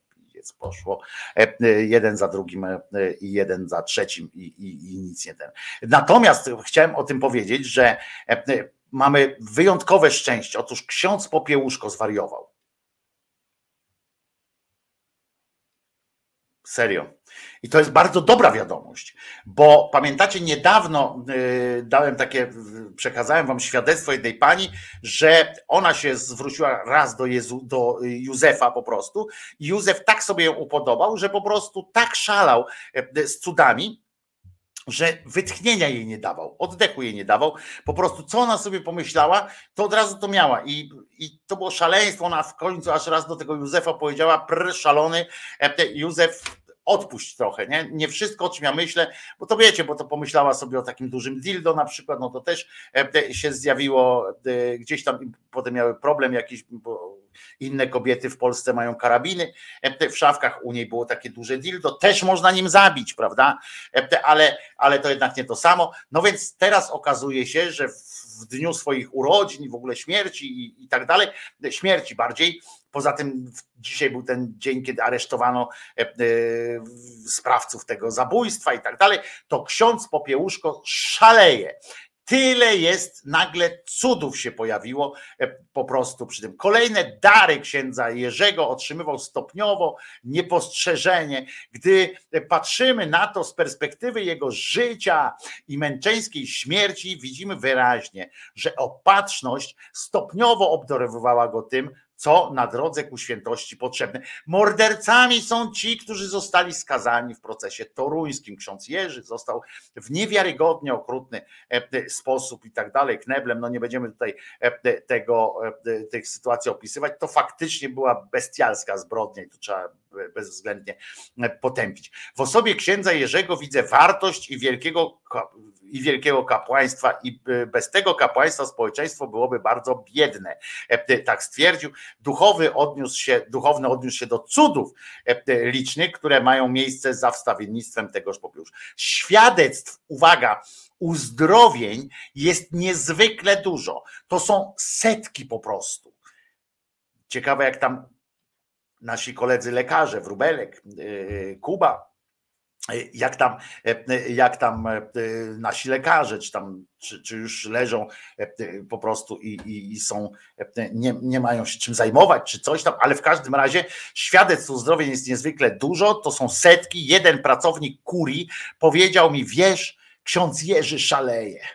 poszło. E, e, Jeden za drugim e, i jeden za trzecim i, i, i nic nie ten. Natomiast chciałem o tym powiedzieć, że mamy wyjątkowe szczęście. Otóż ksiądz Popiełuszko zwariował. Serio. I to jest bardzo dobra wiadomość, bo pamiętacie, niedawno y, dałem takie, przekazałem wam świadectwo jednej pani, że ona się zwróciła raz do, Jezu, do Józefa po prostu. i Józef tak sobie ją upodobał, że po prostu tak szalał e, z cudami, że wytchnienia jej nie dawał, oddechu jej nie dawał. Po prostu co ona sobie pomyślała, to od razu to miała. I, i to było szaleństwo. Ona w końcu aż raz do tego Józefa powiedziała: Prr, szalony, e, Józef, odpuść trochę, nie? Nie wszystko, o czym ja myślę, bo to wiecie, bo to pomyślała sobie o takim dużym dildo na przykład, no to też e, się zjawiło e, gdzieś tam, potem miały problem jakiś, bo inne kobiety w Polsce mają karabiny e, w szafkach, u niej było takie duże dildo, też można nim zabić, prawda? E, Ale, ale to jednak nie to samo. No więc teraz okazuje się, że w dniu swoich urodzin w ogóle śmierci i, i tak dalej, śmierci bardziej. Poza tym dzisiaj był ten dzień, kiedy aresztowano e, e, sprawców tego zabójstwa i tak dalej, to ksiądz Popiełuszko szaleje. Tyle jest, nagle cudów się pojawiło e, po prostu przy tym. Kolejne dary księdza Jerzego otrzymywał stopniowo, niepostrzeżenie. Gdy patrzymy na to z perspektywy jego życia i męczeńskiej śmierci, widzimy wyraźnie, że opatrzność stopniowo obdarowywała go tym, co na drodze ku świętości potrzebne. Mordercami są ci, którzy zostali skazani w procesie toruńskim. Ksiądz Jerzy został w niewiarygodnie okrutny e, sposób i tak dalej, kneblem, no nie będziemy tutaj e, tego, e, tych sytuacji opisywać, to faktycznie była bestialska zbrodnia i to trzeba bezwzględnie potępić. W osobie księdza Jerzego widzę wartość i wielkiego, i wielkiego kapłaństwa i e, bez tego kapłaństwa społeczeństwo byłoby bardzo biedne. E, Tak stwierdził. Duchowy odniósł się, duchowny odniósł się do cudów e, licznych, które mają miejsce za wstawiennictwem tegoż popiołu. Świadectw, uwaga, uzdrowień jest niezwykle dużo. To są setki po prostu. Ciekawe, jak tam nasi koledzy lekarze, Wróbelek, yy, Kuba, jak tam, jak tam nasi lekarze, czy tam, czy, czy już leżą po prostu i, i, i są, nie, nie mają się czym zajmować, czy coś tam, ale w każdym razie świadectw uzdrowień jest niezwykle dużo, to są setki. Jeden pracownik kurii powiedział mi, wiesz, ksiądz Jerzy szaleje.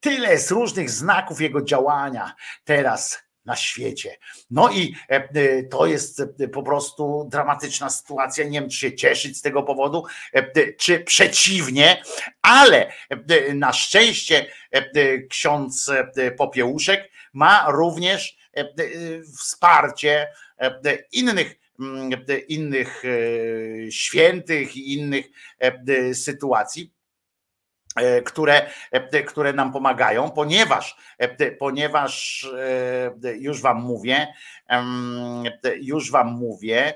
Tyle jest różnych znaków jego działania teraz na świecie. No i e, e, to jest e, po prostu dramatyczna sytuacja. Nie wiem, czy się cieszyć z tego powodu, czy przeciwnie, ale na szczęście ksiądz Popiełuszek ma również wsparcie innych mm, innych świętych i innych sytuacji które, e, które nam pomagają, ponieważ, e, ponieważ już wam mówię, już wam mówię,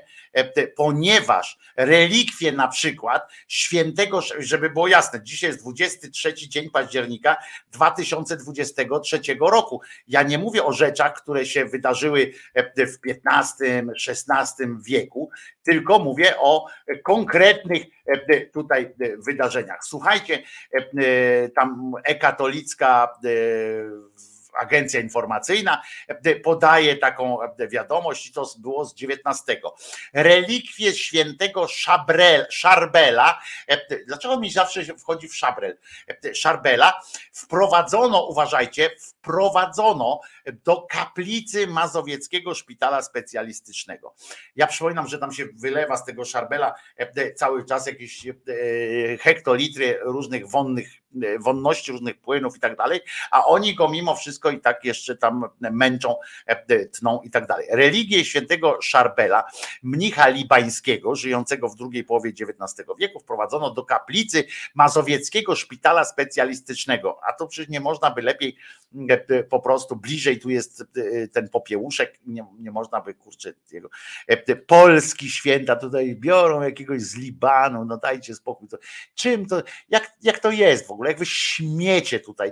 ponieważ relikwie na przykład świętego, żeby było jasne, dzisiaj jest 23 dzień października 2023 roku. Ja nie mówię o rzeczach, które się wydarzyły w XV-XVI wieku, tylko mówię o konkretnych tutaj widarzeniach. Słuchajcie, tam ekatolicka agencja informacyjna podaje taką wiadomość i to było z 19. Relikwie świętego Szabrel, Szarbela, dlaczego mi zawsze wchodzi w Szabrel? Szarbela wprowadzono, uważajcie, wprowadzono do kaplicy Mazowieckiego Szpitala Specjalistycznego. Ja przypominam, że tam się wylewa z tego Szarbela cały czas jakieś hektolitry różnych wonnych wonności różnych płynów i tak dalej, a oni go mimo wszystko i tak jeszcze tam męczą, tną i tak dalej. Religię świętego Szarbela, mnicha libańskiego, żyjącego w drugiej połowie XIX wieku, wprowadzono do kaplicy Mazowieckiego Szpitala Specjalistycznego, a to przecież nie można by lepiej po prostu bliżej tu jest ten popiełuszek, nie, nie można by kurczę jego polski święta tutaj biorą jakiegoś z Libanu, no dajcie spokój. Czym to, jak, jak to jest w ogóle? Jak wy śmiecie tutaj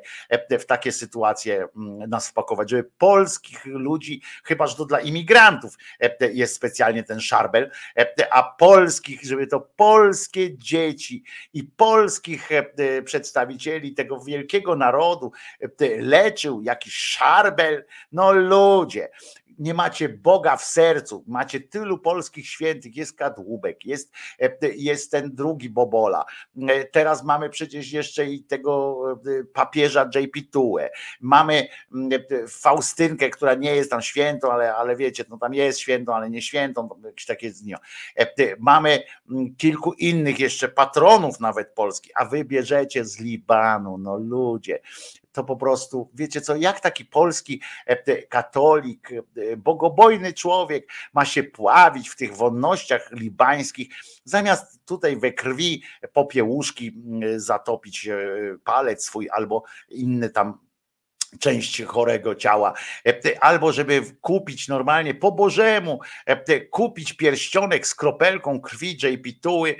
w takie sytuacje nas wpakować, żeby polskich ludzi, chyba że to dla imigrantów jest specjalnie ten szarbel, a polskich, żeby to polskie dzieci i polskich przedstawicieli tego wielkiego narodu leczył jakiś szarbel, no ludzie, nie macie Boga w sercu, macie tylu polskich świętych, jest Kadłubek, jest, jest ten drugi Bobola, teraz mamy przecież jeszcze i tego papieża JP Tue, mamy Faustynkę, która nie jest tam świętą, ale, ale wiecie, no tam jest świętą, ale nie świętą, jakieś takie dni. Mamy kilku innych jeszcze patronów nawet Polski, a wy bierzecie z Libanu, no ludzie, to po prostu, wiecie co, jak taki polski katolik, bogobojny człowiek ma się pławić w tych wonnościach libańskich, zamiast tutaj we krwi popiełuszki zatopić palec swój albo inny tam część chorego ciała, albo żeby kupić normalnie po Bożemu, kupić pierścionek z kropelką krwi J-pituły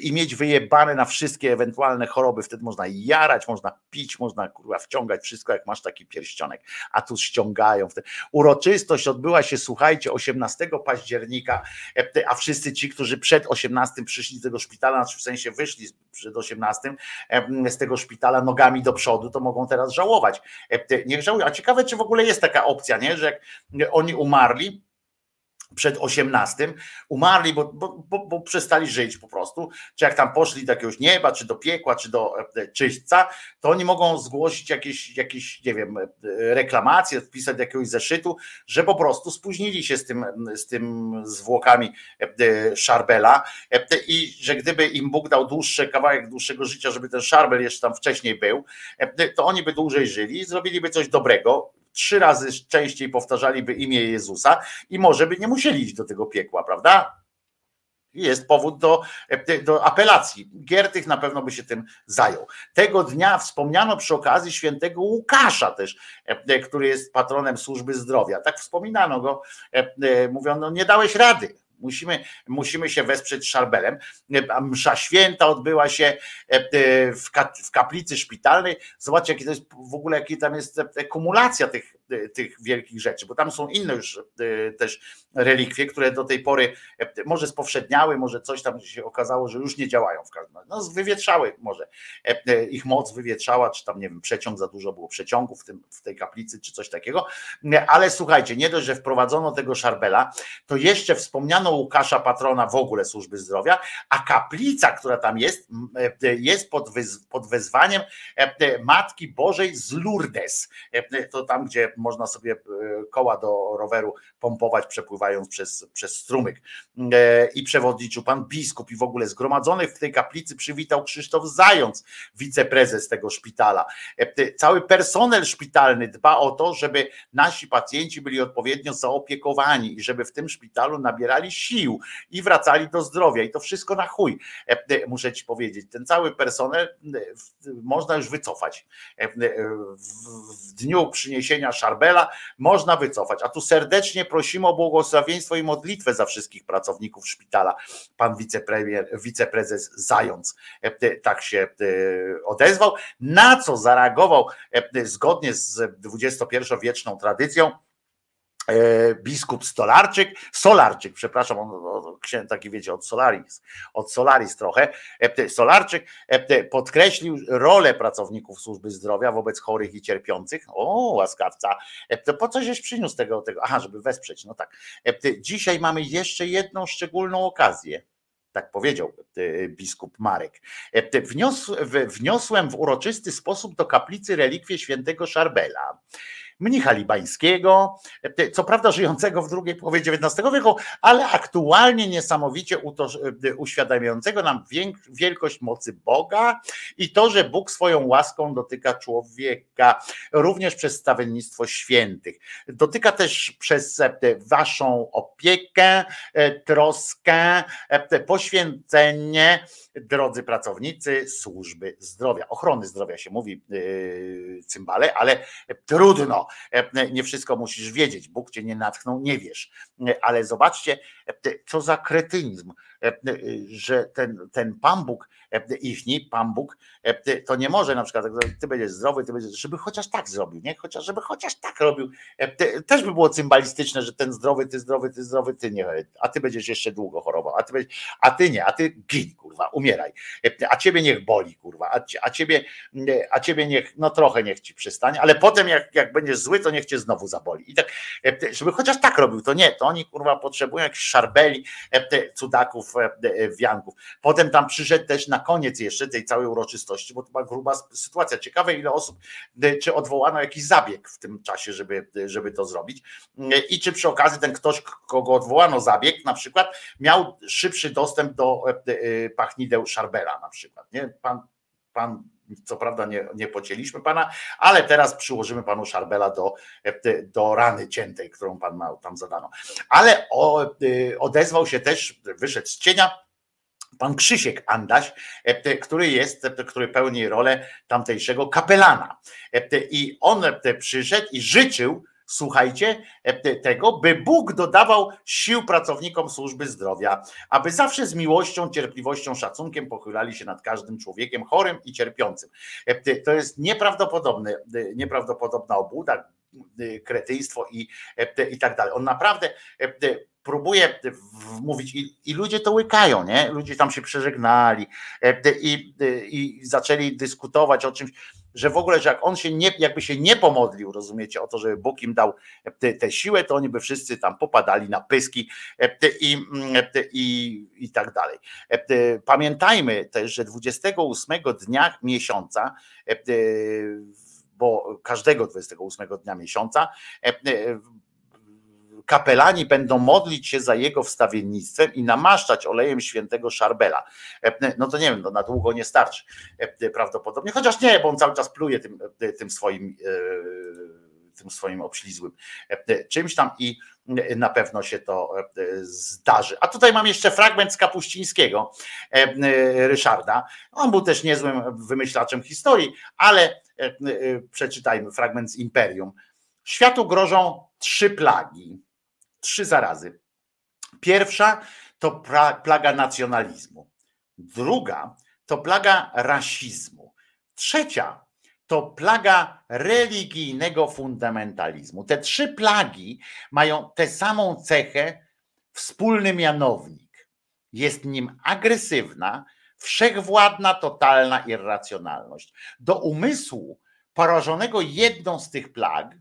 i mieć wyjebane na wszystkie ewentualne choroby. Wtedy można jarać, można pić, można kurwa wciągać wszystko, jak masz taki pierścionek. A tu ściągają. Uroczystość odbyła się, słuchajcie, 18 października, a wszyscy ci, którzy przed 18 przyszli z tego szpitala, znaczy w sensie wyszli przed 18 z tego szpitala nogami do przodu, to mogą teraz żałować niech żałują. A ciekawe, czy w ogóle jest taka opcja, nie? że jak oni umarli, przed 18 umarli, bo, bo, bo, bo, przestali żyć po prostu, czy jak tam poszli do jakiegoś nieba, czy do piekła, czy do e, czyśćca, to oni mogą zgłosić jakieś, jakieś nie wiem, reklamacje, wpisać do jakiegoś zeszytu, że po prostu spóźnili się z tym, z tym zwłokami e, Szarbela i że gdyby im Bóg dał dłuższy kawałek dłuższego życia, żeby ten Szarbel jeszcze tam wcześniej był, to oni by dłużej żyli, zrobiliby coś dobrego, trzy razy częściej powtarzaliby imię Jezusa i może by nie musieli iść do tego piekła, prawda? Jest powód do, do apelacji. Giertych na pewno by się tym zajął. Tego dnia wspomniano przy okazji świętego Łukasza też, który jest patronem służby zdrowia. Tak wspominano go, mówiono, nie dałeś rady Musimy, musimy się wesprzeć Szarbelem. Msza święta odbyła się e, e, w, ka- w kaplicy szpitalnej. Zobaczcie, jakie to jest w ogóle, jaki tam jest e, kumulacja tych, tych wielkich rzeczy, bo tam są inne już e, też relikwie, które do tej pory e, może spowszedniały, może coś tam się okazało, że już nie działają w każdym razie. No, wywietrzały może. E, e, Ich moc wywietrzała, czy tam nie wiem, przeciąg za dużo było przeciągów w, tym, w tej kaplicy, czy coś takiego. Ale słuchajcie, nie dość, że wprowadzono tego szarbela, to jeszcze wspomniano Łukasza, patrona w ogóle służby zdrowia, a kaplica, która tam jest, e, jest pod, pod wezwaniem e, e, Matki Bożej z Lourdes. E, To tam, gdzie można sobie e, koła do roweru pompować, przepływając przez, przez strumyk. E, I przewodniczył pan biskup i w ogóle zgromadzonych w tej kaplicy przywitał Krzysztof Zając, wiceprezes tego szpitala. E, Cały personel szpitalny dba o to, żeby nasi pacjenci byli odpowiednio zaopiekowani i żeby w tym szpitalu nabierali sił i wracali do zdrowia. I to wszystko na chuj, muszę ci powiedzieć. Ten cały personel można już wycofać. W dniu przyniesienia szarbela można wycofać. A tu serdecznie prosimy o błogosławieństwo i modlitwę za wszystkich pracowników szpitala. Pan wicepremier, wiceprezes Zając e, e, tak się e, odezwał, na co zareagował zgodnie z XXI-wieczną tradycją biskup Stolarczyk, Solarczyk, przepraszam, on, on, taki wiecie, od Solaris, od Solaris trochę, e, Solarczyk e, podkreślił rolę pracowników służby zdrowia wobec chorych i cierpiących. O, łaskawca, E, po co żeś przyniósł tego, tego? Aha, żeby wesprzeć, no tak. E, Dzisiaj mamy jeszcze jedną szczególną okazję. Tak powiedział e, biskup Marek. E, wniosłem w uroczysty sposób do kaplicy relikwie świętego Szarbela mnicha libańskiego, e, co prawda żyjącego w drugiej połowie XIX wieku, ale aktualnie niesamowicie e, uświadamiającego nam wielkość mocy Boga i to, że Bóg swoją łaską dotyka człowieka, również przez stawiennictwo świętych. Dotyka też przez e, waszą opiekę, troskę, poświęcenie, drodzy pracownicy służby zdrowia, ochrony zdrowia się mówi, yy, cymbale, ale trudno, nie wszystko musisz wiedzieć, Bóg cię nie natchnął, nie wiesz, ale zobaczcie, co za kretynizm, że ten, ten Pan Bóg, e, ichni Pan Bóg, e, to nie może na przykład, jak ty będziesz zdrowy, ty będziesz, żeby chociaż tak zrobił, nie? Chociaż, żeby chociaż tak robił, E, te- też by było cymbalistyczne, że ten zdrowy, ty zdrowy, ty zdrowy, ty nie, a ty będziesz jeszcze długo chorował, a ty, będziesz, a ty nie, a ty gin, kurwa, umieraj, E, a ciebie niech boli, kurwa, a, a ciebie, a ciebie niech, no trochę niech ci przystanie, ale potem jak, jak będziesz zły, to niech cię znowu zaboli. I tak, e, żeby chociaż tak robił, to nie, to oni kurwa potrzebują jakichś szarbeli, e, cudaków, e, e, wianków. Potem tam przyszedł też na koniec jeszcze tej całej uroczystości, bo to była gruba sytuacja. Ciekawe ile osób, e, czy odwołano jakiś zabieg w tym czasie, żeby, żeby to zrobić E, i czy przy okazji ten ktoś, kogo odwołano zabieg na przykład, miał szybszy dostęp do e, e, pachnideł Szarbela na przykład, nie? Pan, pan co prawda nie, nie pocięliśmy pana, ale teraz przyłożymy panu Szarbela do, e, do rany ciętej, którą pan ma tam zadano. Ale o, e, odezwał się też, wyszedł z cienia pan Krzysiek Andaś, e, który jest, który pełni rolę tamtejszego kapelana. I on przyszedł i życzył, słuchajcie, e, te- tego, by Bóg dodawał sił pracownikom służby zdrowia, aby zawsze z miłością, cierpliwością, szacunkiem pochylali się nad każdym człowiekiem chorym i cierpiącym. E, To jest nieprawdopodobne, e, nieprawdopodobna obłuda, kretyństwo i, i tak dalej. On naprawdę próbuje mówić i, i ludzie to łykają, nie? Ludzie tam się przeżegnali i, i zaczęli dyskutować o czymś, że w ogóle, że jak on się nie, jakby się nie pomodlił, rozumiecie, o to, żeby Bóg im dał tę te siłę, to oni by wszyscy tam popadali na pyski e, i, mm, te- i, i tak dalej. E, Pamiętajmy też, że 28 dnia miesiąca, e, bo każdego 28 dnia miesiąca, e, e, kapelani będą modlić się za jego wstawiennictwem i namaszczać olejem świętego Szarbela. E, No to nie wiem, no na długo nie starczy e, prawdopodobnie, chociaż nie, bo on cały czas pluje tym, e, tym swoim tym swoim obślizłym czymś tam i na pewno się to zdarzy. A tutaj mam jeszcze fragment z Kapuścińskiego Ryszarda. On był też niezłym wymyślaczem historii, ale przeczytajmy fragment z Imperium. Światu grożą trzy plagi, trzy zarazy. Pierwsza to plaga nacjonalizmu. Druga to plaga rasizmu. Trzecia to plaga religijnego fundamentalizmu. Te trzy plagi mają tę samą cechę, wspólny mianownik. Jest nim agresywna, wszechwładna, totalna irracjonalność. Do umysłu porażonego jedną z tych plag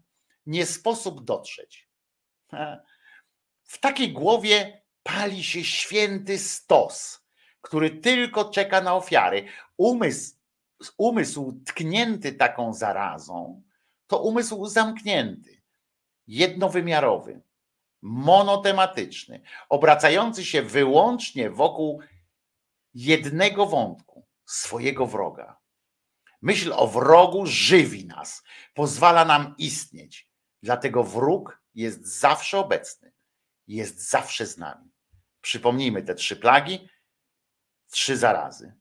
nie sposób dotrzeć. W takiej głowie pali się święty stos, który tylko czeka na ofiary. Umysł, umysł tknięty taką zarazą to umysł zamknięty, jednowymiarowy, monotematyczny, obracający się wyłącznie wokół jednego wątku swojego wroga. Myśl o wrogu żywi nas, pozwala nam istnieć. Dlatego wróg jest zawsze obecny, jest zawsze z nami. Przypomnijmy te trzy plagi, trzy zarazy.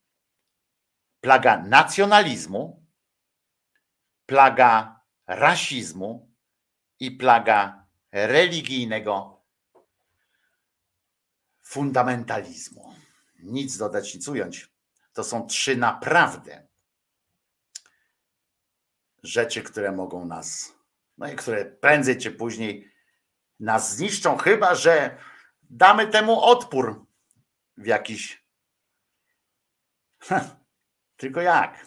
Plaga nacjonalizmu, plaga rasizmu i plaga religijnego fundamentalizmu. Nic dodać, nic ująć. To są trzy naprawdę rzeczy, które mogą nas, no i które prędzej czy później nas zniszczą, chyba że damy temu odpór w jakiś. Tylko jak?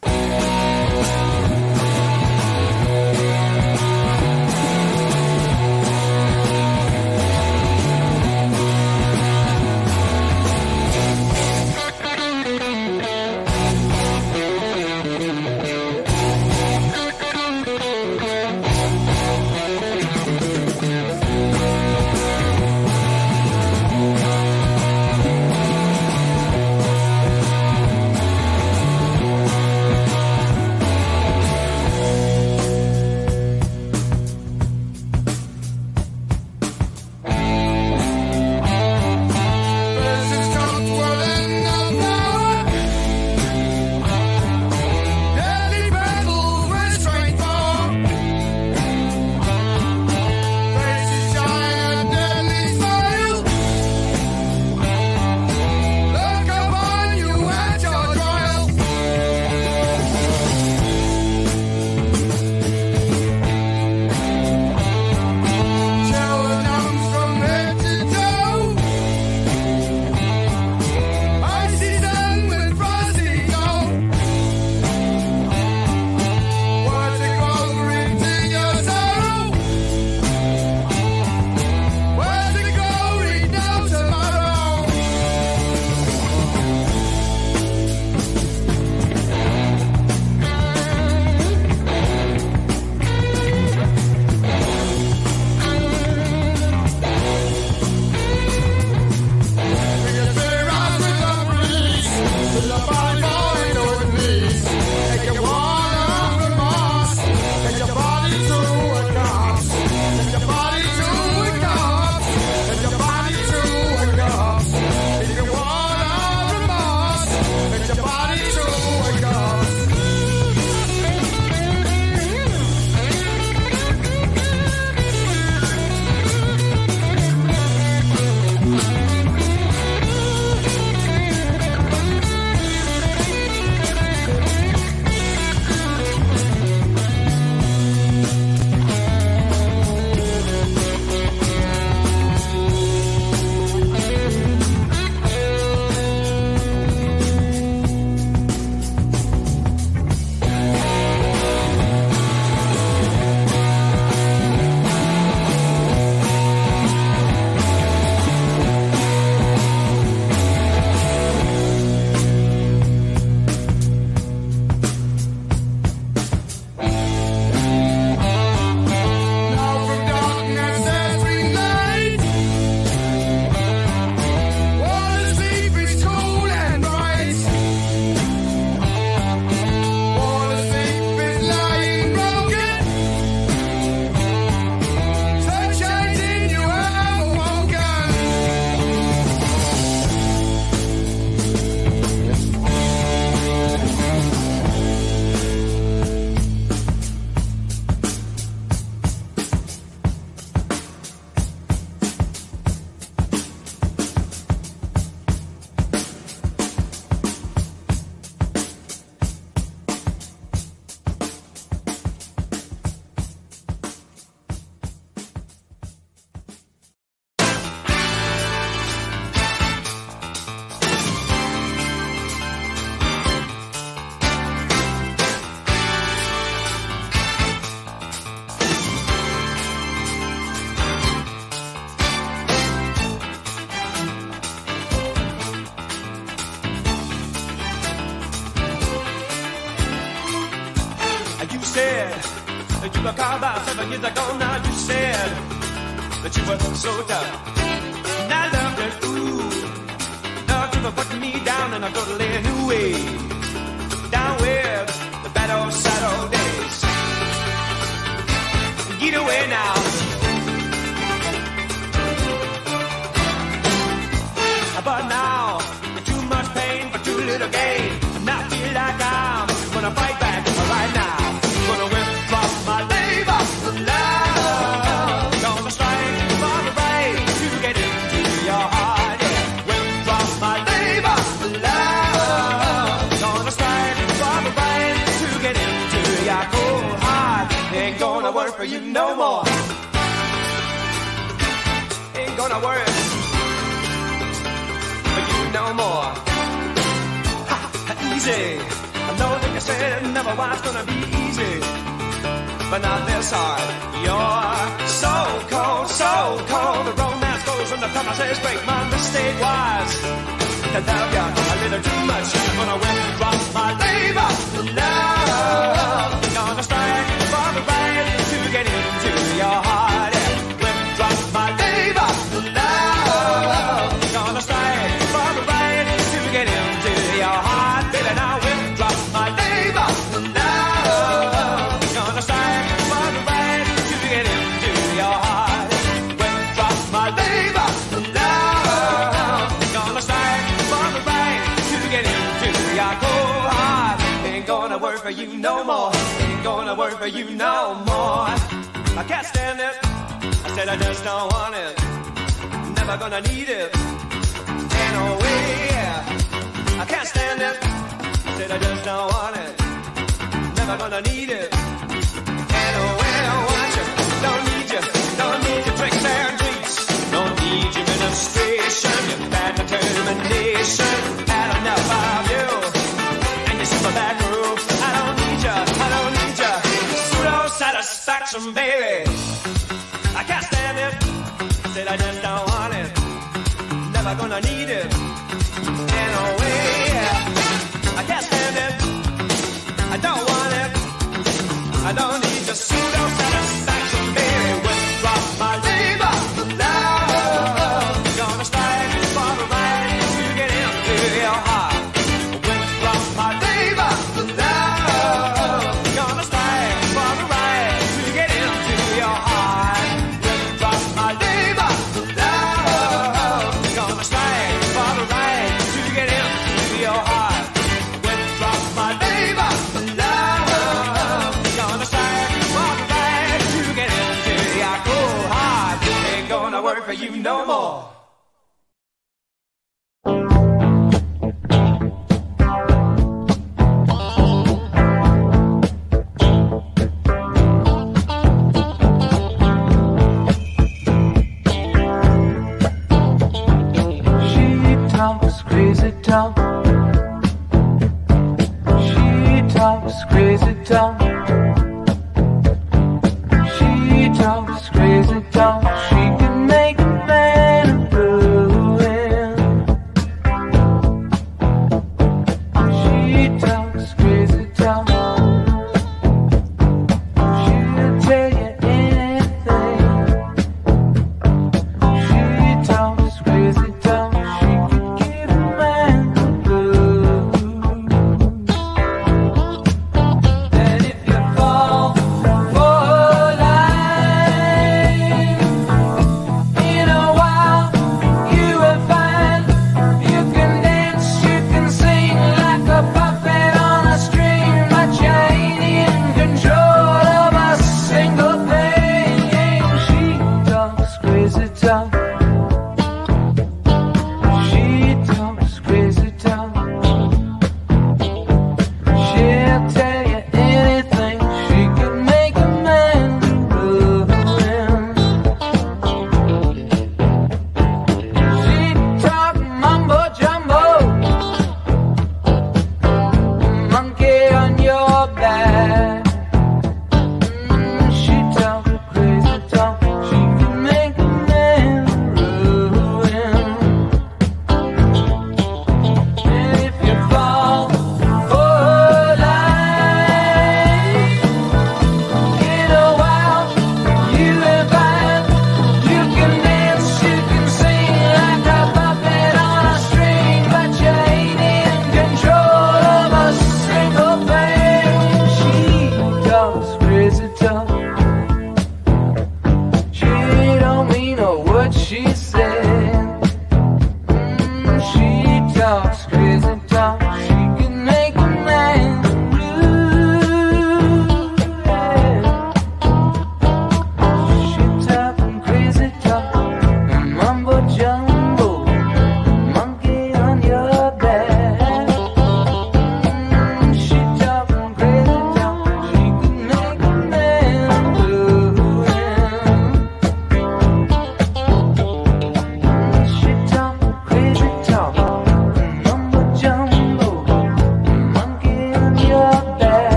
Your cold heart. Ain't gonna work for you no more. Ain't gonna work for you no more. Easy. I know that you said never was gonna be easy, but not this hard. You're so cold, so cold. The romance goes when the promises break. My mistake was to love you a little too much. I'm gonna withdraw my labor, love. For you no more. I can't stand it. I said I just don't want it. Never gonna need it. Ain't no way. I can't stand it. I said I just don't want it. Never gonna need it. Ain't no way I want you. Don't need you. Don't need your tricks and treats. Don't need your administration. Your bad determination. Had enough of you. Satisfaction, baby. I can't stand it. Said I just don't want it. Never gonna need it. In a way, I can't stand it. I don't want it. I don't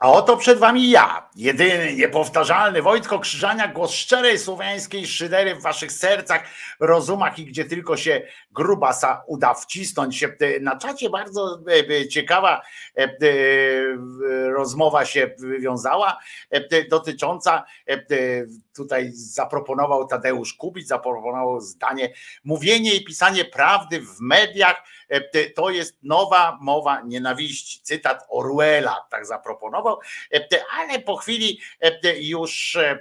A oto przed wami ja, jedyny, niepowtarzalny Wojtko Krzyżania, głos szczerej słowiańskiej szydery w waszych sercach, rozumach i gdzie tylko się grubasa uda wcisnąć się. Na czacie bardzo e, e, ciekawa e, e, rozmowa się wywiązała e, dotycząca, e, tutaj zaproponował Tadeusz Kubic, zaproponował zdanie, mówienie i pisanie prawdy w mediach e, to jest nowa mowa nienawiści. Cytat Orwella tak zaproponował, e, ale po chwili e, już e,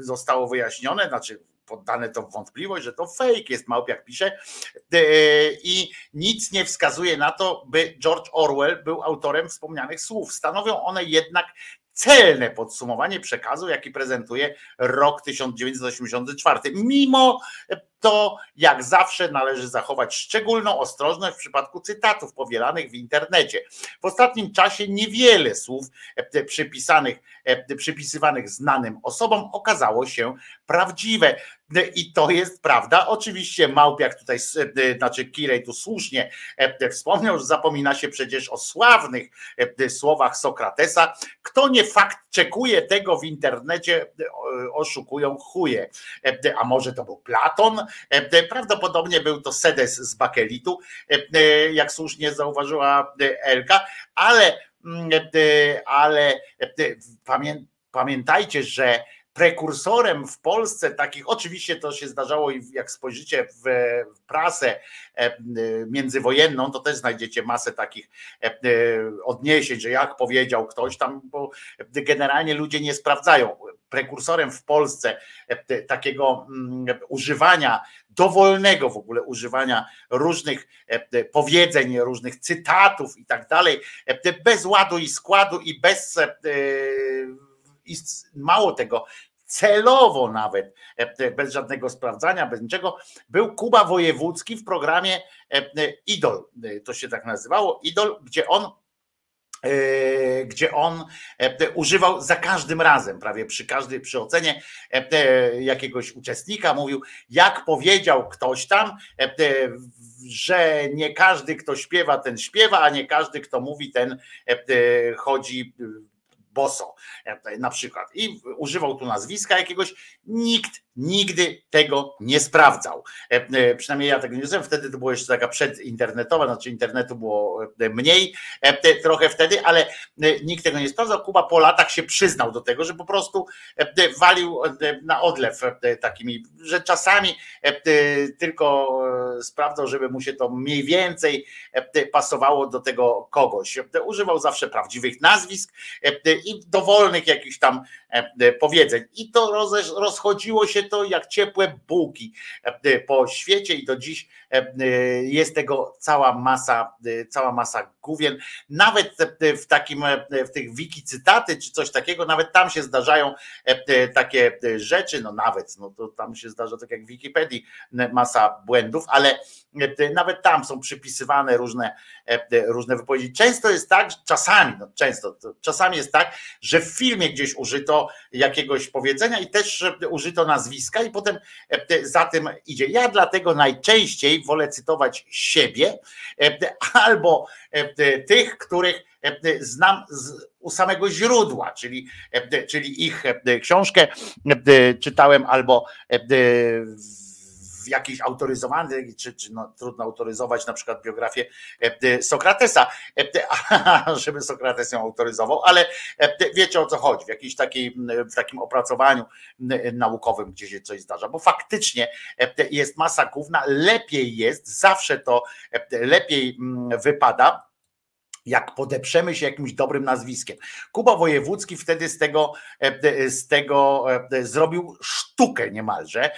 zostało wyjaśnione, znaczy poddane to w wątpliwość, że to fake jest, Małpiak pisze e, i nic nie wskazuje na to, by George Orwell był autorem wspomnianych słów. Stanowią one jednak celne podsumowanie przekazu, jaki prezentuje rok 1984. Mimo to, jak zawsze, należy zachować szczególną ostrożność w przypadku cytatów powielanych w internecie. W ostatnim czasie niewiele słów e, przypisanych, przypisywanych znanym osobom okazało się prawdziwe. I to jest prawda. Oczywiście Małpiak tutaj, e, znaczy Kirej tu słusznie wspomniał, że zapomina się przecież o sławnych słowach Sokratesa. Kto nie fakt czekuje tego w internecie, oszukują chuje. A może to był Platon? Prawdopodobnie był to Sedes z bakelitu, jak słusznie zauważyła Elka, ale, ale pamiętajcie, że prekursorem w Polsce takich, oczywiście to się zdarzało i jak spojrzycie w prasę międzywojenną, to też znajdziecie masę takich odniesień, że jak powiedział ktoś tam, bo generalnie ludzie nie sprawdzają. Prekursorem w Polsce takiego używania, dowolnego w ogóle używania różnych powiedzeń, różnych cytatów i tak dalej, bez ładu i składu i bez i mało tego, celowo nawet, bez żadnego sprawdzania, bez niczego, był Kuba Wojewódzki w programie Idol, to się tak nazywało, Idol, gdzie on gdzie on używał za każdym razem, prawie przy każdej, przy ocenie jakiegoś uczestnika, mówił, jak powiedział ktoś tam, że nie każdy, kto śpiewa, ten śpiewa, a nie każdy, kto mówi, ten chodzi boso na przykład i używał tu nazwiska jakiegoś, nikt nigdy tego nie sprawdzał. Przynajmniej ja tego nie zrobiłem, wtedy to było jeszcze taka przedinternetowa, znaczy internetu było mniej trochę wtedy, ale nikt tego nie sprawdzał. Kuba po latach się przyznał do tego, że po prostu walił na odlew takimi, że czasami tylko sprawdzał, żeby mu się to mniej więcej pasowało do tego kogoś. Używał zawsze prawdziwych nazwisk i dowolnych jakichś tam powiedzeń. I to rozchodziło się to jak ciepłe bułki po świecie i do dziś jest tego cała masa, cała masa główien. Nawet w takim, w tych wiki cytaty czy coś takiego, nawet tam się zdarzają takie rzeczy, no nawet, no to tam się zdarza tak jak w Wikipedii masa błędów, ale nawet tam są przypisywane różne, różne wypowiedzi. Często jest tak, czasami, no często, czasami jest tak, że w filmie gdzieś użyto jakiegoś powiedzenia i też użyto nazwiska i potem za tym idzie. Ja dlatego najczęściej wolę cytować siebie albo tych, których znam z, u samego źródła, czyli, czyli ich książkę czytałem albo w jakiejś autoryzowanej, czy, czy no, trudno autoryzować na przykład biografię Sokratesa, żeby Sokrates ją autoryzował, ale wiecie o co chodzi, w jakiejś takiej, w takim opracowaniu naukowym, gdzie się coś zdarza, bo faktycznie jest masa główna, lepiej jest, zawsze to lepiej wypada, jak podeprzemy się jakimś dobrym nazwiskiem. Kuba Wojewódzki wtedy z tego, z tego zrobił sztukę niemalże,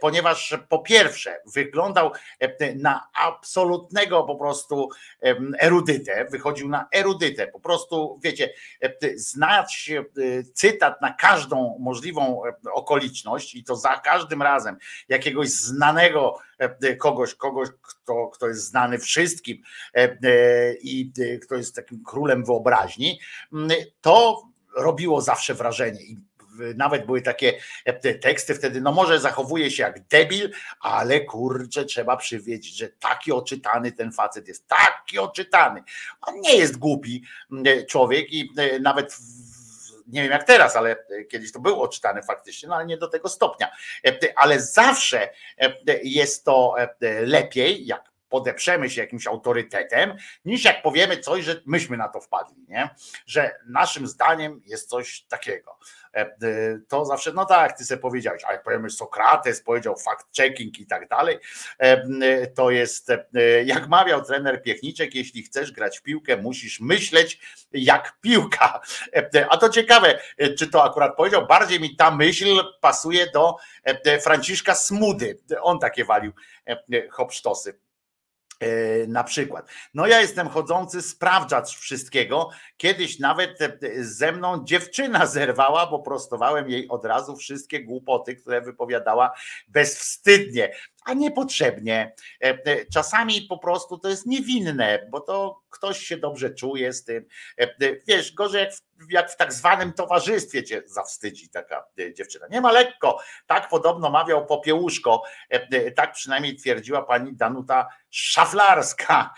ponieważ po pierwsze wyglądał na absolutnego po prostu erudytę, wychodził na erudytę, po prostu wiecie, znać cytat na każdą możliwą okoliczność i to za każdym razem jakiegoś znanego kogoś, kogoś, kto, kto jest znany wszystkim i kto jest takim królem wyobraźni, to robiło zawsze wrażenie. Nawet były takie e, te teksty wtedy, no może zachowuje się jak debil, ale kurczę, trzeba przywieźć, że taki oczytany ten facet jest, taki oczytany. On nie jest głupi e, człowiek i e, nawet w, nie wiem jak teraz, ale e, kiedyś to był odczytany faktycznie, no ale nie do tego stopnia. E, Ale zawsze e, jest to lepiej, jak podeprzemy się jakimś autorytetem, niż jak powiemy coś, że myśmy na to wpadli, nie? Że naszym zdaniem jest coś takiego. E, e, To zawsze, no tak, ty sobie powiedziałeś, a jak powiemy Sokrates powiedział fact-checking i tak dalej, e, to jest, jak mawiał trener Piechniczek, jeśli chcesz grać w piłkę, musisz myśleć jak piłka. A to ciekawe, czy to akurat powiedział, bardziej mi ta myśl pasuje do Franciszka Smudy. On takie walił hopsztosy. E, Na przykład. No ja jestem chodzący sprawdzacz wszystkiego. Kiedyś nawet e, ze mną dziewczyna zerwała, bo prostowałem jej od razu wszystkie głupoty, które wypowiadała bezwstydnie, a niepotrzebnie. E, e, Czasami po prostu to jest niewinne, bo to ktoś się dobrze czuje z tym. E, Wiesz, gorzej jak w, jak w tak zwanym towarzystwie cię zawstydzi taka dziewczyna. Nie ma lekko. Tak podobno mawiał Popiełuszko, tak przynajmniej twierdziła pani Danuta Szaflarska.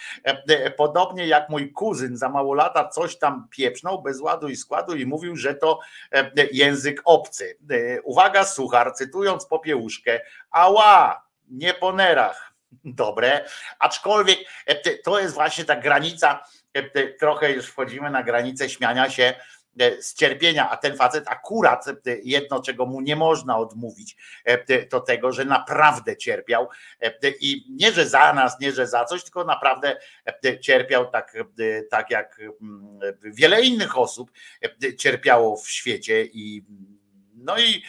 Podobnie jak mój kuzyn za mało lata coś tam pieprznął bez ładu i składu i mówił, że to język obcy. Uwaga, suchar, cytując Popiełuszkę, ała, nie po nerach. Dobre, aczkolwiek e, to jest właśnie ta granica, e, trochę już wchodzimy na granicę śmiania się e, z cierpienia, a ten facet akurat jedno, czego mu nie można odmówić, to tego, że naprawdę cierpiał i nie, że za nas, nie, że za coś, tylko naprawdę cierpiał tak, tak jak mm, wiele innych osób cierpiało w świecie i no i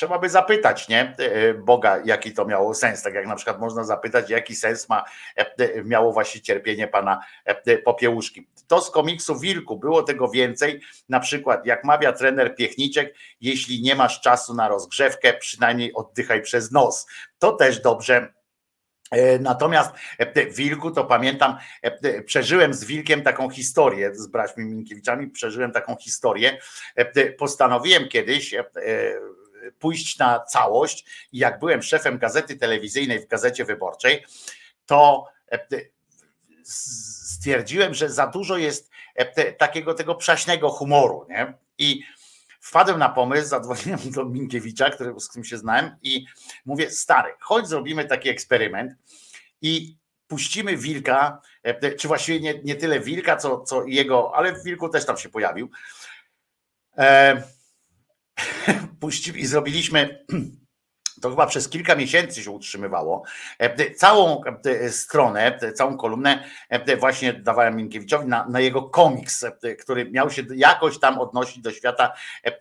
trzeba by zapytać, nie, e, Boga, jaki to miało sens. Tak jak na przykład można zapytać, jaki sens ma e, e, miało właśnie cierpienie pana e, Popiełuszki. To z komiksu Wilku było tego więcej. Na przykład, jak mawia trener Piechniczek, jeśli nie masz czasu na rozgrzewkę, przynajmniej oddychaj przez nos. To też dobrze. E, Natomiast e, Wilku to pamiętam, e, przeżyłem z Wilkiem taką historię, z braćmi Minkiewiczami, przeżyłem taką historię. E, Postanowiłem kiedyś e, pójść na całość i jak byłem szefem gazety telewizyjnej w Gazecie Wyborczej, to e, stwierdziłem, że za dużo jest e, takiego tego przaśnego humoru, nie? I wpadłem na pomysł, zadzwoniłem do Minkiewicza, który, z którym się znałem i mówię, stary, chodź zrobimy taki eksperyment i puścimy wilka, e, czy właściwie nie, nie tyle wilka, co, co jego, ale w wilku też tam się pojawił. puścimy i zrobiliśmy to chyba przez kilka miesięcy się utrzymywało. E, Całą e, stronę, e, całą kolumnę e, właśnie dawałem Minkiewiczowi na, na jego komiks, e, który miał się jakoś tam odnosić do świata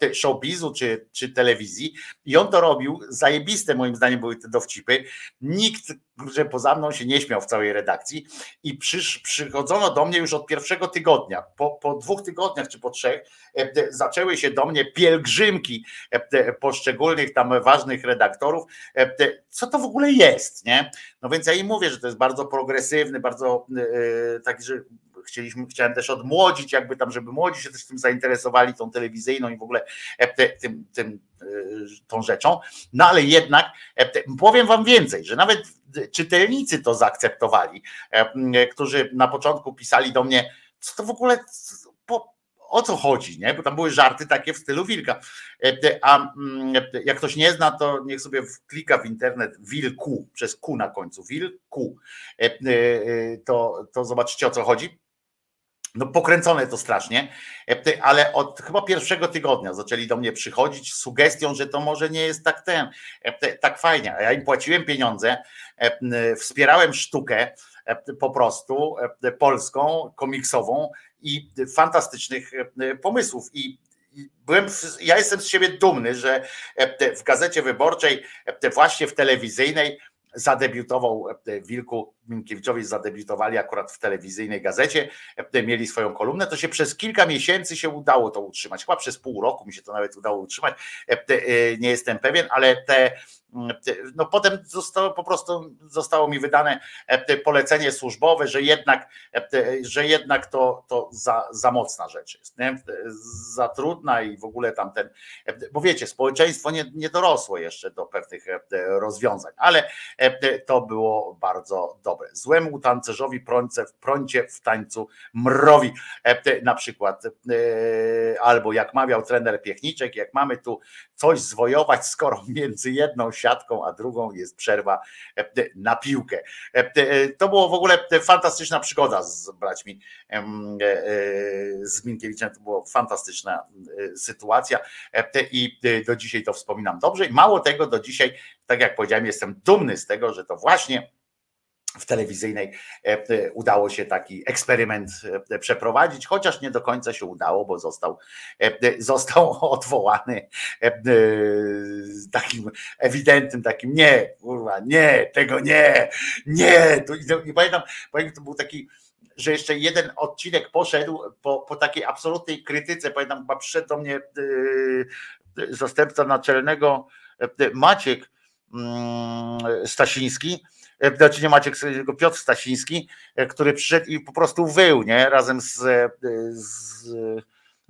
e, showbizu czy, czy telewizji. I on to robił. Zajebiste moim zdaniem były te dowcipy. Nikt, że poza mną się nie śmiał w całej redakcji. I przysz, przychodzono do mnie już od pierwszego tygodnia. Po, po dwóch tygodniach czy po trzech e, zaczęły się do mnie pielgrzymki e, poszczególnych tam ważnych redaktorów. E, Co to w ogóle jest, nie? No więc ja im mówię, że to jest bardzo progresywny, bardzo e, taki, że chcieliśmy, chciałem też odmłodzić, jakby tam, żeby młodzi się też tym zainteresowali, tą telewizyjną i w ogóle e, tym, tym, e, tą rzeczą. No ale jednak e, powiem wam więcej, że nawet czytelnicy to zaakceptowali, którzy na początku pisali do mnie, co to w ogóle, po, o co chodzi, nie? Bo tam były żarty takie w stylu wilka. A jak ktoś nie zna, to niech sobie klika w internet wilku, przez Q na końcu, wilku, to, to zobaczycie o co chodzi. No pokręcone to strasznie, E, ale od chyba pierwszego tygodnia zaczęli do mnie przychodzić z sugestią, że to może nie jest tak ten, e, tak fajnie. Ja im płaciłem pieniądze, e, wspierałem sztukę po prostu polską, komiksową i fantastycznych pomysłów. I byłem, ja jestem z siebie dumny, że w gazecie wyborczej, właśnie w telewizyjnej, zadebiutował Wilku Minkiewiczowi zadebiutowali akurat w telewizyjnej gazecie, e, mieli swoją kolumnę, to się przez kilka miesięcy się udało to utrzymać. Chyba przez pół roku mi się to nawet udało utrzymać. E, e, Nie jestem pewien, ale te no potem zostało po prostu zostało mi wydane polecenie służbowe, że jednak, że jednak to, to za, za mocna rzecz jest, nie? za trudna i w ogóle tamten, bo wiecie, społeczeństwo nie, nie dorosło jeszcze do pewnych rozwiązań, ale to było bardzo dobre. Złemu tancerzowi prące w prącie w tańcu mrowi. Na przykład, albo jak mawiał trener Piechniczek, jak mamy tu coś zwojować, skoro między jedną siatką a drugą jest przerwa e, na piłkę. E, To było w ogóle fantastyczna przygoda z braćmi e, z Minkiewiczem, to była fantastyczna sytuacja. I do dzisiaj to wspominam dobrze. I mało tego, do dzisiaj, tak jak powiedziałem, jestem dumny z tego, że to właśnie w telewizyjnej udało się taki eksperyment przeprowadzić, chociaż nie do końca się udało, bo został, został odwołany takim ewidentnym, takim nie, kurwa, nie, tego nie, nie. I pamiętam, pamiętam, to był taki że jeszcze jeden odcinek poszedł po, po takiej absolutnej krytyce. Pamiętam, chyba przyszedł do mnie zastępca naczelnego Maciek Stasiński znaczy nie Maciek, Piotr Stasiński, który przyszedł i po prostu wył, nie, razem z, z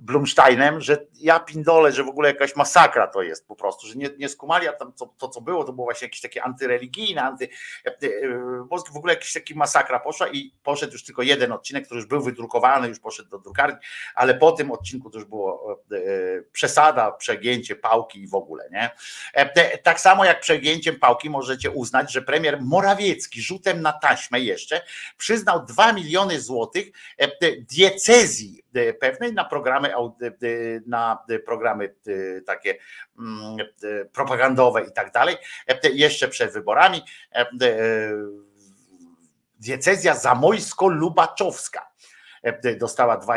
Blumsteinem, że ja pindolę, że w ogóle jakaś masakra to jest po prostu, że nie, nie skumali, a tam to, to co było, to było właśnie jakieś takie antyreligijne, anty, w ogóle jakiś taki masakra poszła i poszedł już tylko jeden odcinek, który już był wydrukowany, już poszedł do drukarni, ale po tym odcinku to już było przesada, przegięcie pałki i w ogóle, nie? Tak samo jak przegięciem pałki możecie uznać, że premier Morawiecki rzutem na taśmę jeszcze przyznał 2 miliony złotych diecezji pewnej na programy na programy takie propagandowe i tak dalej, jeszcze przed wyborami diecezja zamojsko-lubaczowska dostała 2,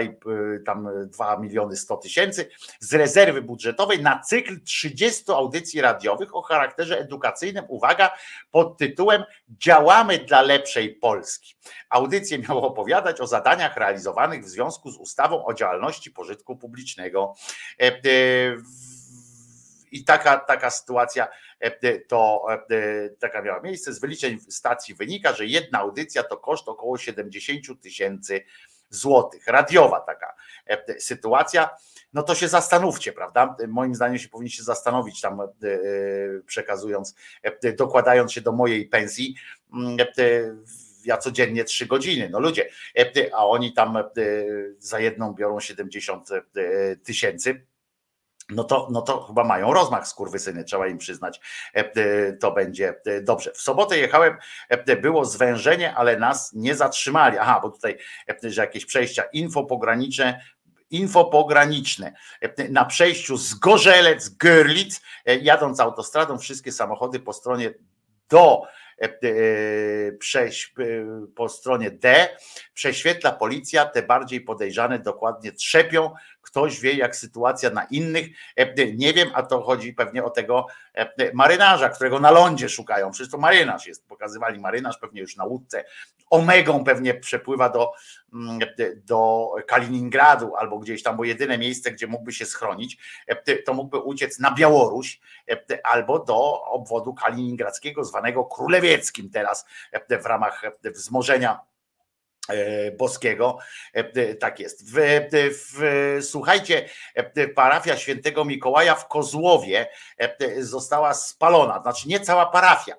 tam 2 miliony 100 tysięcy z rezerwy budżetowej na cykl 30 audycji radiowych o charakterze edukacyjnym. Uwaga, pod tytułem Działamy dla lepszej Polski. Audycje miały opowiadać o zadaniach realizowanych w związku z ustawą o działalności pożytku publicznego. I taka, taka sytuacja to taka miała miejsce. Z wyliczeń stacji wynika, że jedna audycja to koszt około 70 tysięcy złotych. Radiowa taka sytuacja. No to się zastanówcie, prawda? Moim zdaniem się powinniście zastanowić tam, przekazując, dokładając się do mojej pensji ja codziennie trzy godziny. No ludzie, a oni tam za jedną biorą 70 tysięcy. No to, no to chyba mają rozmach skurwysyny, trzeba im przyznać. To będzie dobrze. W sobotę jechałem, było zwężenie, ale nas nie zatrzymali. Aha, bo tutaj, że jakieś przejścia infopograniczne, infopograniczne. Na przejściu z Gorzelec, Görlitz, jadąc autostradą, wszystkie samochody po stronie do przejść po stronie D, prześwietla policja, te bardziej podejrzane dokładnie trzepią. Ktoś wie, jak sytuacja na innych. Nie wiem, a to chodzi pewnie o tego marynarza, którego na lądzie szukają. Przecież to marynarz jest. Pokazywali marynarz pewnie już na łódce. Omegą pewnie przepływa do, do Kaliningradu albo gdzieś tam, bo jedyne miejsce, gdzie mógłby się schronić, to mógłby uciec na Białoruś albo do obwodu kaliningradzkiego, zwanego Królewieckim teraz w ramach wzmożenia boskiego. Tak jest. W, w, słuchajcie, parafia świętego Mikołaja w Kozłowie została spalona. Znaczy nie cała parafia,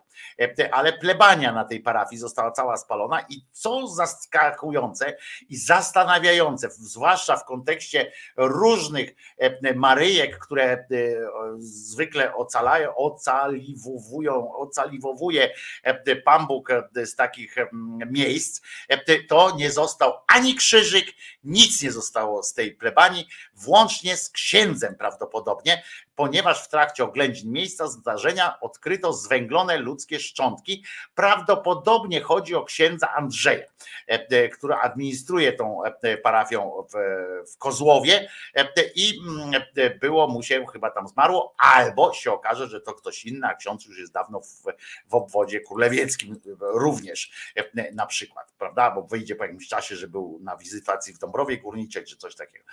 ale plebania na tej parafii została cała spalona i co zaskakujące i zastanawiające, zwłaszcza w kontekście różnych maryjek, które zwykle ocalają, ocaliwowują, ocaliwowuje Pan Bóg z takich miejsc, to nie został ani krzyżyk, nic nie zostało z tej plebanii, włącznie z księdzem prawdopodobnie, ponieważ w trakcie oględzin miejsca zdarzenia odkryto zwęglone ludzkie szczątki. Prawdopodobnie chodzi o księdza Andrzeja, która administruje tą e, parafią w, Kozłowie e, i mm, e, było mu się chyba tam zmarło, albo się okaże, że to ktoś inny, a ksiądz już jest dawno w, obwodzie królewieckim również e, na przykład, prawda? Bo wyjdzie po jakimś czasie, że był na wizytacji w Dąbrowie Górniczej czy coś takiego.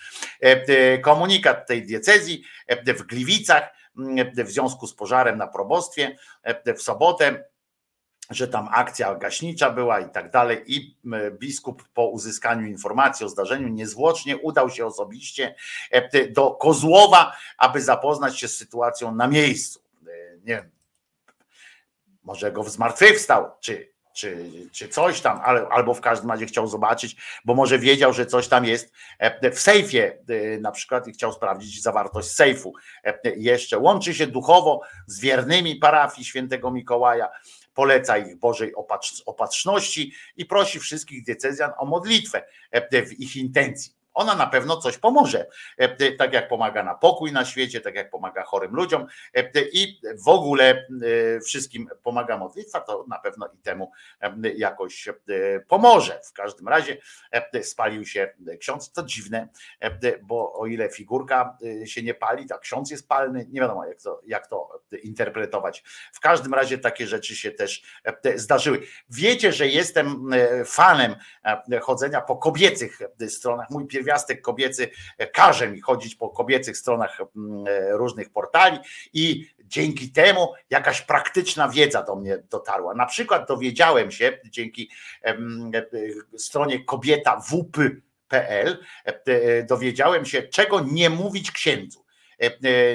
E, e, Komunikat tej diecezji e, w Gliwicach m, w związku z pożarem na probostwie e, w sobotę że tam akcja gaśnicza była i tak dalej. I m, biskup po uzyskaniu informacji o zdarzeniu niezwłocznie udał się osobiście e, do Kozłowa, aby zapoznać się z sytuacją na miejscu. E, Nie wiem, może go zmartwychwstał, czy, czy, czy coś tam, ale, albo w każdym razie chciał zobaczyć, bo może wiedział, że coś tam jest e, w sejfie e, na przykład i chciał sprawdzić zawartość sejfu. E, Jeszcze łączy się duchowo z wiernymi parafii świętego Mikołaja, poleca ich Bożej opatrz- opatrzności i prosi wszystkich diecezjan o modlitwę e, w ich intencji. Ona na pewno coś pomoże, e, tak jak pomaga na pokój na świecie, tak jak pomaga chorym ludziom e, i w ogóle e, wszystkim pomaga modlitwa, to na pewno i temu e, jakoś e, pomoże. W każdym razie e, spalił się ksiądz, to dziwne, e, bo o ile figurka e, się nie pali, tak ksiądz jest palny, nie wiadomo jak to, jak to interpretować. W każdym razie takie rzeczy się też e, zdarzyły. Wiecie, że jestem e, fanem e, chodzenia po kobiecych e, stronach. Mój pierwiastek kobiecy e, każe mi chodzić po kobiecych stronach e, różnych portali i dzięki temu jakaś praktyczna wiedza do mnie dotarła. Na przykład dowiedziałem się dzięki e, stronie kobieta wp.pl e, dowiedziałem się, czego nie mówić księdzu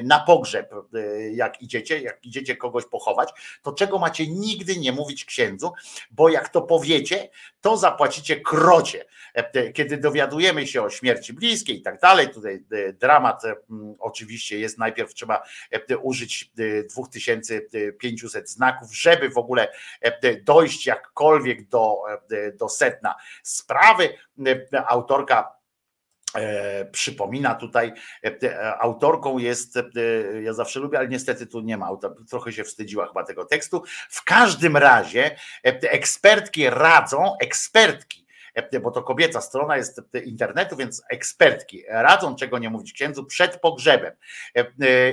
na pogrzeb, e, jak idziecie, jak idziecie kogoś pochować, to czego macie nigdy nie mówić księdzu, bo jak to powiecie, to zapłacicie krocie. E, Kiedy dowiadujemy się o śmierci bliskiej i tak dalej, tutaj e, dramat e, oczywiście jest, najpierw trzeba e, użyć e, 2500 znaków, żeby w ogóle e, dojść jakkolwiek do, e, do sedna sprawy. E, Autorka E, przypomina tutaj, e, e, autorką jest, e, ja zawsze lubię, ale niestety tu nie ma, trochę się wstydziła chyba tego tekstu. W każdym razie e, ekspertki radzą, ekspertki, e, bo to kobieca strona jest internetu, więc ekspertki radzą, czego nie mówić księdzu, przed pogrzebem. E, e,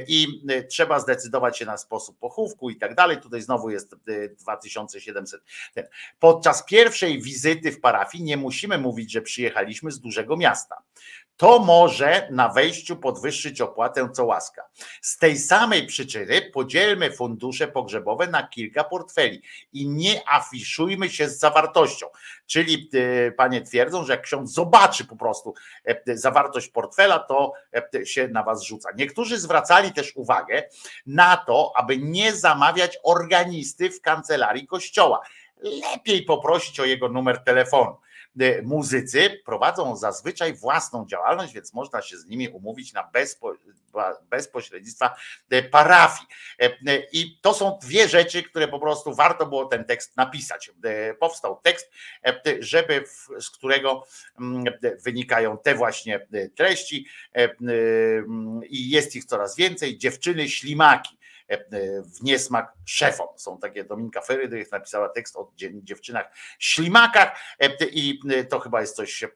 I e, trzeba zdecydować się na sposób pochówku i tak dalej. Tutaj znowu jest e, 2700. Ten. Podczas pierwszej wizyty w parafii nie musimy mówić, że przyjechaliśmy z dużego miasta. To może na wejściu podwyższyć opłatę co łaska. Z tej samej przyczyny podzielmy fundusze pogrzebowe na kilka portfeli i nie afiszujmy się z zawartością. Czyli e, panie twierdzą, że jak ksiądz zobaczy po prostu e, zawartość portfela, to e, się na was rzuca. Niektórzy zwracali też uwagę na to, aby nie zamawiać organisty w kancelarii kościoła. Lepiej poprosić o jego numer telefonu. E, Muzycy prowadzą zazwyczaj własną działalność, więc można się z nimi umówić na bezpo, ba- bez pośrednictwa e, parafii. E, I to są dwie rzeczy, które po prostu warto było ten tekst napisać. Powstał tekst, żeby z którego mm, wynikają te właśnie treści mm, i jest ich coraz więcej. Dziewczyny ślimaki w niesmak szefom. Są takie Dominika Ferydrych napisała tekst o dzie- dziewczynach ślimakach e, i e, to chyba jest coś e,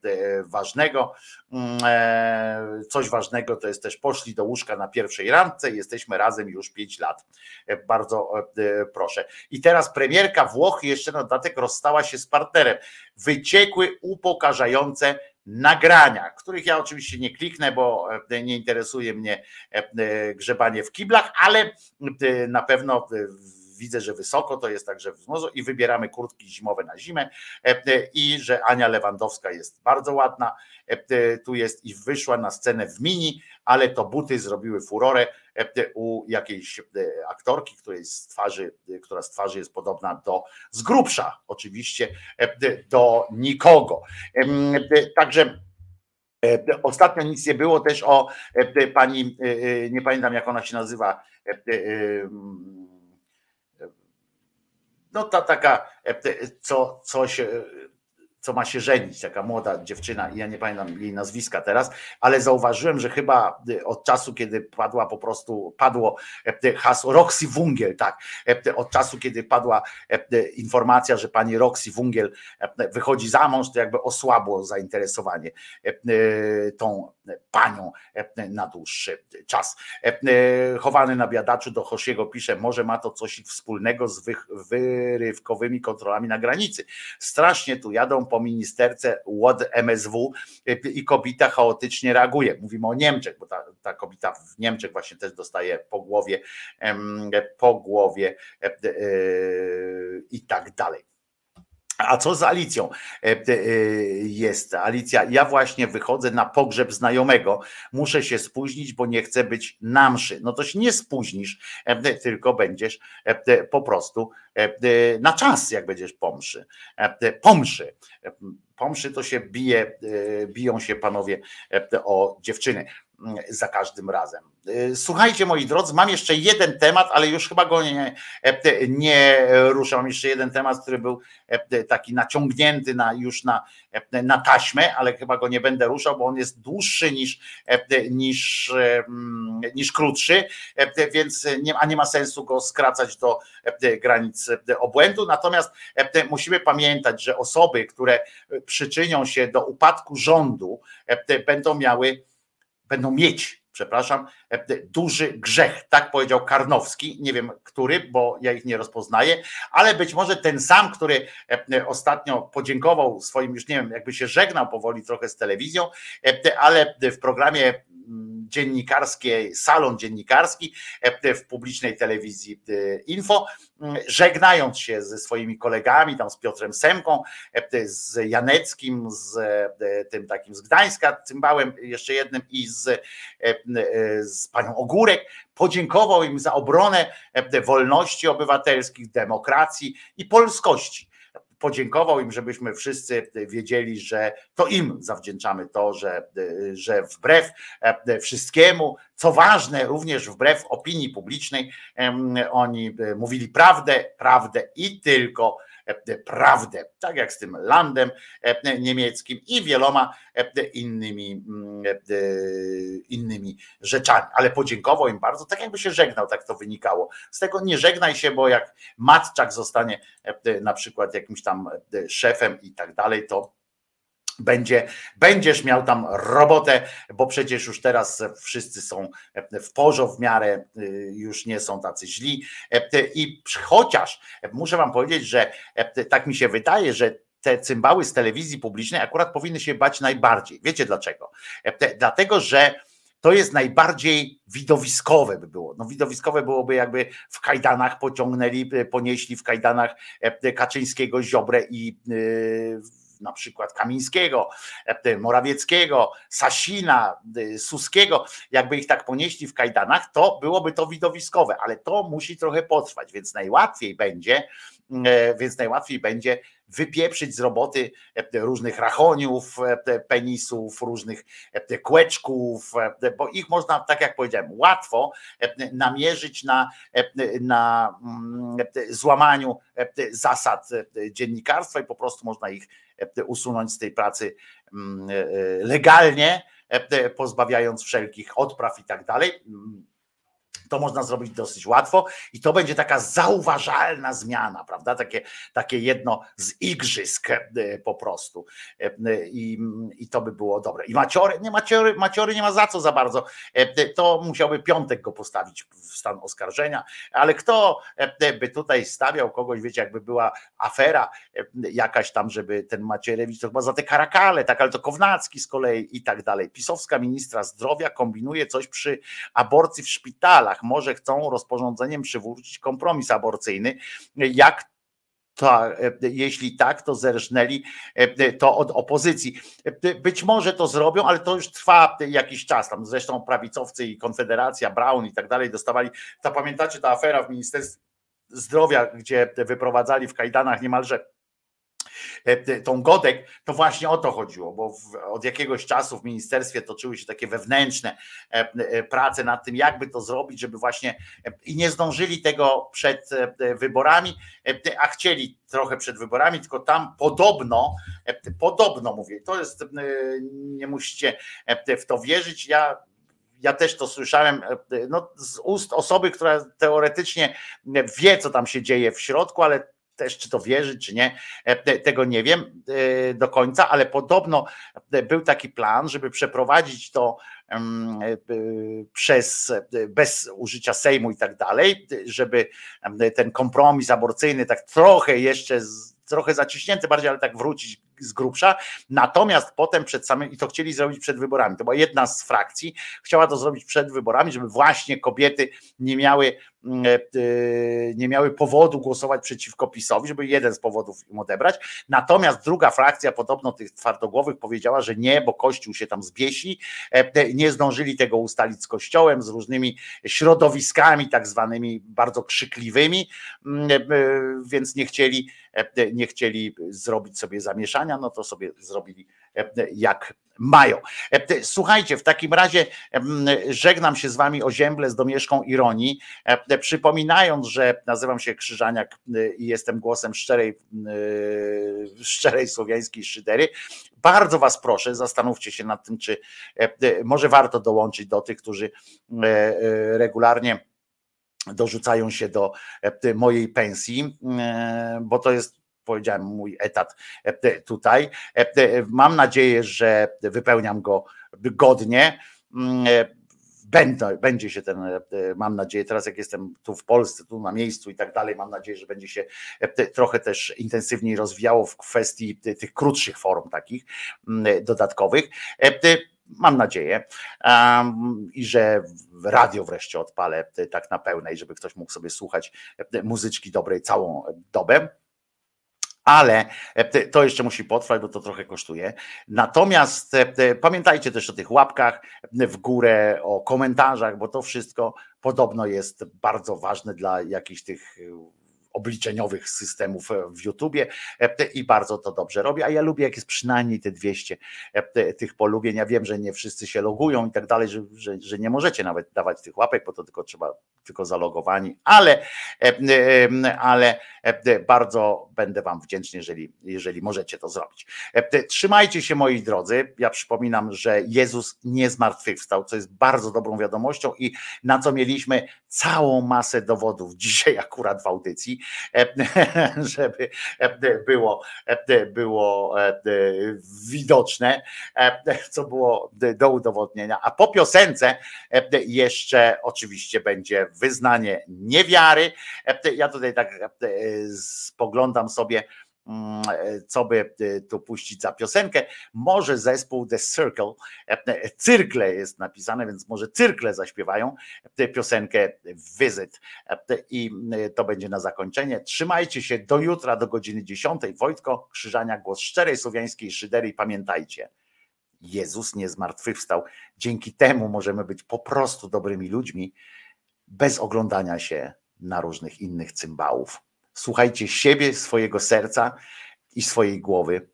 ważnego. Mm, e, Coś ważnego to jest też poszli do łóżka na pierwszej randce jesteśmy razem już 5 lat. E, Bardzo e, proszę. I teraz premierka Włoch jeszcze na dodatek rozstała się z partnerem. Wyciekły upokarzające nagrania, których ja oczywiście nie kliknę, bo e, nie interesuje mnie e, e, grzebanie w kiblach, ale na pewno widzę, że wysoko to jest także wzmożo i wybieramy kurtki zimowe na zimę i że Ania Lewandowska jest bardzo ładna, tu jest i wyszła na scenę w mini, ale to buty zrobiły furorę u jakiejś e, aktorki, której z twarzy, e, która z twarzy jest podobna do z grubsza oczywiście e, do nikogo. Także Ostatnio nic nie było też o pani, nie pamiętam jak ona się nazywa, no ta taka, co, coś, e, co ma się żenić, taka młoda dziewczyna, ja nie pamiętam jej nazwiska teraz, ale zauważyłem, że chyba y, od czasu, kiedy padła po prostu, padło e, hasło Roxy Wungiel, tak, e, od czasu, kiedy padła e, informacja, że pani Roxy Wungiel wychodzi za mąż, to jakby osłabło zainteresowanie tą panią na dłuższy czas. Chowany na biadaczu do Hosiego pisze, może ma to coś wspólnego z wy, wyrywkowymi kontrolami na granicy. Strasznie tu jadą po ministerce łod MSW i kobieta chaotycznie reaguje. Mówimy o Niemczech, bo ta, ta kobieta w Niemczech właśnie też dostaje po głowie, po głowie e, e, i tak dalej. A co z Alicją e, jest? Alicja, ja właśnie wychodzę na pogrzeb znajomego. Muszę się spóźnić, bo nie chcę być na mszy. No to się nie spóźnisz, tylko będziesz po prostu na czas, jak będziesz po mszy. Po mszy. Po mszy to się bije, biją się panowie o dziewczyny za każdym razem. Słuchajcie, moi drodzy, mam jeszcze jeden temat, ale już chyba go nie, nie ruszam. Mam jeszcze jeden temat, który był taki naciągnięty na, już na, na taśmę, ale chyba go nie będę ruszał, bo on jest dłuższy niż, niż, niż krótszy, więc nie, a nie ma sensu go skracać do granic obłędu. Natomiast musimy pamiętać, że osoby, które przyczynią się do upadku rządu, będą miały będą mieć, przepraszam, duży grzech. Tak powiedział Karnowski, nie wiem który, bo ja ich nie rozpoznaję, ale być może ten sam, który ostatnio podziękował swoim, już nie wiem, jakby się żegnał powoli trochę z telewizją, ale w programie dziennikarskiej, salon dziennikarski w publicznej telewizji Info, żegnając się ze swoimi kolegami, tam z Piotrem Semką, z Janeckim, z tym takim z Gdańska, cymbałem jeszcze jednym i z, z panią Ogórek, podziękował im za obronę wolności obywatelskich, demokracji i polskości podziękował im, żebyśmy wszyscy wiedzieli, że to im zawdzięczamy to, że, że wbrew wszystkiemu, co ważne, również wbrew opinii publicznej, oni mówili prawdę, prawdę i tylko prawdę, tak jak z tym landem niemieckim i wieloma innymi, innymi rzeczami. Ale podziękował im bardzo, tak jakby się żegnał, tak to wynikało. Z tego nie żegnaj się, bo jak Matczak zostanie na przykład jakimś tam szefem i tak dalej, to będzie, będziesz miał tam robotę, bo przecież już teraz wszyscy są w porządku w miarę, już nie są tacy źli. I chociaż muszę wam powiedzieć, że tak mi się wydaje, że te cymbały z telewizji publicznej akurat powinny się bać najbardziej. Wiecie dlaczego? Dlatego, że to jest najbardziej widowiskowe by było. No widowiskowe byłoby jakby w kajdanach pociągnęli, ponieśli w kajdanach Kaczyńskiego, Ziobrę i na przykład Kamińskiego, Morawieckiego, Sasina, Suskiego, jakby ich tak ponieśli w kajdanach, to byłoby to widowiskowe, ale to musi trochę potrwać, więc najłatwiej będzie, więc najłatwiej będzie wypieprzyć z roboty różnych rachoniów, penisów, różnych kłeczków, bo ich można, tak jak powiedziałem, łatwo namierzyć na, na złamaniu zasad dziennikarstwa i po prostu można ich usunąć z tej pracy legalnie, pozbawiając wszelkich odpraw i tak dalej to można zrobić dosyć łatwo i to będzie taka zauważalna zmiana, prawda? Takie, takie jedno z igrzysk e, po prostu. E, I, I to by było dobre. I Maciory, nie Maciory, Maciory nie ma za co za bardzo. E, to musiałby piątek go postawić w stan oskarżenia, ale kto by tutaj stawiał kogoś, wiecie, jakby była afera jakaś tam, żeby ten Macierewicz, to chyba za te karakale, tak, ale to Kownacki z kolei i tak dalej. Pisowska ministra zdrowia kombinuje coś przy aborcji w szpitalach może chcą rozporządzeniem przywrócić kompromis aborcyjny. Jak to, jeśli tak, to zerżnęli to od opozycji. Być może to zrobią, ale to już trwa jakiś czas. Tam zresztą prawicowcy i Konfederacja, Brown i tak dalej dostawali. To pamiętacie ta afera w Ministerstwie Zdrowia, gdzie wyprowadzali w kajdanach niemalże tą Godek, to właśnie o to chodziło, bo od jakiegoś czasu w ministerstwie toczyły się takie wewnętrzne e, e, prace nad tym, jakby to zrobić, żeby właśnie e, i nie zdążyli tego przed e, wyborami, e, a chcieli trochę przed wyborami, tylko tam podobno, e, podobno mówię, to jest, e, nie musicie e, w to wierzyć, ja ja też to słyszałem e, no, z ust osoby, która teoretycznie wie, co tam się dzieje w środku, ale też czy to wierzy, czy nie, e, te- tego nie wiem e, do końca, ale podobno e, był taki plan, żeby przeprowadzić to przez bez użycia Sejmu i tak dalej, żeby ten kompromis aborcyjny tak trochę jeszcze trochę zaciśnięty bardziej, ale tak wrócić z grubsza. Natomiast potem przed samym, i to chcieli zrobić przed wyborami, to była jedna z frakcji, chciała to zrobić przed wyborami, żeby właśnie kobiety nie miały, mm, e, nie miały powodu głosować przeciwko PiSowi, żeby jeden z powodów im odebrać. Natomiast druga frakcja, podobno tych twardogłowych, powiedziała, że nie, bo Kościół się tam zbiesi, e, nie zdążyli tego ustalić z Kościołem, z różnymi środowiskami, tak zwanymi bardzo krzykliwymi, mm, e, więc nie chcieli, e, nie chcieli zrobić sobie zamieszania, no to sobie zrobili e, jak mają. E, Słuchajcie, w takim razie żegnam się z wami o ziemble z domieszką ironii, e, przypominając, że nazywam się Krzyżaniak i jestem głosem szczerej, szczerej słowiańskiej szydery. Bardzo was proszę, zastanówcie się nad tym, czy może warto dołączyć do tych, którzy regularnie dorzucają się do mojej pensji, bo to jest powiedziałem, mój etat e, tutaj. E, Mam nadzieję, że wypełniam go godnie. Mm, e, Będę, będzie się ten, mam nadzieję, teraz jak jestem tu w Polsce, tu na miejscu i tak dalej, mam nadzieję, że będzie się trochę też intensywniej rozwijało w kwestii ty- tych krótszych form takich mm, dodatkowych. Mam nadzieję i że radio wreszcie odpalę tak na pełnej, żeby ktoś mógł sobie słuchać muzyczki dobrej całą dobę ale e, to jeszcze musi potrwać, bo to trochę kosztuje. Natomiast e, te- pamiętajcie też o tych łapkach w górę, o komentarzach, bo to wszystko podobno jest bardzo ważne dla jakichś tych e, obliczeniowych systemów e, w YouTubie e, i bardzo to dobrze robi, a ja lubię jak jest przynajmniej te 200 e, tych polubień. Ja wiem, że nie wszyscy się logują i tak dalej, że, że, że nie możecie nawet dawać tych łapek, bo to tylko trzeba tylko zalogowani, ale, ale bardzo będę Wam wdzięczny, jeżeli, jeżeli możecie to zrobić. Trzymajcie się, moi drodzy. Ja przypominam, że Jezus nie zmartwychwstał, co jest bardzo dobrą wiadomością i na co mieliśmy całą masę dowodów dzisiaj akurat w audycji, żeby e, było, e, było e, widoczne, co było do udowodnienia. A po piosence jeszcze oczywiście będzie wyznanie niewiary. Ja tutaj tak spoglądam sobie, co by e, tu puścić za piosenkę. Może zespół The Circle, e, cyrkle jest napisane, więc może cyrkle zaśpiewają tę piosenkę Visit E, i e, to będzie na zakończenie. Trzymajcie się do jutra, do godziny 10. Wojtko Krzyżania, głos szczerej słowiańskiej szydery i pamiętajcie, Jezus nie zmartwychwstał. Dzięki temu możemy być po prostu dobrymi ludźmi, bez oglądania się na różnych innych cymbałów. Słuchajcie siebie, swojego serca i swojej głowy.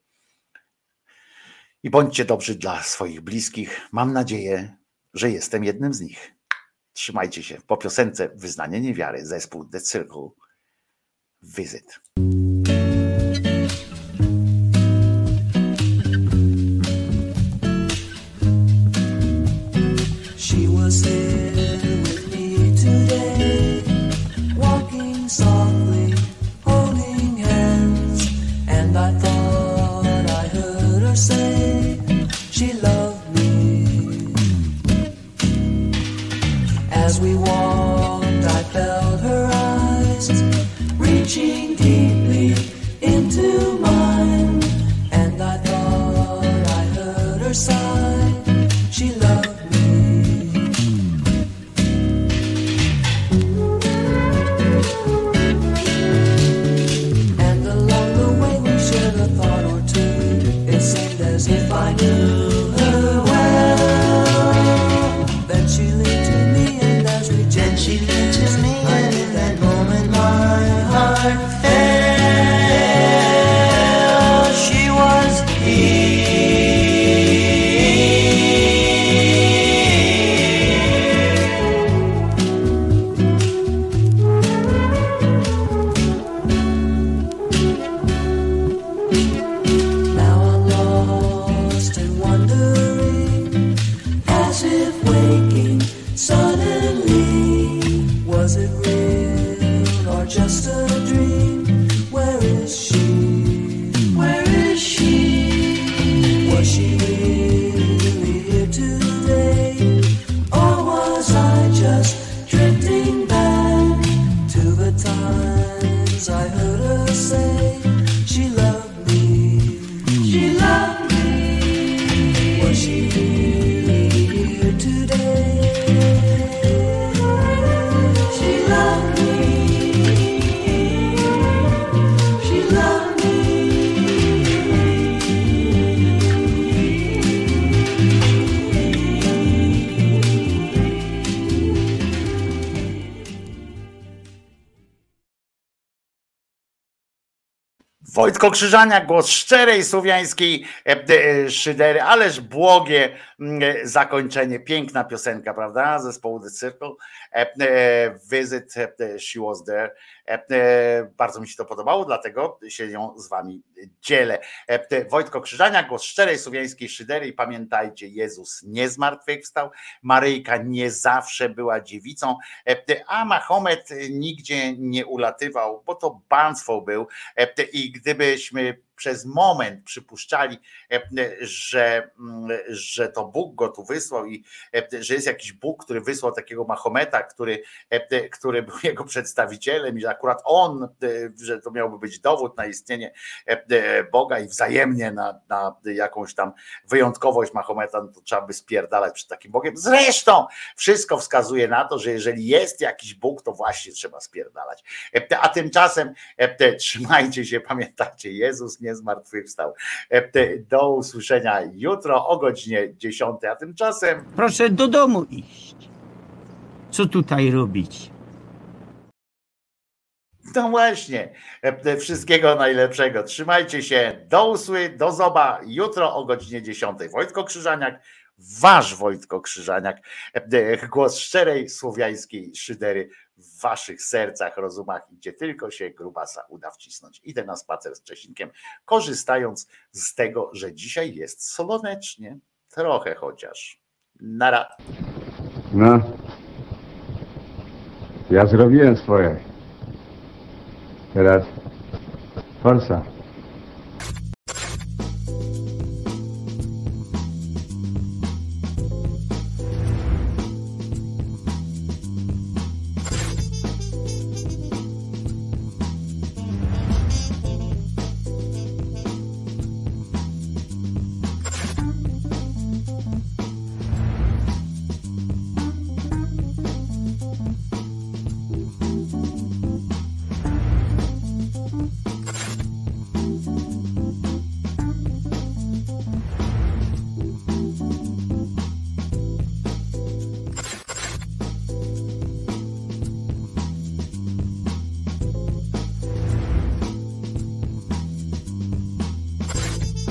I bądźcie dobrzy dla swoich bliskich. Mam nadzieję, że jestem jednym z nich. Trzymajcie się. Po piosence Wyznanie Niewiary, zespół The Circle Visit. Krzyżania, głos szczerej słowiańskiej e, e, szydery, ależ błogie zakończenie, piękna piosenka, prawda, zespołu The Circle, E, e, Visit e, She Was There, E, e, bardzo mi się to podobało, dlatego się ją z wami dzielę. E, e, Wojtko Krzyżania, głos szczerej słowiańskiej szydery. Pamiętajcie, Jezus nie zmartwychwstał, Maryjka nie zawsze była dziewicą, e, e, a Mahomet nigdzie nie ulatywał, bo to banstwo był. E, i gdybyśmy przez moment przypuszczali, e, że, że to Bóg go tu wysłał i e, że jest jakiś Bóg, który wysłał takiego Mahometa, który, e, który był jego przedstawicielem i że akurat on, że to miałby być dowód na istnienie Boga i wzajemnie na, na jakąś tam wyjątkowość Mahometa, no to trzeba by spierdalać przed takim Bogiem. Zresztą wszystko wskazuje na to, że jeżeli jest jakiś Bóg, to właśnie trzeba spierdalać. A tymczasem trzymajcie się, pamiętajcie, Jezus nie zmartwychwstał. E, Do usłyszenia jutro o godzinie 10, a tymczasem Proszę do domu iść. Co tutaj robić? No właśnie, E, wszystkiego najlepszego. Trzymajcie się, do usły, do zoba jutro o godzinie 10. Wojtko Krzyżaniak, wasz Wojtko Krzyżaniak, E, głos szczerej słowiańskiej szydery w waszych sercach, rozumach, gdzie tylko się grubasa uda wcisnąć. Idę na spacer z Czesinkiem, korzystając z tego, że dzisiaj jest słonecznie, trochę chociaż. Nara. No. Ja zrobiłem swoje. Teraz forsa.